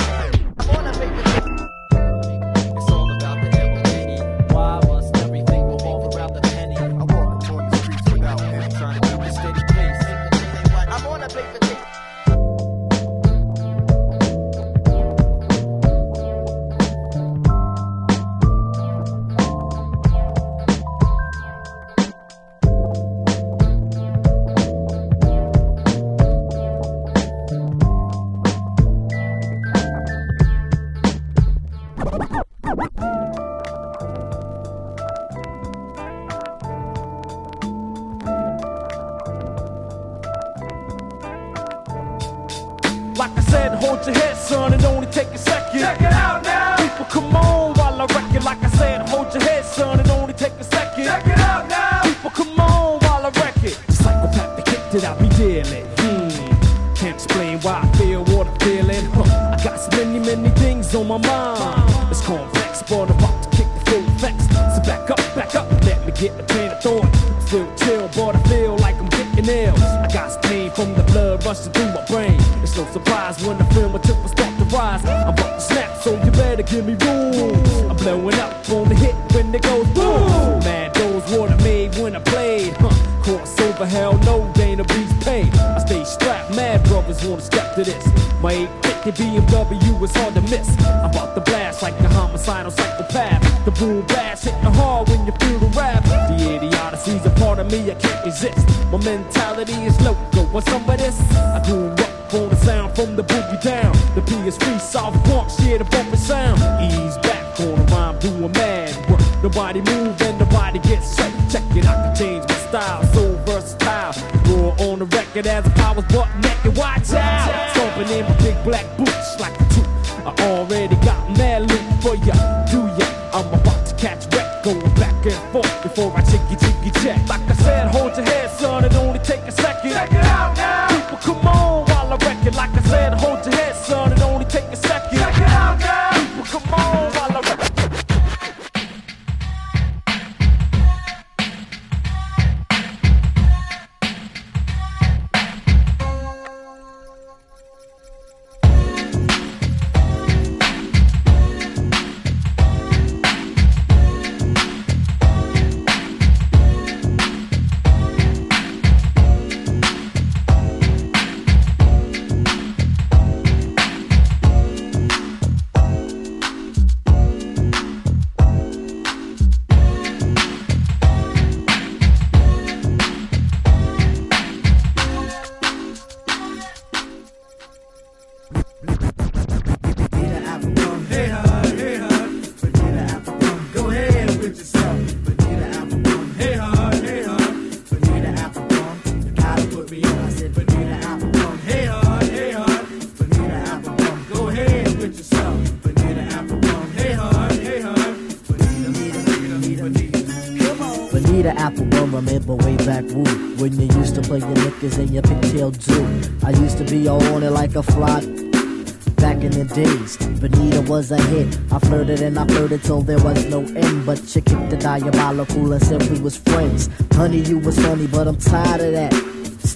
Till there was no end. But you kicked the diabolical and said we was friends. Honey, you was funny, but I'm tired of that.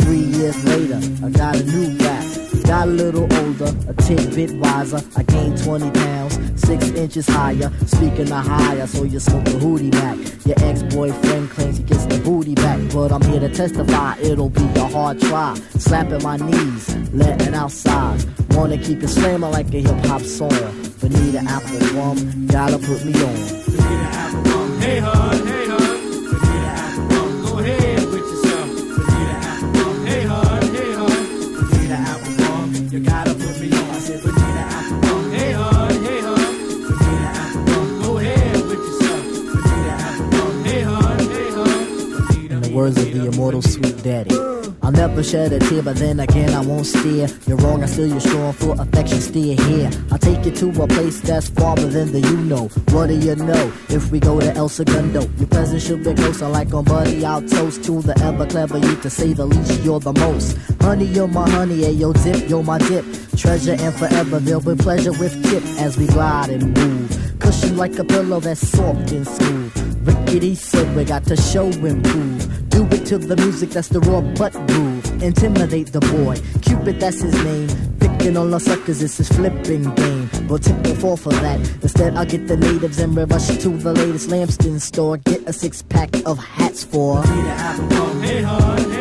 Three years later, I got a new rap. Got a little older, a tidbit wiser. I gained 20 pounds, six inches higher. Speaking of higher, so you smoke a hootie back. Your ex-boyfriend claims he gets the booty back, but I'm here to testify it'll be a hard try. Slapping my knees, letting outside. Wanna keep it slamming like a hip hop song. Bonita Applebum, gotta put me on. I'll never shed a tear, but then again I won't steer. You're wrong, I still you're strong for affection, steer here. I'll take you to a place that's farther than the you know. What do you know? If we go to El Segundo, your presence should be closer, like on Buddy. I'll toast to the ever clever you, to say the least. You're the most. Honey, you're my honey, and yo dip, you're my dip. Treasure and forever, there'll be pleasure with tip as we glide and move. Cushion like a pillow that's soft and smooth. Rickety said we got to show and prove. Do it to the music that's the raw butt groove. Intimidate the boy. Cupid, that's his name. Picking on the suckers, it's his flipping game. But tip will fall for that. Instead, I'll get the natives and we rush to the latest lambskin store. Get a six pack of hats for. Hey, hon, hey,